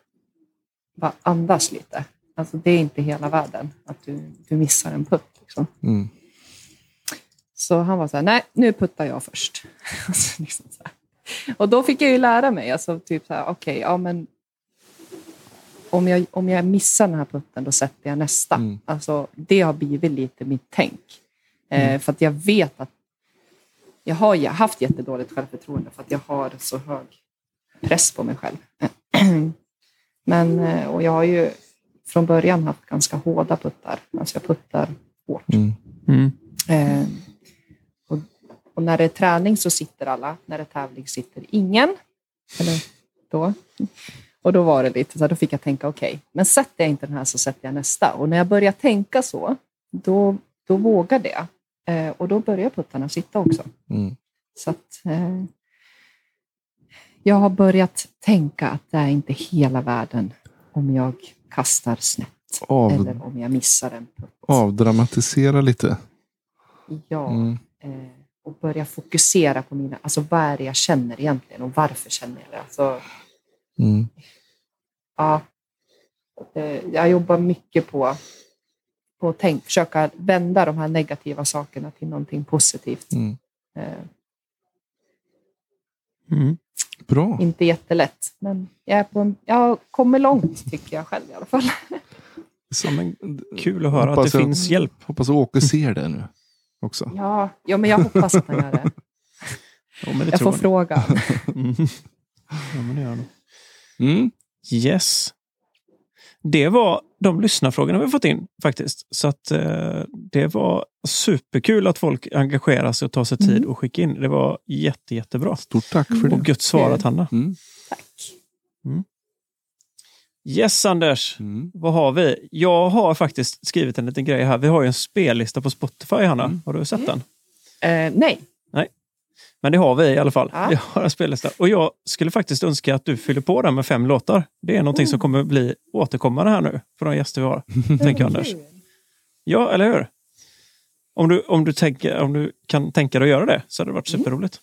bara andas lite. Alltså det är inte hela världen att du, du missar en putt. Liksom. Mm. Så han var så här, nej, nu puttar jag först. Alltså, liksom. Och då fick jag ju lära mig, alltså typ så här, okej, ja men om jag, om jag missar den här putten, då sätter jag nästa. Mm. Alltså, det har blivit lite mitt tänk. Eh, för att jag vet att jag har haft jättedåligt självförtroende för att jag har så hög press på mig själv. Men, eh, och jag har ju från början haft ganska hårda puttar. Alltså jag puttar hårt. Mm. Mm. Eh, och, och när det är träning så sitter alla, när det är tävling sitter ingen. Eller då. Och då var det lite så här, då fick jag tänka okej, men sätter jag inte den här så sätter jag nästa. Och när jag börjar tänka så, då, då vågade jag. Eh, och då börjar puttarna sitta också. Mm. Så att, eh, jag har börjat tänka att det är inte hela världen om jag kastar snett Av, eller om jag missar en putt. avdramatisera lite. Ja, Mm. eh, och börja fokusera på mina, alltså vad är det jag känner egentligen och varför känner jag det? Alltså, Mm. ja, eh, jag jobbar mycket på, på att tänk, försöka vända de här negativa sakerna till någonting positivt. Mm. Eh, Mm. Bra. inte jättelätt, men jag, är på en, jag kommer långt tycker jag själv i alla fall. Men kul att höra att Hoppas det jag- finns hjälp. Hoppas Åke ser det nu också. Ja, ja men jag hoppas att han gör det. Ja, men det Jag får fråga. Mm. Ja, men det gör. Mm. Yes. Det var de lyssnarfrågorna vi fått in faktiskt. Så att eh, det var superkul att folk engagerar sig och tar sig tid Mm. att skicka in. Det var jätte, jättebra. Stort tack för Och det. gött svarat Hanna. Mm. Tack. Yes Anders, Mm. vad har vi? Jag har faktiskt skrivit en liten grej här. Vi har ju en spellista på Spotify Hanna. Mm. Har du sett den? Eh, nej. Men det har vi i alla fall. Ja. Vi har en spellista. Och jag skulle faktiskt önska att du fyller på den med fem låtar. Det är någonting som kommer bli återkommande här nu för de gäster vi har. tänker Anders. Ja, eller hur? Om du, om, du tänker, om du kan tänka dig att göra det så hade det varit superroligt.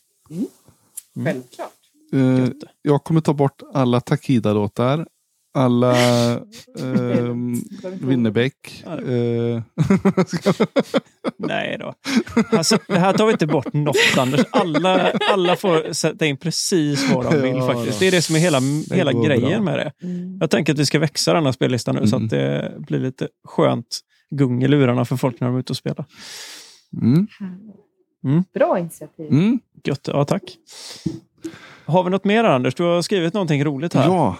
Självklart. Eh, Gött. jag kommer ta bort alla Takida-låtar. Alla ehm, Winnerbäck. Eh, Nej då. Alltså, det här tar vi inte bort något Anders. Alla, alla får sätta in precis vad de vill Ja, faktiskt. då. Det är det som är hela, hela grejen bra. med det. Mm. Jag tänker att vi ska växa den här spellistan nu så Mm. att det blir lite skönt gung i lurarna för folk när de är ute och spelar. mm, Mm. Bra initiativ. mm. Gött, ja tack. Har vi något mer Anders? Du har skrivit någonting roligt här. Ja,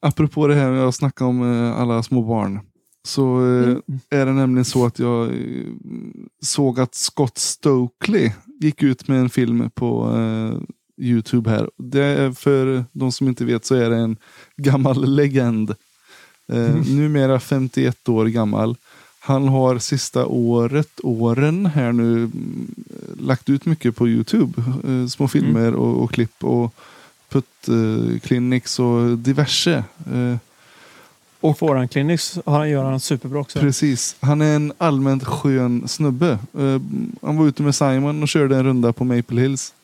apropå det här med att snacka om eh, alla små barn. Så eh, Mm. är det nämligen så att jag eh, såg att Scott Stokely gick ut med en film på Youtube här. Det är för de som inte vet så är det en gammal legend. Eh, Numera 51 år gammal. Han har sista året, åren här nu mm, lagt ut mycket på Youtube. Eh, små filmer och, och klipp och putt eh, clinics och diverse. Eh, Och Foran Clinics har han, gör han superbra också. Precis. Han är en allmänt skön snubbe. Eh, han var ute med Simon och körde en runda på Maple Hills.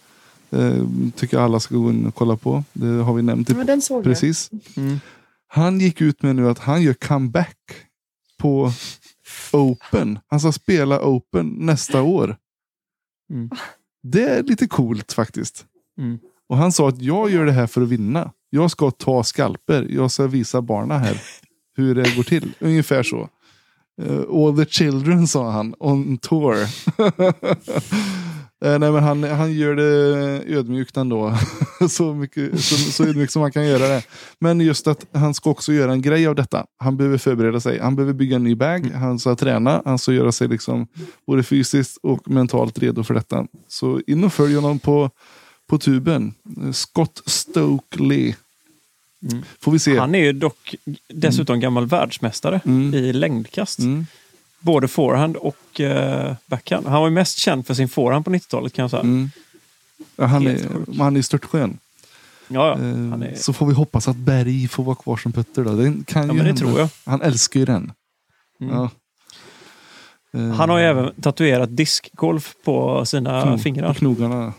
Eh, tycker alla ska gå in och kolla på. Det har vi nämnt. Ja, den såg Precis. Mm. Han gick ut med nu att han gör comeback på Open. Han ska spela Open nästa år. Mm. Det är lite coolt faktiskt. Mm. Och han sa att jag gör det här för att vinna. Jag ska ta skalper. Jag ska visa barna här hur det går till. Ungefär så. Uh, all the children sa han on tour. Eh, nej, men han, han gör det ödmjukt ändå. så, mycket, så, så ödmjukt som man kan göra det. Men just att han ska också göra en grej av detta. Han behöver förbereda sig. Han behöver bygga en ny bag. Han ska träna. Han ska göra sig liksom både fysiskt och mentalt redo för detta. Så in och följ honom på, på tuben. Eh, Scott Stokely. Mm. Får vi se. Han är ju dock dessutom gammal världsmästare Mm. i längdkast. Mm. Både forehand och uh, backhand. Han var ju mest känd för sin forehand på 90-talet kan jag säga. Mm. Ja, han, är, han är störtskön. Ja, ja. Eh, är, Så får vi hoppas att Berg får vara kvar som putter. Då. Det kan ja ju men det tror jag. Han älskar ju den. Mm. Ja. Eh, Han har ju även tatuerat diskgolf på sina knog- fingrar. På knogarna.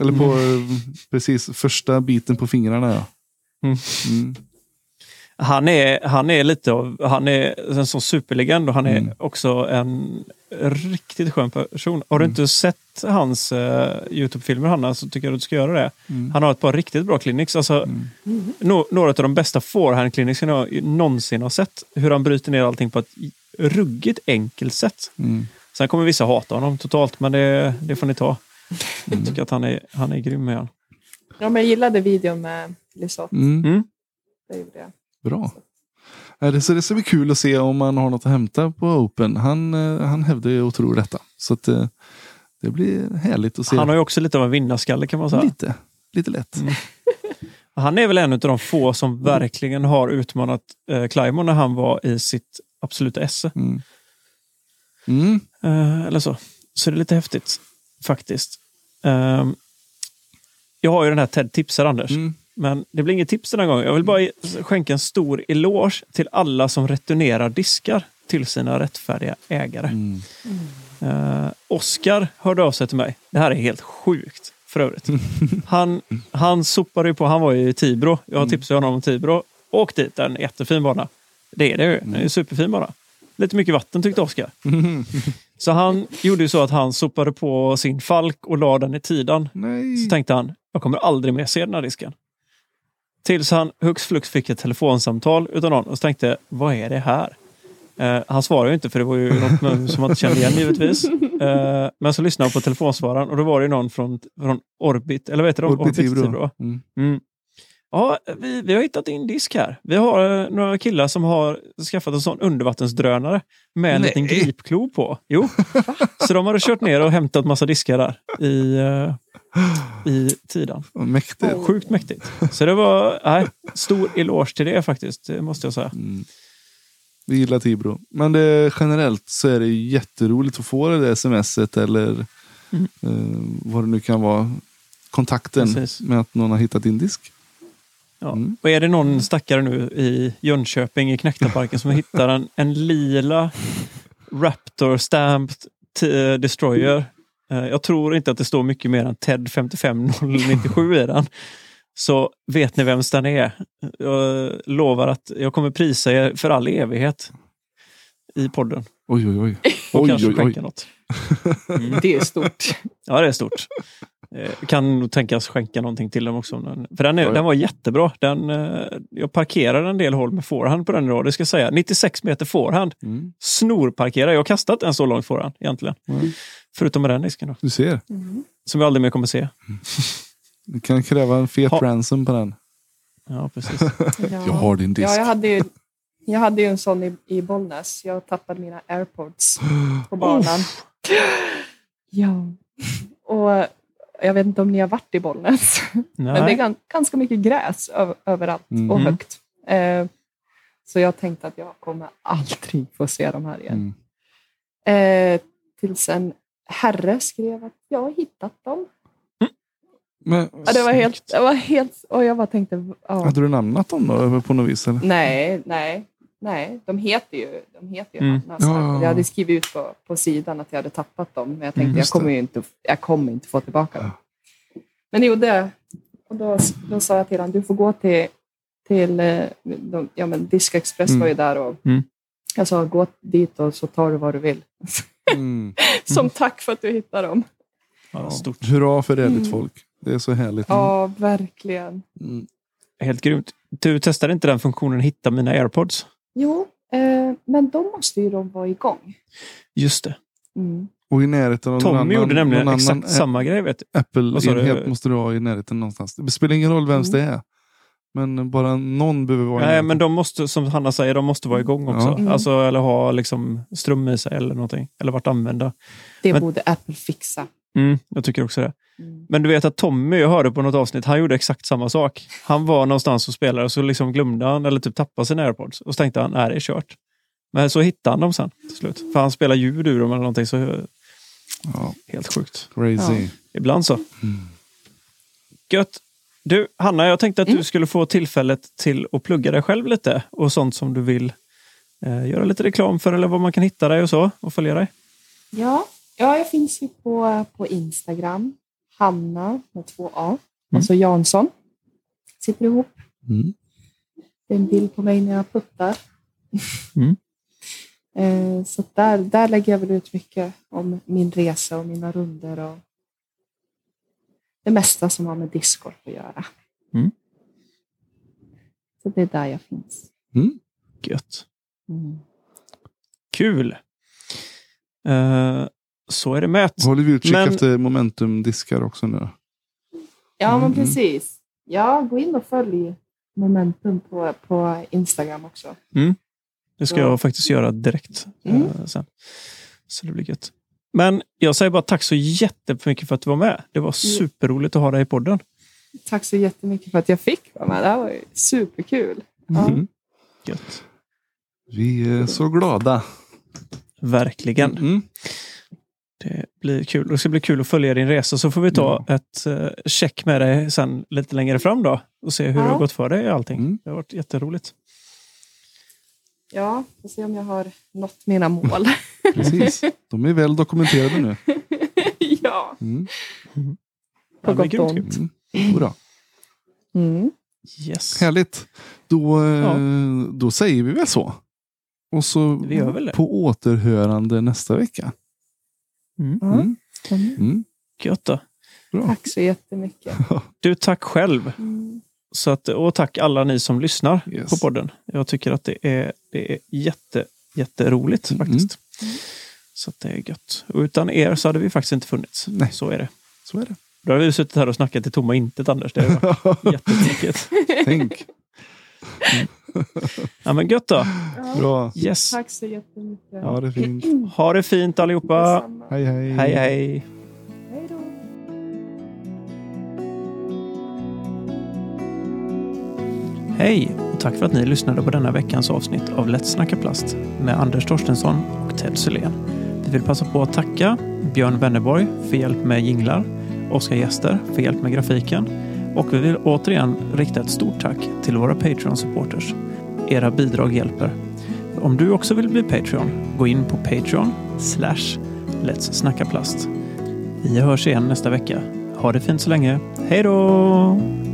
Eller på eh, precis första biten på fingrarna. Ja. Mm. Mm. Han är, han är lite av, han är en sån superlegend och han är Mm. också en riktigt skön person. Har du Mm. inte sett hans uh, Youtube-filmer Hanna så tycker jag att du ska göra det. Mm. Han har ett par riktigt bra clinics. Alltså, Mm. no, några av de bästa forehand clinics jag någonsin har sett. Hur han bryter ner allting på ett ruggigt enkelt sätt. Mm. Sen kommer vissa hata honom totalt, men det, det får ni ta. Mm. Jag tycker att han är, han är grym med han. Ja, men jag gillade videon med Lisotte. Mm. Mm. Det gjorde jag. Bra. Det, så det ska bli kul att se om man har något att hämta på Open. Han, eh, han hävdar ju och tror detta. Så att, eh, det blir härligt att se. Han har ju också lite av en vinnarskalle kan man säga. lite, lite lätt. Mm. Han är väl en av de få som verkligen har utmanat eh, när han var i sitt absoluta esse. Mm. Mm. Eh, eller så. Så det är lite häftigt faktiskt. Ehm, jag har ju den här Ted tipsar Anders. Mm. Men det blir inget tips den här gången. Jag vill bara skänka en stor eloge till alla som returnerar diskar till sina rättfärdiga ägare. Mm. Uh, Oskar hörde av sig till mig. Det här är helt sjukt för övrigt. Han, han sopade ju på, han var ju i Tibro. Jag tipsade honom om Tibro. Åk dit, det är en jättefin bana. Det är det ju. Det är en superfin bana. Lite mycket vatten tyckte Oskar. Så han gjorde ju så att han sopade på sin Falk och la den i tidan. Nej. Så tänkte han, jag kommer aldrig mer se den här disken. Tills han hux flux fick ett telefonsamtal utav någon och så tänkte, vad är det här? Eh, han svarade ju inte för det var ju något som man inte kände igen givetvis. Eh, men så lyssnade han på telefonsvararen och då var det någon från, från Orbit, eller vad heter de? Orbit Tibro. Tibro. Mm. Mm. Ja, vi, vi har hittat din disk här. Vi har eh, några killar som har skaffat en sån undervattensdrönare med en Nej. liten gripklo på. Jo, så de hade kört ner och hämtat massa diskar där i, eh, i Tidan. Mäktigt. Sjukt mäktigt. Så det var nej, stor eloge till det faktiskt, det måste jag säga. Mm. Vi gillar Tibro. Men det, generellt så är det jätteroligt att få det där smset eller Mm. Eh, vad det nu kan vara. Kontakten Precis. med att någon har hittat din disk. Ja. Mm. Och är det någon stackare nu i Jönköping i Knäcktaparken som hittar en, en lila Raptor Stamped t- Destroyer. Eh, Jag tror inte att det står mycket mer än TED 55097 i den. Så vet ni vems den är. Jag lovar att jag kommer prisa er för all evighet i podden. Oj, oj, oj. Och oj, kanske oj, oj. skänka något. Det är stort. Ja, det är stort. Eh, Kan nog tänkas skänka någonting till dem också. För den, är, Ja, den var jättebra. Den, eh, jag parkerade en del håll med forehand på den idag. Det ska jag säga. 96 meter forehand. Mm. Snorparkera. Jag har kastat en så långt forehand egentligen. Mm. Förutom med den disken då. Du ser. Mm. Som vi aldrig mer kommer se. Du kan kräva en fet Ha. ransom på den. Ja, precis. Ja. Jag har din disk. Ja, jag hade ju, jag hade ju en sån i, i Bollnäs. Jag tappade mina airpods på banan. Ja. Och jag vet inte om ni har varit i Bollnäs. Men det är ganska mycket gräs överallt och Mhm. högt. Eh, så jag tänkte att jag kommer aldrig få se de här igen. Mm. Eh, tills en herre skrev att jag har hittat dem. Men, Ja, det var helt, det var helt... Och jag bara tänkte... Ja. hade du namnat dem då på något vis? Eller? Nej, nej, nej. De heter ju, de heter ju Mm. Hanna. Ja, Så ja, ja. Jag hade skrivit ut på, på sidan att jag hade tappat dem. Men jag tänkte Mm, jag, kommer ju inte, jag kommer inte få tillbaka dem. Men det gjorde jag. Och då, då sa jag till honom, du får gå till, till eh, de, ja, men Disk Express Mm. var ju där. Och Mm. Jag sa, gå dit och så tar du vad du vill. Mm. Som tack för att du hittade dem. Ja, stort. Hurra för ärligt Mm. folk. Det är så härligt. Ja, verkligen. Mm. Helt grymt. Du testade inte den funktionen hitta mina airpods? Jo, eh, men då måste ju de vara igång. Just det. Mm. Och i närheten av någon Tommy annan, gjorde nämligen någon exakt annan samma grej. Vet du. Apple-enhet du? måste du ha i närheten någonstans. Det spelar ingen roll vems Mm. det är. Men bara någon behöver vara Nej, men de måste, som Hanna säger, de måste vara igång också. Ja. Mm. Alltså, eller ha liksom ström i sig eller någonting. Eller varit använda. Det Men- borde Apple fixa. Mm, jag tycker också det. Mm. Men du vet att Tommy, jag hörde på något avsnitt, han gjorde exakt samma sak. Han var någonstans och spelade och så liksom glömde han eller typ tappade sina airpods. Och så tänkte han, nej det är kört. Men så hittade han dem sen till slut. För han spelar ljud ur dem eller någonting. Så Ja, helt sjukt. crazy. Ibland så. Mm. Gött. Du, Hanna, jag tänkte att du Mm. skulle få tillfället till att plugga dig själv lite och sånt som du vill eh, göra lite reklam för eller var man kan hitta dig och så och följa dig. Ja, ja, jag finns ju på, på Instagram. Hanna med två A. Alltså Jansson. Sitter ihop. Mm. Det är en bild på mig när jag puttar. Mm. eh, så där, där lägger jag väl ut mycket om min resa och mina runder och det mesta som har med discgolf att göra. Mm. Så det är där jag finns. Mm. Gött. Mm. Kul. Eh, så är det med. Håller vi utkik Men- efter momentumdiskar också nu? Ja, men Mm. precis. Ja, gå in och följ Momentum på, på Instagram också. Det ska Ja. jag faktiskt göra direkt Mm. eh, sen. Så det blir gött. Men jag säger bara tack så jättemycket för att du var med. Det var superroligt att ha dig i podden. Tack så jättemycket för att jag fick vara med. Det här var ju superkul. Ja. Mm. Gött. Vi är så glada. Verkligen. Mm. Det blir kul. Det ska bli kul att följa din resa så får vi ta Ja. ett uh, check med dig sen lite längre fram då och se hur Ja. det har gått för dig och allting. Mm. Det har varit jätteroligt. Ja, får se om jag har nått mina mål. Precis. De är väl dokumenterade nu. ja, Mm. på Ja, det blir gott och ont. Mm. Bra. Mm. Yes. Härligt. Då, eh, Ja. då säger vi väl så. Och så Vi gör väl det. på återhörande nästa vecka. Mm. Ja. Mm. Mm. Mm. Gött då. Bra. Tack så jättemycket. Du, tack själv. Mm. Så att, och tack alla ni som lyssnar Yes. på podden. Jag tycker att det är, det är jätte, jätteroligt Mm. faktiskt. Så att det är gött. Och utan er så hade vi faktiskt inte funnits. Nej. Så är det. Så är det. Då hade vi suttit här och snackat i tomma intet, Anders. Det är jättetråkigt. Tänk. Ja, men gött då. Ja. Bra. Yes. Tack så jättemycket. Ja, det fint. Ha det fint allihopa. Detsamma. Hej, hej. Hej, hej. Hej och tack för att ni lyssnade på denna veckans avsnitt av Lätt snacka plast med Anders Torstensson och Ted Sylén. Vi vill passa på att tacka Björn Wennerborg för hjälp med jinglar, Oskar Gäster för hjälp med grafiken och vi vill återigen rikta ett stort tack till våra Patreon-supporters. Era bidrag hjälper. Om du också vill bli Patreon, gå in på Patreon slash Let's Snacka Plast. Vi hörs igen nästa vecka. Ha det fint så länge. Hej då!